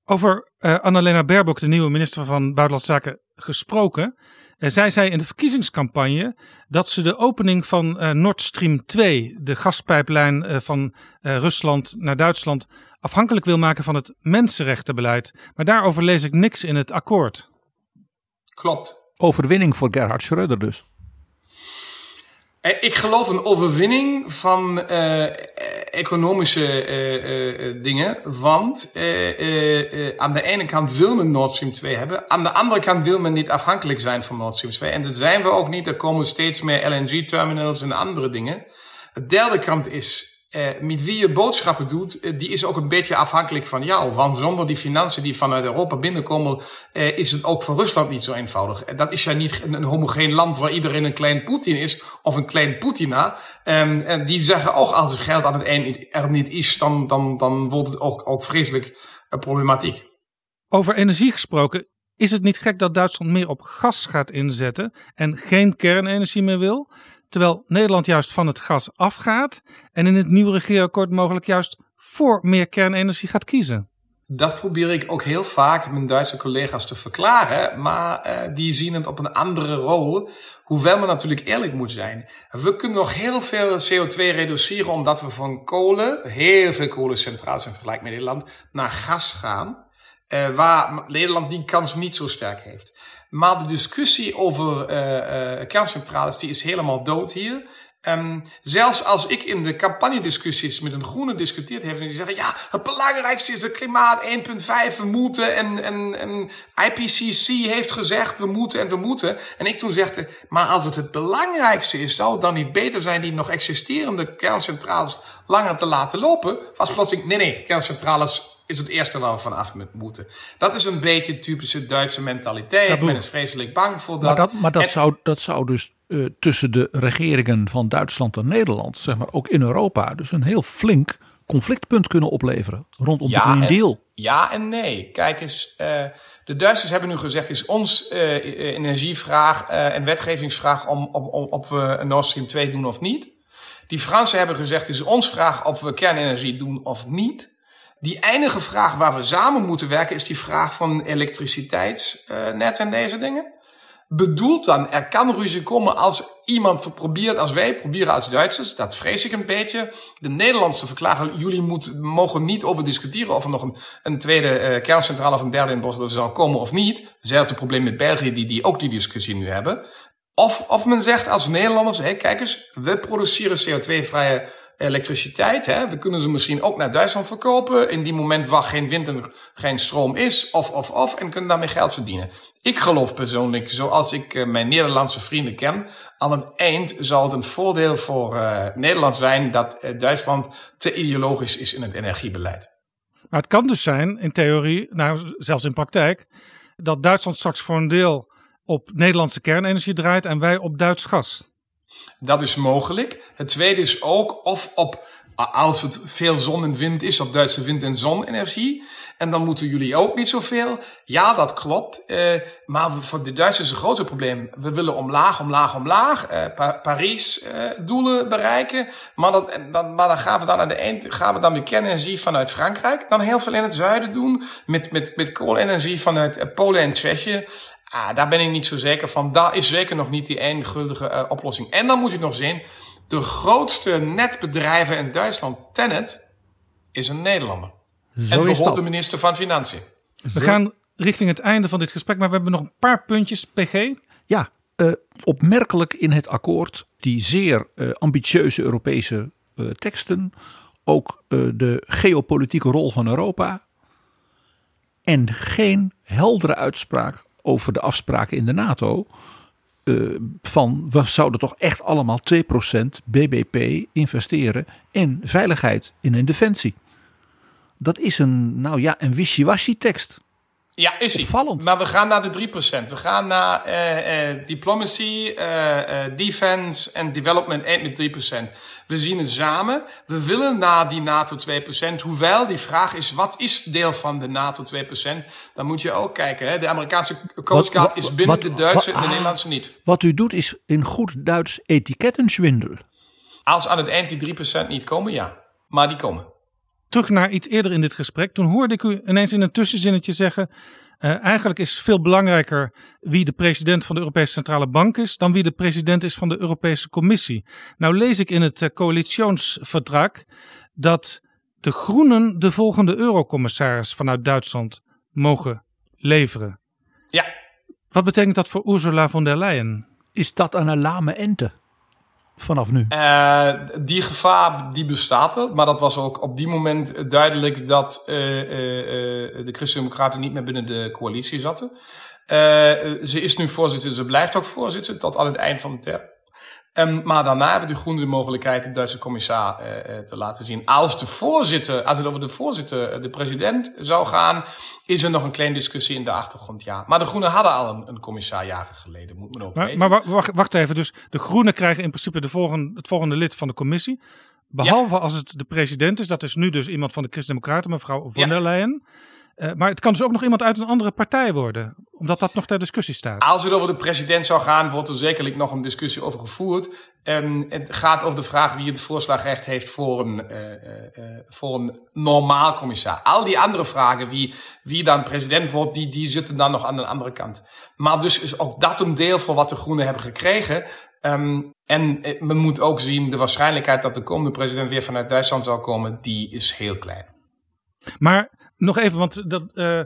Over uh, Annalena Baerbock, de nieuwe minister van Buitenlandse Zaken, gesproken. Uh, zij zei in de verkiezingscampagne dat ze de opening van uh, Nord Stream 2, de gaspijplijn van Rusland naar Duitsland, afhankelijk wil maken van het mensenrechtenbeleid. Maar daarover lees ik niks in het akkoord. Klopt. Overwinning voor Gerhard Schröder dus. Ik geloof een overwinning van uh, economische uh, dingen. Want aan de ene kant wil men Nord Stream 2 hebben. Aan de andere kant wil men niet afhankelijk zijn van Nord Stream 2. En dat zijn we ook niet. Er komen steeds meer LNG-terminals en andere dingen. De derde kant is uh, met wie je boodschappen doet, uh, die is ook een beetje afhankelijk van jou. Want zonder die financiën die vanuit Europa binnenkomen, uh, is het ook voor Rusland niet zo eenvoudig. Dat is ja niet een, een homogeen land waar iedereen een klein Poetin is, of een klein Putina. Um, en die zeggen ook als het geld aan het eind er niet is, dan, dan, dan wordt het ook, ook vreselijk problematiek. Over energie gesproken, is het niet gek dat Duitsland meer op gas gaat inzetten en geen kernenergie meer wil? Terwijl Nederland juist van het gas afgaat en in het nieuwe regeerakkoord mogelijk juist voor meer kernenergie gaat kiezen. Dat probeer ik ook heel vaak mijn Duitse collega's te verklaren, maar uh, die zien het op een andere rol. Hoewel men natuurlijk eerlijk moet zijn. We kunnen nog heel veel CO2 reduceren omdat we van kolen, heel veel kolencentrales in vergelijking met Nederland, naar gas gaan. Uh, waar Nederland die kans niet zo sterk heeft. Maar de discussie over uh, kerncentrales die is helemaal dood hier. Um, zelfs als ik in de campagnediscussies met een groene discuteerd heb, en die zeggen, ja, het belangrijkste is het klimaat 1.5, we moeten, en, en, en IPCC heeft gezegd, we moeten en we moeten. En ik toen zegde, maar als het het belangrijkste is, zou het dan niet beter zijn die nog existerende kerncentrales langer te laten lopen? Was plotseling, nee, nee, kerncentrales is het eerste waar we van af moeten. Dat is een beetje typische Duitse mentaliteit. Men is vreselijk bang voor dat. Maar dat, maar dat, zou, dat zou dus uh, tussen de regeringen van Duitsland en Nederland, zeg maar ook in Europa, dus een heel flink conflictpunt kunnen opleveren rondom ja, de Green Deal. ja en nee. Kijk eens, uh, de Duitsers hebben nu gezegd, is ons uh, energievraag en wetgevingsvraag om, om, om, of we Nord Stream 2 doen of niet. Die Fransen hebben gezegd, is ons vraag of we kernenergie doen of niet. Die enige vraag waar we samen moeten werken is die vraag van elektriciteitsnet en deze dingen. Bedoelt dan, er kan ruzie komen als iemand probeert, als wij proberen als Duitsers, dat vrees ik een beetje. De Nederlandse verklaren, jullie moet, mogen niet over discussiëren of er nog een, een tweede uh, kerncentrale of een derde in Boston zou komen of niet. Hetzelfde probleem met België, die, die ook die discussie nu hebben. Of, of men zegt als Nederlanders, hé, kijk eens, we produceren CO2-vrije elektriciteit. Hè? We kunnen ze misschien ook naar Duitsland verkopen. In die moment waar geen wind en geen stroom is. Of, of, of. En kunnen daarmee geld verdienen. Ik geloof persoonlijk, zoals ik uh, mijn Nederlandse vrienden ken. Aan het eind zal het een voordeel voor uh, Nederland zijn dat uh, Duitsland te ideologisch is in het energiebeleid. Maar het kan dus zijn, in theorie, nou zelfs in praktijk, dat Duitsland straks voor een deel op Nederlandse kernenergie draait en wij op Duits gas. Dat is mogelijk. Het tweede is ook of op, als het veel zon en wind is, op Duitse wind- en zonenergie. En dan moeten jullie ook niet zoveel. Ja, dat klopt. Uh, maar voor de Duitsers is het grootste probleem. We willen omlaag, omlaag, omlaag. Uh, pa Parijs uh, doelen bereiken. Maar, dat, dan, maar dan gaan we dan aan de eind gaan we dan de kernenergie vanuit Frankrijk. Dan heel veel in het zuiden doen. Met, met, met koolenergie vanuit Polen en Tsjechië. Ah, daar ben ik niet zo zeker van. Daar is zeker nog niet die eindguldige uh, oplossing. En dan moet je nog zien, de grootste netbedrijven in Duitsland, Tenet, is een Nederlander. Zo en behoort de minister van Financiën. We gaan richting het einde van dit gesprek, maar we hebben nog een paar puntjes, PG. Ja, uh, opmerkelijk in het akkoord die zeer uh, ambitieuze Europese teksten. Ook de geopolitieke rol van Europa. En geen heldere uitspraak over de afspraken in de NATO. Uh, van we zouden toch echt allemaal 2% BBP investeren in veiligheid, in een defensie. Dat is een, nou ja, een wishy-washy tekst. Ja, is hij. Maar we gaan naar de 3%. We gaan naar eh, eh, diplomacy, eh, eh, defense en development eind met 3%. We zien het samen. We willen naar die NATO 2%. Hoewel die vraag is, wat is deel van de NATO 2%? Dan moet je ook kijken. Hè? De Amerikaanse Coast Guard is binnen wat- de Duitse en de. Nederlandse niet. Wat u doet is in goed Duits etikettenzwindel. Als aan het eind die 3% niet komen, ja. Maar die komen. Terug naar iets eerder in dit gesprek. Toen hoorde ik u ineens in een tussenzinnetje zeggen. eh, eigenlijk is veel belangrijker wie de president van de Europese Centrale Bank is. dan wie de president is van de Europese Commissie. Nou lees ik in het coalitionsverdrag dat de Groenen de volgende eurocommissaris vanuit Duitsland mogen leveren. Ja. Wat betekent dat voor Ursula von der Leyen? Is dat aan een lame ente? Vanaf nu. Eh, die gevaar die bestaat wel, maar dat was ook op die moment duidelijk dat eh, de Christen-Democraten niet meer binnen de coalitie zaten. Ze is nu voorzitter, ze blijft ook voorzitter tot aan het eind van de term. Ehm, maar daarna hebben de Groenen de mogelijkheid de Duitse commissaar eh, eh, te laten zien. Als de voorzitter, als het over de voorzitter, eh, de president zou gaan, is er nog een kleine discussie in de achtergrond, ja. Maar de Groenen hadden al een, een commissaar jaren geleden, moet men ook Maar, weten. maar wa- wacht, wacht even, dus de Groenen krijgen in principe de volgende, het volgende lid van de commissie. Behalve als het de president is, dat is nu dus iemand van de Christen-Democraten, mevrouw von Ja. der Leyen. Eh, maar het kan dus ook nog iemand uit een andere partij worden, omdat dat nog ter discussie staat. Als het over de president zou gaan, wordt er zekerlijk nog een discussie over gevoerd. En het gaat over de vraag wie het voorslagrecht heeft voor een, eh, eh, voor een normaal commissar. Al die andere vragen, wie, wie dan president wordt, die, die zitten dan nog aan de andere kant. Maar dus is ook dat een deel van wat de Groenen hebben gekregen. Ehm, en men moet ook zien, de waarschijnlijkheid dat de komende president weer vanuit Duitsland zal komen, die is heel klein. Maar nog even, want dat, eh,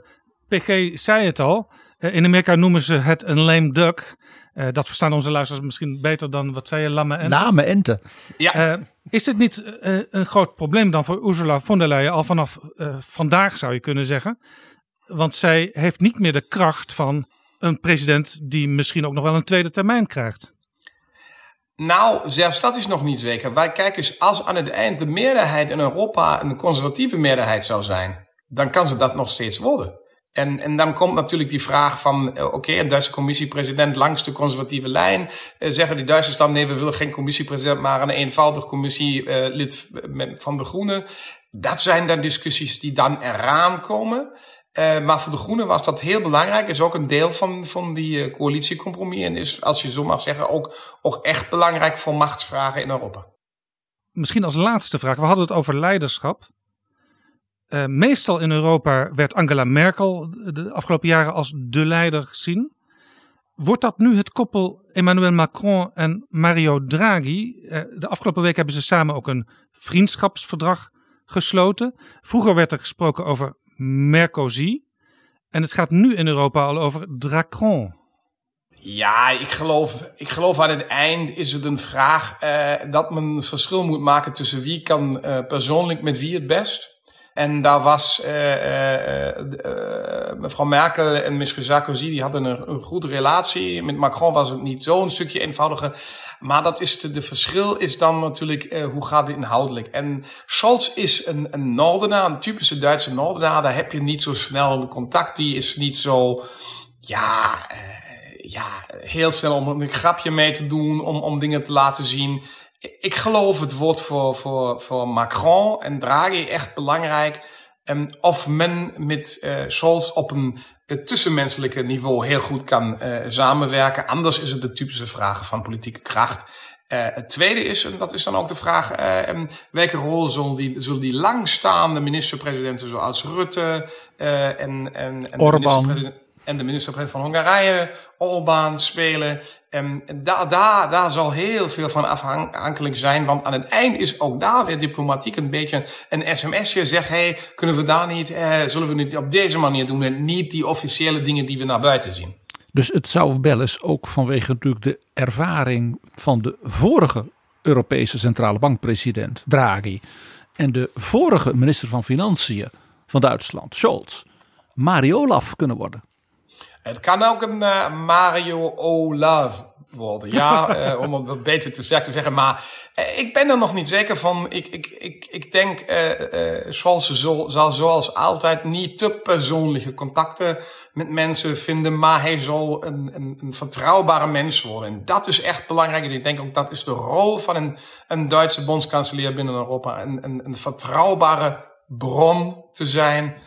PG zei het al. Eh, in Amerika noemen ze het een lame duck. Eh, dat verstaan onze luisteraars misschien beter dan, wat zei je, lamme ente? Lame ente. Ja. Is dit niet eh, een groot probleem dan voor Ursula von der Leyen al vanaf vandaag zou je kunnen zeggen? Want zij heeft niet meer de kracht van een president die misschien ook nog wel een tweede termijn krijgt. Nou, zelfs dat is nog niet zeker. Wij kijken eens, als aan het eind de meerderheid in Europa een conservatieve meerderheid zou zijn, dan kan ze dat nog steeds worden. En, en dan komt natuurlijk die vraag van, eh, oké, een Duitse commissiepresident langs de conservatieve lijn. Eh, zeggen die Duitsers dan, nee, we willen geen commissiepresident, maar een eenvoudig commissielid met- van de Groenen. Dat zijn dan discussies die dan eraan komen. Eh, maar voor de Groenen was dat heel belangrijk. Is ook een deel van, van die eh, coalitiecompromis. En is, als je zo mag zeggen, ook, ook echt belangrijk voor machtsvragen in Europa. Misschien als laatste vraag. We hadden het over leiderschap. Eh, meestal in Europa werd Angela Merkel de afgelopen jaren als de leider gezien. Wordt dat nu het koppel Emmanuel Macron en Mario Draghi? Eh, de afgelopen week hebben ze samen ook een vriendschapsverdrag gesloten. Vroeger werd er gesproken over Mercosi. En het gaat nu in Europa al over Dracron. Ja, ik geloof, ik geloof aan het eind is het een vraag eh, dat men verschil moet maken tussen wie kan persoonlijk met wie het best. En daar was eh, eh, eh, mevrouw Merkel en monsieur Sarkozy, die hadden een, een goede relatie. Met Macron was het niet zo een stukje eenvoudiger. Maar dat is de, de verschil is dan natuurlijk hoe gaat het inhoudelijk. En Scholz is een, een Noordenaar, een typische Duitse Noordenaar. Daar heb je niet zo snel contact. Die is niet zo, ja, ja, heel snel om een grapje mee te doen, om, om dingen te laten zien. Ik geloof het wordt voor, voor, voor Macron en Draghi echt belangrijk. En of men met eh Scholz op een eh, tussenmenselijke niveau heel goed kan eh, samenwerken. Anders is het de typische vragen van politieke kracht. Eh, het tweede is, en dat is dan ook de vraag, eh, em, welke rol zullen die, zullen die langstaande minister-presidenten zoals Rutte eh, en, en, en minister-president- en de minister-president van Hongarije, Orbán, spelen. En daar, daar, daar zal heel veel van afhankelijk zijn. Want aan het eind is ook daar weer diplomatiek een beetje een sms'je. Zeg, hey, kunnen we daar niet, eh, zullen we het op deze manier doen? En niet die officiële dingen die we naar buiten zien. Dus het zou wel eens ook vanwege natuurlijk de ervaring van de vorige Europese centrale bankpresident Draghi en de vorige minister van Financiën van Duitsland, Scholz, Mario Olaf kunnen worden. Het kan ook een eh, Mario Olaf worden. Ja, uh, om het beter te zeggen. Maar uh, ik ben er nog niet zeker van. Ik, ik, ik, ik denk, zoals zal, zal zoals altijd niet te persoonlijke contacten met mensen vinden. Maar hij zal een, een, een vertrouwbare mens worden. En dat is echt belangrijk. En ik denk ook dat is de rol van een, een Duitse bondskanselier binnen Europa. Een, een, een vertrouwbare bron te zijn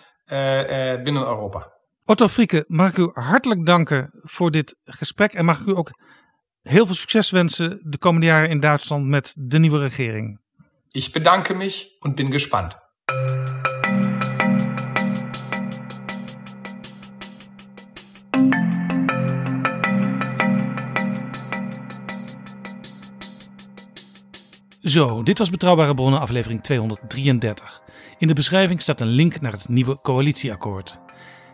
binnen Europa. Otto Frieke, mag ik u hartelijk danken voor dit gesprek. En mag ik u ook heel veel succes wensen de komende jaren in Duitsland met de nieuwe regering. Ik bedanke mich en ben gespannt. Zo, dit was Betrouwbare Bronnen aflevering 233. In de beschrijving staat een link naar het nieuwe coalitieakkoord.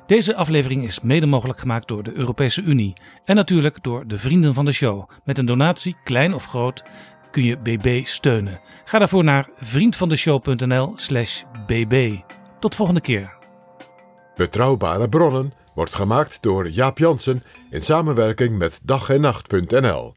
Deze aflevering is mede mogelijk gemaakt door de Europese Unie en natuurlijk door de vrienden van de show. Met een donatie, klein of groot, kun je BB steunen. Ga daarvoor naar vriendvandeshow.nl/slash bb. Tot volgende keer. Betrouwbare bronnen wordt gemaakt door Jaap Jansen in samenwerking met dag en nacht.nl.